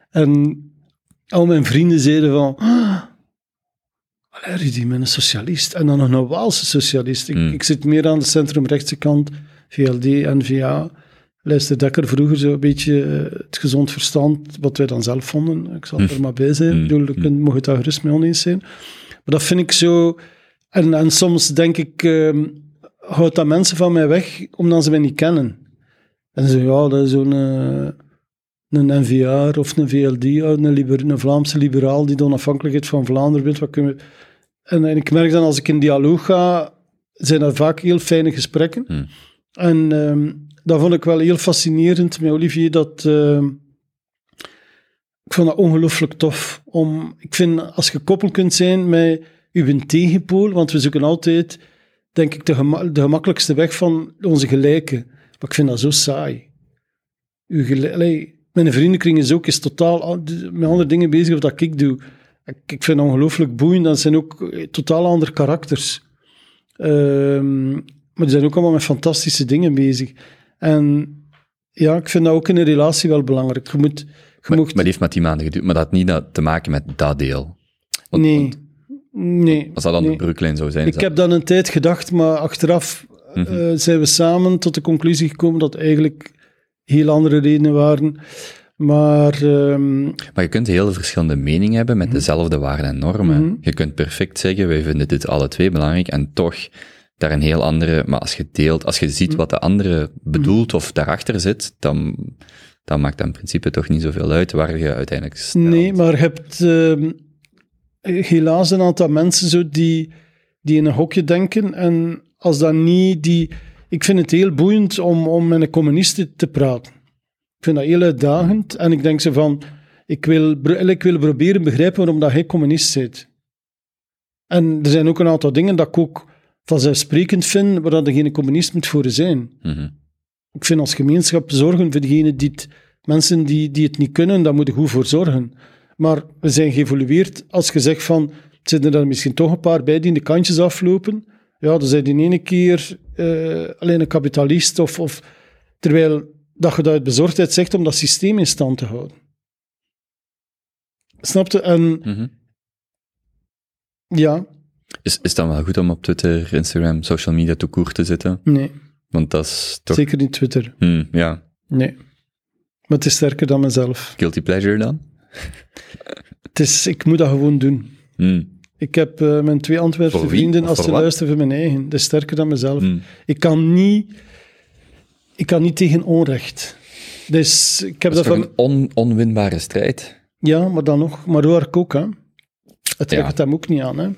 En al mijn vrienden zeiden van... "Ah, Allee, Rudy, met een socialist. En dan nog een Waalse socialist. Ik, Mm. ik zit meer aan de centrumrechtse kant, VLD, N-VA. Lijster Dekker vroeger zo een beetje eh, het gezond verstand, wat wij dan zelf vonden. Ik zal er maar bij zijn. Ik bedoel, je kunt- mocht het daar gerust mee oneens zijn. Maar dat vind ik zo... En, en soms denk ik, ehm houdt dat mensen van mij weg, omdat ze mij niet kennen. En ze zeggen, ja, dat is zo'n... eh, een NVA of een VLD, ja, een, liber, een Vlaamse liberaal die de onafhankelijkheid van Vlaanderen wil. Wat kunnen we... en, en ik merk dan als ik in dialoog ga, zijn dat vaak heel fijne gesprekken. Hmm. En ehm, dat vond ik wel heel fascinerend met Olivier, dat... ehm, ik vond dat ongelooflijk tof. Om, ik vind, als je gekoppeld kunt zijn met uw tegenpool, want we zoeken altijd, denk ik, de, de gemakkelijkste weg van onze gelijken. Maar ik vind dat zo saai. Uw mijn vriendenkring is ook is totaal met andere dingen bezig of ik doe. Ik, vind dat ongelooflijk boeiend. Dat zijn ook eh, totaal andere karakters. Ehm, maar die zijn ook allemaal met fantastische dingen bezig. En ja, ik vind dat ook in een relatie wel belangrijk. Je moet... Je Maar, mocht, maar die heeft maar tien maanden geduurd, maar dat had niet te maken met dat deel. Want- nee, want nee. als dat dan nee. de brugklijn zou zijn, Ik heb dan een tijd gedacht, maar achteraf Mhm. eh, zijn we samen tot de conclusie gekomen dat eigenlijk heel andere redenen waren. Maar ehm, Maar je kunt heel verschillende meningen hebben met dezelfde waarden en normen. Mhm. Je kunt perfect zeggen, wij vinden dit alle twee belangrijk, en toch daar een heel andere... Maar als je deelt, als je ziet wat de andere bedoelt of daarachter zit, dan, dan maakt dat in principe toch niet zoveel uit waar je uiteindelijk stelt. nee, maar je hebt ehm, helaas een aantal mensen zo die, die in een hokje denken. En als dat niet die... Ik vind het heel boeiend om, om met een communist te praten. Ik vind dat heel uitdagend. En ik denk zo van... Ik wil, ik wil proberen begrijpen waarom dat jij communist bent. En er zijn ook een aantal dingen dat ik ook vanzelfsprekend vind, waar dat er geen communist moet voor zijn. Mhm. Ik vind als gemeenschap zorgen voor degenen die het, mensen die, die het niet kunnen, daar moet je goed voor zorgen. Maar we zijn geëvolueerd als je zegt van, zitten er misschien toch een paar bij die de kantjes aflopen? Ja, dan zijn die ene keer eh, alleen een kapitalist of, of... Terwijl dat je dat uit bezorgdheid zegt om dat systeem in stand te houden. Snap je? En Mhm. ja, Is, is het dan wel goed om op Twitter, Instagram, social media te koer te zitten? nee, Want dat is toch... zeker niet Twitter. Hmm, ja, Nee. Maar het is sterker dan mezelf. guilty pleasure dan? Het is, ik moet dat gewoon doen. Hmm, Ik heb eh, mijn twee Antwerpse wie? vrienden als ze luisteren voor mijn eigen. Dat is sterker dan mezelf. hmm. Ik kan niet... Ik kan niet tegen onrecht. Dus ik heb Dat dat, is van... een on, onwinbare strijd? Ja, maar dan nog. Maar ik ook, hè. Het trekt Ja. hem ook niet aan, hè.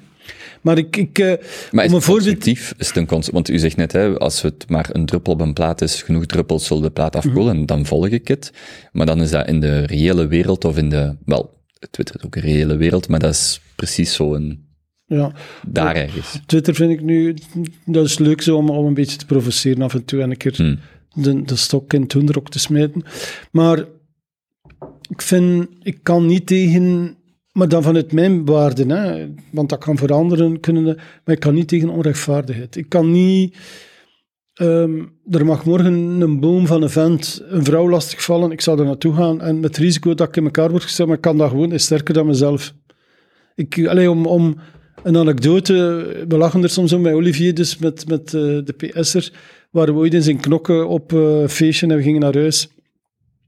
Maar ik... ik eh, Maar is het constructief? Is het een cons- Want u zegt net, hè, als het maar een druppel op een plaat is, genoeg druppels zullen de plaat afkoelen, Mhm. dan volg ik het. Maar dan is dat in de reële wereld of in de... Wel, Twitter is ook een reële wereld, maar dat is precies zo een... ja, Daar ergens. Twitter vind ik nu... Dat is leuk zo om, om een beetje te provoceren af en toe en een keer Hmm. de, de stok in het hoenderok te smijten. Maar ik vind, ik kan niet tegen, maar dan vanuit mijn waarden, hè, want dat kan veranderen, kunnen, maar ik kan niet tegen onrechtvaardigheid. Ik kan niet, ehm, er mag morgen een boom van een vent een vrouw lastigvallen, ik zal er naartoe gaan en met het risico dat ik in elkaar word gesteld, maar ik kan dat gewoon, is sterker dan mezelf. Ik, allee, om, om een anekdote, we lachen er soms om bij Olivier, dus met, met eh, de PS'er, waren we ooit in zijn knokken op eh, feestje en we gingen naar huis.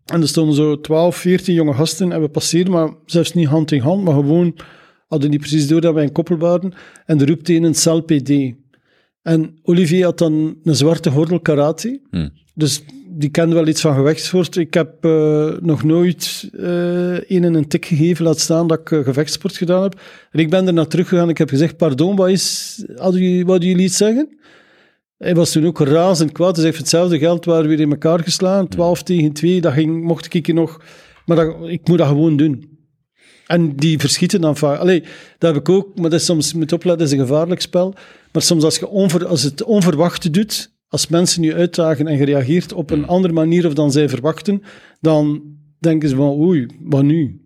En er stonden zo 12, 14 jonge gasten en we passeerden, maar zelfs niet hand in hand, maar gewoon hadden niet precies door dat wij een koppel waren. En er roept een een cel PD. En Olivier had dan een zwarte gordel karate. Hmm. Dus die kent wel iets van gevechtssport. Ik heb eh, nog nooit eh een een tik gegeven, laat staan dat ik eh, gevechtssport gedaan heb. En ik ben er naar teruggegaan. Ik heb gezegd, pardon, wat is, hadden jullie, wat jullie iets zeggen? Hij was toen ook razend kwaad. Dus voor hetzelfde geld waren we weer in elkaar geslaan. 12 tegen 2, dat ging, mocht ik nog... Maar dat, ik moet dat gewoon doen. En die verschieten dan vaak. Allee, dat heb ik ook, maar dat is soms, je moet opletten, dat is een gevaarlijk spel. Maar soms als je onver, als het onverwachte doet, als mensen je uitdagen en je reageert op een andere manier of dan zij verwachten, dan denken ze van, oei, wat nu?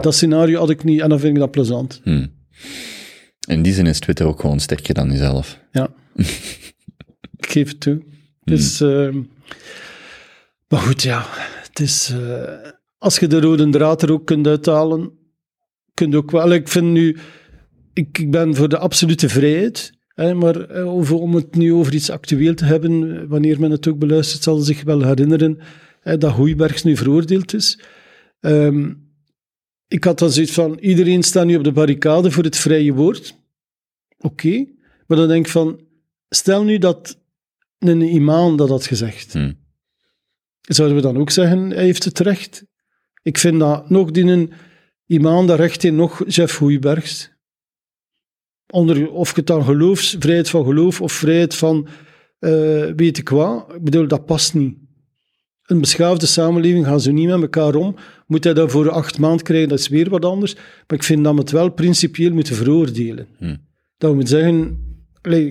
Dat scenario had ik niet en dan vind ik dat plezant. Hm. In die zin is Twitter ook gewoon sterker dan jezelf. Ja. ik geef het toe. Dus, ehm, maar goed, ja. Het is, eh, als je de rode draad er ook kunt uithalen, kun je ook wel... Ik vind nu... Ik, ik ben voor de absolute vrijheid. Hè, maar eh, over, om het nu over iets actueel te hebben, wanneer men het ook beluistert, zal zich wel herinneren hè, dat Hoeibergs nu veroordeeld is. Ehm, ik had dan zoiets van, iedereen staat nu op de barricade voor het vrije woord. Oké. Maar dan denk ik van, stel nu dat een imam dat had gezegd. Hm. Zouden we dan ook zeggen, hij heeft het recht? Ik vind dat nog die een imam dat recht in, nog Jeff Hoeibergs. Onder, of het dan geloofs, vrijheid van geloof of vrijheid van eh, weet ik wat. Ik bedoel, dat past niet. Een beschaafde samenleving gaan zo niet met elkaar om. Moet hij dat voor acht maanden krijgen, dat is weer wat anders. Maar ik vind dat we het wel principieel moeten veroordelen. Hm. Dat we moeten zeggen,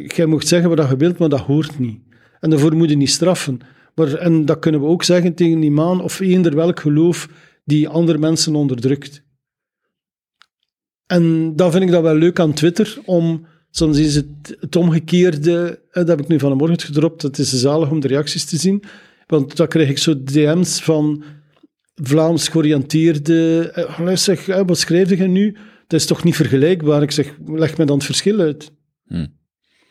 jij mocht zeggen wat je wilt, maar dat hoort niet. En daarvoor moet je niet straffen. Maar, en dat kunnen we ook zeggen tegen die maan of eender welk geloof die andere mensen onderdrukt. En dat vind ik dat wel leuk aan Twitter, om soms is het, het omgekeerde, dat heb ik nu vanmorgen gedropt, het is zalig om de reacties te zien, want dan krijg ik zo DM's van Vlaams georiënteerde, eh, ik zeg, wat schrijf je nu? Dat is toch niet vergelijkbaar? Ik zeg, leg me dan het verschil uit. Hm.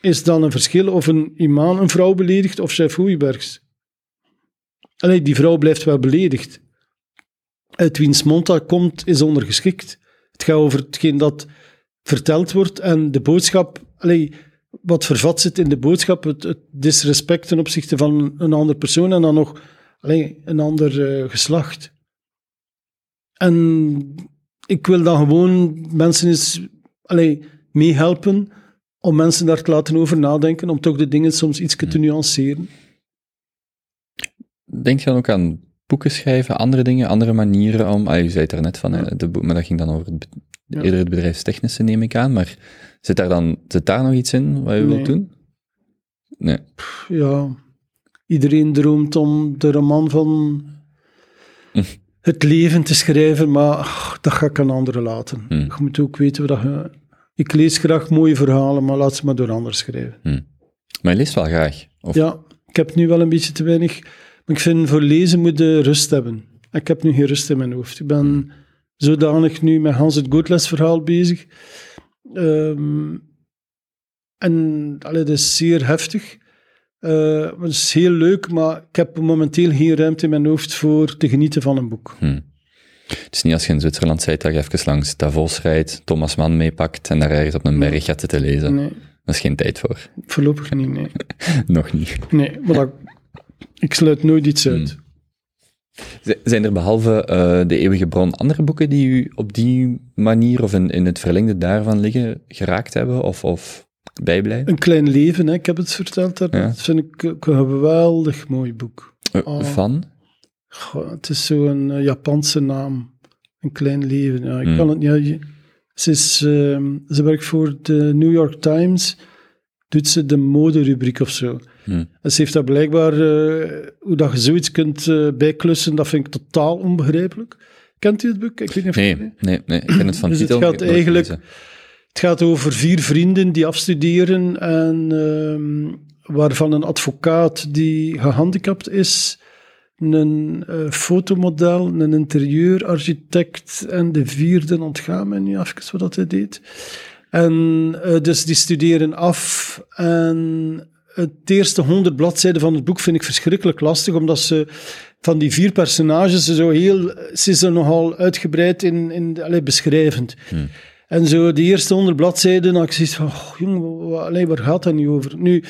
Is dan een verschil of een imam een vrouw beledigt of chef Hoeibergs? Allee, die vrouw blijft wel beledigd. Uit wiens mond dat komt, is ondergeschikt. Het gaat over hetgeen dat verteld wordt en de boodschap, allee, wat vervat zit in de boodschap, het, het disrespect ten opzichte van een andere persoon en dan nog allee, een ander eh, geslacht. En ik wil dan gewoon mensen eens meehelpen om mensen daar te laten over nadenken, om toch de dingen soms iets te nuanceren. Denk je dan ook aan boeken schrijven, andere dingen, andere manieren om... Ah, je zei het er net van, hè, de boek, maar dat ging dan over het, Ja. eerder het bedrijfstechnische, neem ik aan. Maar zit daar dan zit daar nog iets in wat je Nee. wilt doen? Nee. ja, iedereen droomt om de roman van het leven te schrijven, maar ach, dat ga ik aan anderen laten. Hmm. Je moet ook weten wat je... Ik lees graag mooie verhalen, maar laat ze maar door anderen schrijven. Maar je leest wel graag. Of, Ja, ik heb nu wel een beetje te weinig... Maar ik vind, voor lezen moet je rust hebben. Ik heb nu geen rust in mijn hoofd. Ik ben zodanig nu met Hans het Goodles verhaal bezig. Ehm, en allee, dat is zeer heftig. Maar het is heel leuk, maar ik heb momenteel geen ruimte in mijn hoofd voor te genieten van een boek. Hm. Het is niet als je in Zwitserland zit dat je even langs Davos rijdt, Thomas Mann meepakt en daar ergens op een berg gaat zitten lezen. Nee, Dat is geen tijd voor. voorlopig niet, nee. Nog niet. Nee, maar dat, ik sluit nooit iets uit. Z- Zijn er behalve eh, De Eeuwige Bron andere boeken die u op die manier of in, in het verlengde daarvan liggen geraakt hebben of, of bijblijven? Een klein leven, hè, ik heb het verteld. daar. Ja. Dat vind ik een geweldig mooi boek. Eh, Oh. Van? Goh, het is zo'n eh, Japanse naam. Een klein leven. Ja, ik Hmm. kan het, je- ze, is, ehm, ze werkt voor de New York Times. Doet ze de moderubriek of zo. Hmm. En ze heeft daar blijkbaar... eh, hoe dat je zoiets kunt eh, bijklussen, dat vind ik totaal onbegrijpelijk. Kent u het boek? Ik weet niet of Nee, nee, nee. Ik ken het van Dus het titel. gaat het nooit eigenlijk-. Het gaat over vier vrienden die afstuderen en ehm, waarvan een advocaat die gehandicapt is, een eh, fotomodel, een interieurarchitect en de vierde ontgaat mij nu even wat dat hij deed. En eh, dus die studeren af en het eerste honderd bladzijden van het boek vind ik verschrikkelijk lastig, omdat ze van die vier personages zo heel, ze er nogal uitgebreid in, in allee, beschrijvend. En zo de eerste honderd bladzijden had ik zoiets van, oh, waar gaat dat nu over? Nu,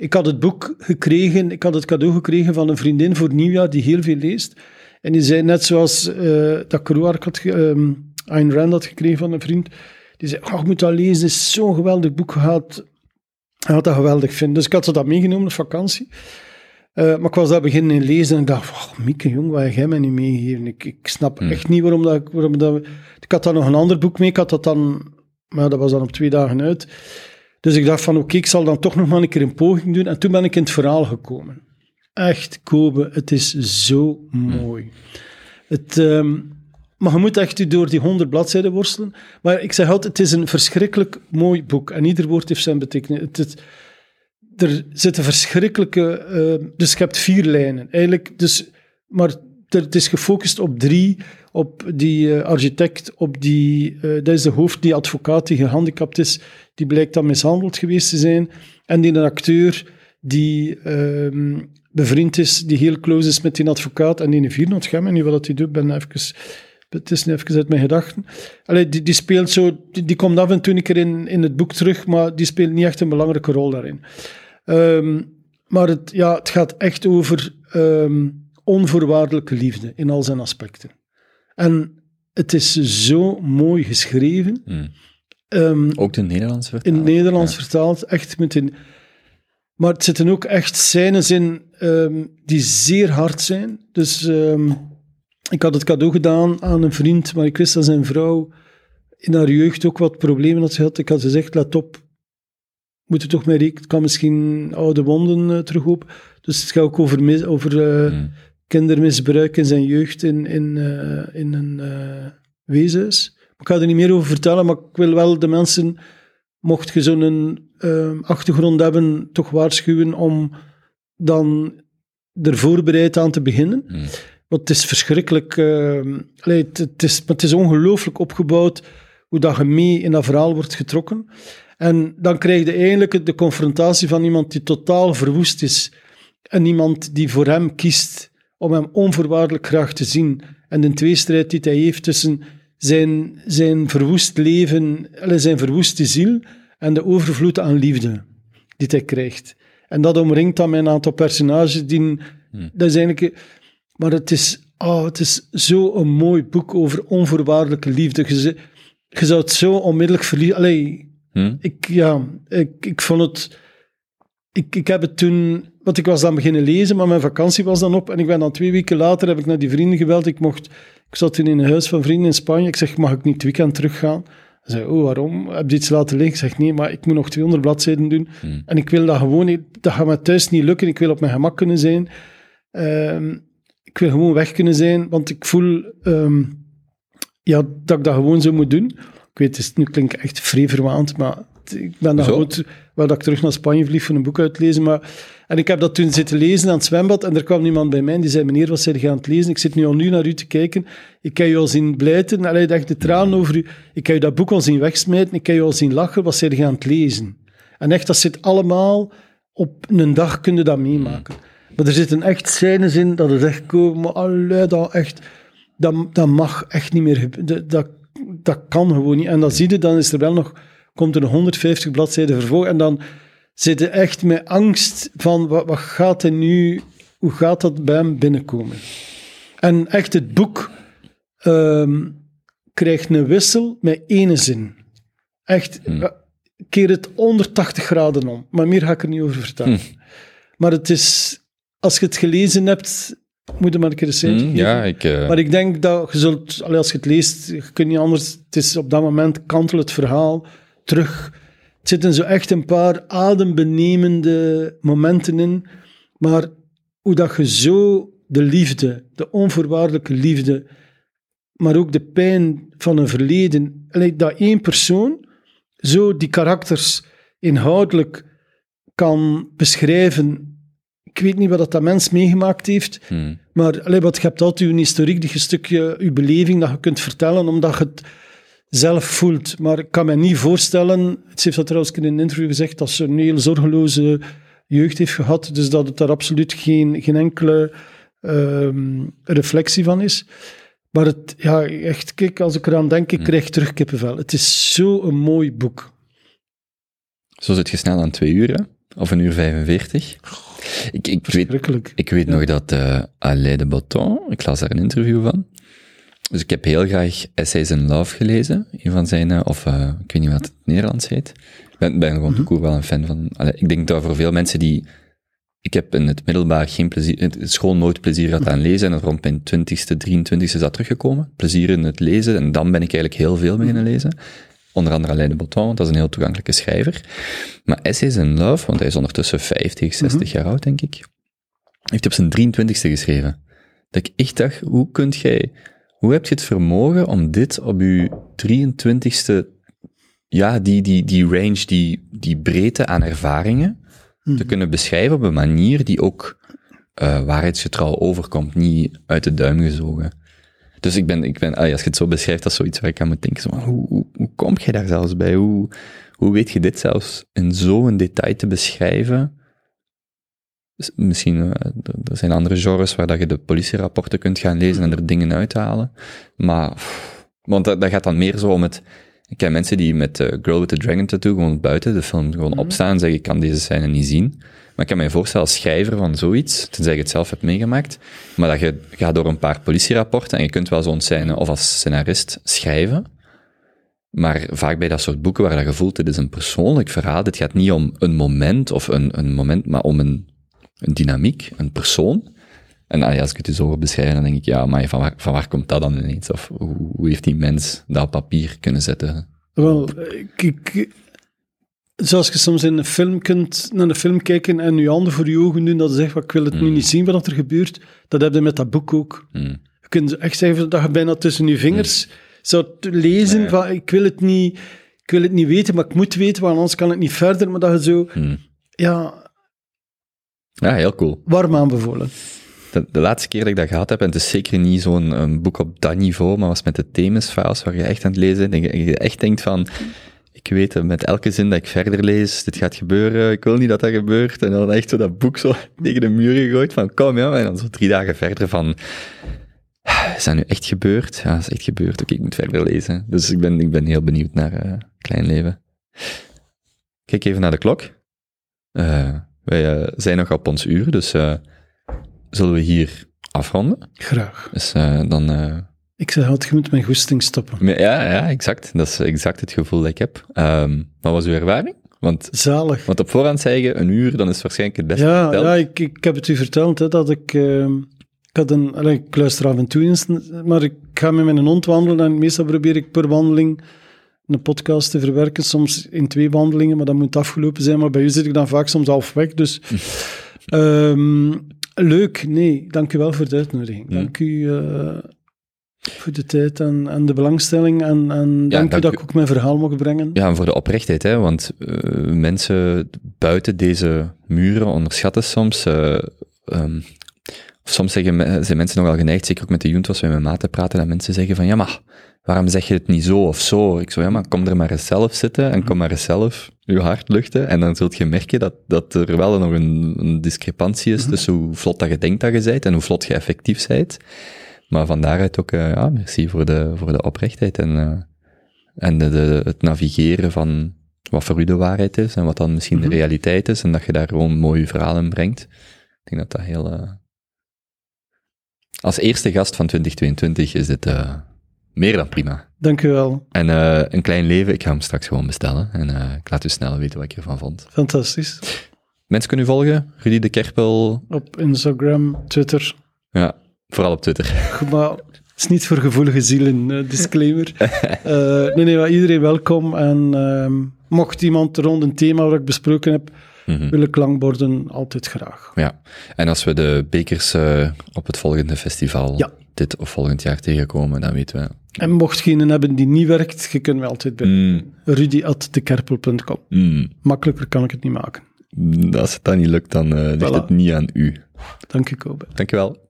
ik had het boek gekregen, ik had het cadeau gekregen van een vriendin voor nieuwjaar die heel veel leest. En die zei, net zoals eh, dat Kerouac had, ehm, Ayn Rand had gekregen van een vriend, die zei, oh, je moet dat lezen, het is zo'n geweldig boek, gaat, je gaat dat geweldig vinden. Dus ik had ze dat meegenomen op vakantie. Eh, maar ik was daar beginnen lezen en ik dacht, oh, Mieke, jong, wat heb jij mij niet meegegeven? Ik, ik snap echt niet waarom dat, ik- waarom dat... Ik had dan nog een ander boek mee, ik had dat dan... Maar dat was dan op twee dagen uit. Dus ik dacht van, oké, ik zal dan toch nog maar een keer een poging doen. En toen ben ik in het verhaal gekomen. Echt, Kobe, het is zo mooi. Het, ehm, maar je moet echt door die honderd bladzijden worstelen. Maar ik zeg altijd, het is een verschrikkelijk mooi boek. En ieder woord heeft zijn betekenis. Het, er zitten verschrikkelijke... eh, dus je hebt vier lijnen. Eigenlijk, dus, maar het is gefocust op drie. Op die eh, architect, op die... eh, dat is de hoofd, die advocaat die gehandicapt is. Die blijkt dan mishandeld geweest te zijn. En die een acteur die ehm, bevriend is, die heel close is met die advocaat. En die een ontgaan me niet wat hij doet. Ben even, het is nu even uit mijn gedachten. Allee, die, die speelt zo... Die, die komt af en toe een keer in, in het boek terug, maar die speelt niet echt een belangrijke rol daarin. Ehm, maar het, ja, het gaat echt over ehm, onvoorwaardelijke liefde in al zijn aspecten. En het is zo mooi geschreven. Hmm. Ehm, Ook de Nederlandse in het. Nederlands vertaald, echt met een... Maar het zitten ook echt scènes in ehm, die zeer hard zijn. Dus ehm, ik had het cadeau gedaan aan een vriend, maar ik wist dat zijn vrouw in haar jeugd ook wat problemen had gehad. Ik had gezegd, let op, moet er toch mee rekenen. Het kan misschien oude wonden eh, teruglopen. Dus het gaat ook over, mis- over eh, Hmm. Kindermisbruik in zijn jeugd in, in, eh, in een eh weeshuis. Ik ga er niet meer over vertellen, maar ik wil wel de mensen, mocht je zo'n eh, achtergrond hebben, toch waarschuwen om dan er voorbereid aan te beginnen. Hmm. Want het is verschrikkelijk. eh, allee, het, het is, het is ongelooflijk opgebouwd hoe dat je mee in dat verhaal wordt getrokken. En dan krijg je eigenlijk de confrontatie van iemand die totaal verwoest is. En iemand die voor hem kiest om hem onvoorwaardelijk graag te zien. En de tweestrijd die hij heeft tussen zijn, zijn verwoest leven, zijn verwoeste ziel en de overvloed aan liefde die hij krijgt. En dat omringt dan een aantal personages die... Dat is eigenlijk... Maar het is, oh, het is zo een mooi boek over onvoorwaardelijke liefde. Je, je zou het zo onmiddellijk verliezen. Allee, Hmm? ik, ja, ik, ik vond het... Ik, ik heb het toen... Want ik was dan beginnen lezen, maar mijn vakantie was dan op. En ik ben dan twee weken later, heb ik naar die vrienden gebeld. Ik mocht... Ik zat toen in een huis van vrienden in Spanje. Ik zeg, mag ik niet het weekend teruggaan? Hij zei, oh, waarom? Heb je iets laten liggen? Ik zeg, nee, maar ik moet nog 200 bladzijden doen. Hmm. En ik wil dat gewoon niet... Dat gaat me thuis niet lukken. Ik wil op mijn gemak kunnen zijn. Ehm, ik wil gewoon weg kunnen zijn, want ik voel ehm, ja, dat ik dat gewoon zo moet doen. Ik weet, het nu klinkt echt vrij verwaand, maar ik ben dan te- Wel dat ik terug naar Spanje vlieg voor een boek uit te lezen, maar... En ik heb dat toen zitten lezen aan het zwembad en er kwam iemand bij mij en die zei, meneer, wat zijn je aan het lezen? Ik zit nu al nu naar u te kijken. Ik kan je al zien blijten, allee, echt de tranen over u. Ik kan je dat boek al zien wegsmijten, ik kan je al zien lachen. Wat zijn je aan het lezen? En echt, dat zit allemaal... Op een dag kun je dat meemaken. Maar er zitten echt scènes in dat het echt komen, maar allee, dat echt... Dat, dat mag echt niet meer gebeuren. Dat, dat, dat kan gewoon niet. En dan zie je, dan is er wel nog... Komt er een 150 bladzijden vervolg en dan zit je echt met angst van wat, wat gaat er nu... Hoe gaat dat bij hem binnenkomen? En echt, het boek ehm, krijgt een wissel met ene zin. Echt, ja, keer het 180 graden om. Maar meer ga ik er niet over vertellen. Maar het is... Als je het gelezen hebt, moet je maar een keer een cijfer Hmm, ja, ik... eh, Maar ik denk dat je zult, als je het leest, je kunt niet anders. Het is op dat moment kantel het verhaal terug. Het zitten zo echt een paar adembenemende momenten in. Maar hoe dat je zo de liefde, de onvoorwaardelijke liefde, maar ook de pijn van een verleden, dat één persoon zo die karakters inhoudelijk kan beschrijven. Ik weet niet wat dat, dat mens meegemaakt heeft. hmm. Maar wat, je hebt altijd je historiek, je stukje, je beleving dat je kunt vertellen, omdat je het zelf voelt. Maar ik kan me niet voorstellen, ze heeft dat trouwens in een interview gezegd, dat ze een heel zorgeloze jeugd heeft gehad, dus dat het daar absoluut geen, geen enkele ehm, reflectie van is. Maar het, ja, echt, kijk, als ik eraan denk, ik krijg terug kippenvel. Het is zo'n mooi boek. Zo zit je snel aan twee uur, hè? Of een uur 45. Ik, ik, weet, ik weet nog dat eh Alain de Botton, ik las daar een interview van. Dus ik heb heel graag Essays in Love gelezen. Een van zijn, eh, of eh, ik weet niet wat het Nederlands heet. Ik ben, ben gewoon mm wel een fan van. Allee, ik denk dat voor veel mensen die. Ik heb in het middelbaar geen plezier, in het school nooit plezier gehad aan lezen. En rond mijn 20ste, 23ste is dat teruggekomen. Plezier in het lezen. En dan ben ik eigenlijk heel veel beginnen lezen. Onder andere Alain de Botton, want dat is een heel toegankelijke schrijver. Maar Essays in Love, want hij is ondertussen 50, 60 jaar oud, denk ik. Heeft hij op zijn 23ste geschreven. Dat ik echt dacht, hoe kunt jij, hoe heb je het vermogen om dit op je 23ste, ja, die, die, die range, die, die breedte aan ervaringen, te kunnen beschrijven op een manier die ook eh, waarheidsgetrouw overkomt, niet uit de duim gezogen. Dus ik ben, ik ben ah ja, als je het zo beschrijft, dat is zoiets waar ik aan moet denken. Zo, hoe, hoe kom je daar zelfs bij? Hoe, hoe weet je dit zelfs in zo'n detail te beschrijven? Dus misschien, eh, er- zijn andere genres waar dat je de politierapporten kunt gaan lezen en er dingen uithalen. Maar, pff, want dat, dat gaat dan meer zo om het... Ik ken mensen die met eh, Girl with the Dragon Tattoo gewoon buiten de film gewoon opstaan en zeggen, ik kan deze scène niet zien. Maar ik kan mij voorstellen als schrijver van zoiets, tenzij je het zelf hebt meegemaakt, maar dat je gaat door een paar politierapporten en je kunt wel zo'n scène of als scenarist schrijven. Maar vaak bij dat soort boeken waar dat je voelt, dit is een persoonlijk verhaal. Dit gaat niet om een moment of een, een moment, maar om een, een dynamiek, een persoon. En ah als ik het je zo wil beschrijven, dan denk ik, ja, maar van waar, van waar komt dat dan ineens? Of hoe, hoe heeft die mens dat op papier kunnen zetten? Wel, ik, zoals je soms in een film kunt naar een film kijken en je handen voor je ogen doen, dat je zegt, "Wat, ik wil het nu niet zien wat er gebeurt. Dat heb je met dat boek ook. Hmm. Je kunt echt zeggen dat je bijna tussen je vingers zou te lezen van, ik wil het niet... Ik wil het niet weten, maar ik moet weten, want anders kan het niet verder. Maar dat je zo, Hmm. ja, Ja, heel cool. warm aanbevolen. De, de laatste keer dat ik dat gehad heb, en het is zeker niet zo'n boek op dat niveau, maar was met de Themis-files, waar je echt aan het lezen bent, en je echt denkt van, ik weet het, met elke zin dat ik verder lees, dit gaat gebeuren, ik wil niet dat dat gebeurt, en dan echt zo dat boek zo tegen de muur gegooid van, kom ja, en dan zo drie dagen verder van, is dat nu echt gebeurd? Ja, dat is echt gebeurd, oké, ik moet verder lezen. Dus ik ben, ik ben heel benieuwd naar eh, Klein Leven. Kijk even naar de klok. Eh, wij eh, zijn nog op ons uur, dus eh, zullen we hier afronden? Graag. Dus eh, dan... Ik zeg altijd, je moet mijn goesting stoppen. ja, ja, exact. Dat is exact het gevoel dat ik heb. Ehm, wat was uw ervaring? Want, Zalig. want op voorhand zei je een uur, dan is het waarschijnlijk het beste Ja, verteld. ja ik, ik heb het u verteld, hè, dat ik... ehm, ik, had een, ik luister af en toe eens, maar ik ga met mijn hond wandelen en meestal probeer ik per wandeling een podcast te verwerken, soms in twee wandelingen, maar dat moet afgelopen zijn. Maar bij u zit ik dan vaak soms half weg, dus... ehm, leuk, nee, dank u wel voor de uitnodiging. Dank u eh, voor de tijd en, en de belangstelling en, en dank, u dat u. ik ook mijn verhaal mocht brengen. Ja, en voor de oprechtheid, hè, want eh, mensen buiten deze muren onderschatten soms. of soms zeggen, zijn mensen nogal geneigd, zeker ook met de Junt, als we met mijn praten, dat mensen zeggen van, ja, maar waarom zeg je het niet zo of zo? Ik zo, ja, maar kom er maar eens zelf zitten en kom maar eens zelf je hart luchten. En dan zult je merken dat, dat er wel nog een, een discrepantie is tussen hoe vlot dat je denkt dat je bent en hoe vlot je effectief bent. Maar van daaruit ook, eh, ja, merci voor de, voor de oprechtheid en, eh, en de, de- het navigeren van wat voor u de waarheid is en wat dan misschien de realiteit is en dat je daar gewoon mooie verhalen brengt. Ik denk dat dat heel... eh, Als eerste gast van 2022 is dit meer dan prima. Dank u wel. En eh, een klein leven, ik ga hem straks gewoon bestellen en eh, ik laat u snel weten wat ik ervan vond. Fantastisch. Mensen kunnen u volgen, Rudy de Kerpel, Op Instagram, Twitter, ja, vooral op Twitter. Goed, Maar het is niet voor gevoelige zielen, eh, disclaimer. Nee, nee, maar iedereen welkom. En ehm, mocht iemand rond een thema wat ik besproken heb, Mhm. willen klankborden, altijd graag. Ja, en als we de bekers op het volgende festival Ja. dit of volgend jaar tegenkomen, dan weten we... En mocht je een hebben die niet werkt, je kunt mij altijd bij Mm, rudy.dekerpel.com. mm, Makkelijker kan ik het niet maken. als het dan niet lukt, dan eh, ligt Voilà. het niet aan u. Dank u, Kobe. Dankjewel.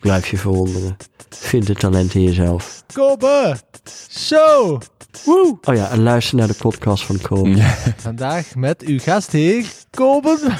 Blijf je verwonderen. Vind het talent in jezelf. Kobe Show. Woe! Oh ja, en luister naar de podcast van Kobe. Vandaag met uw gastheer Kobe.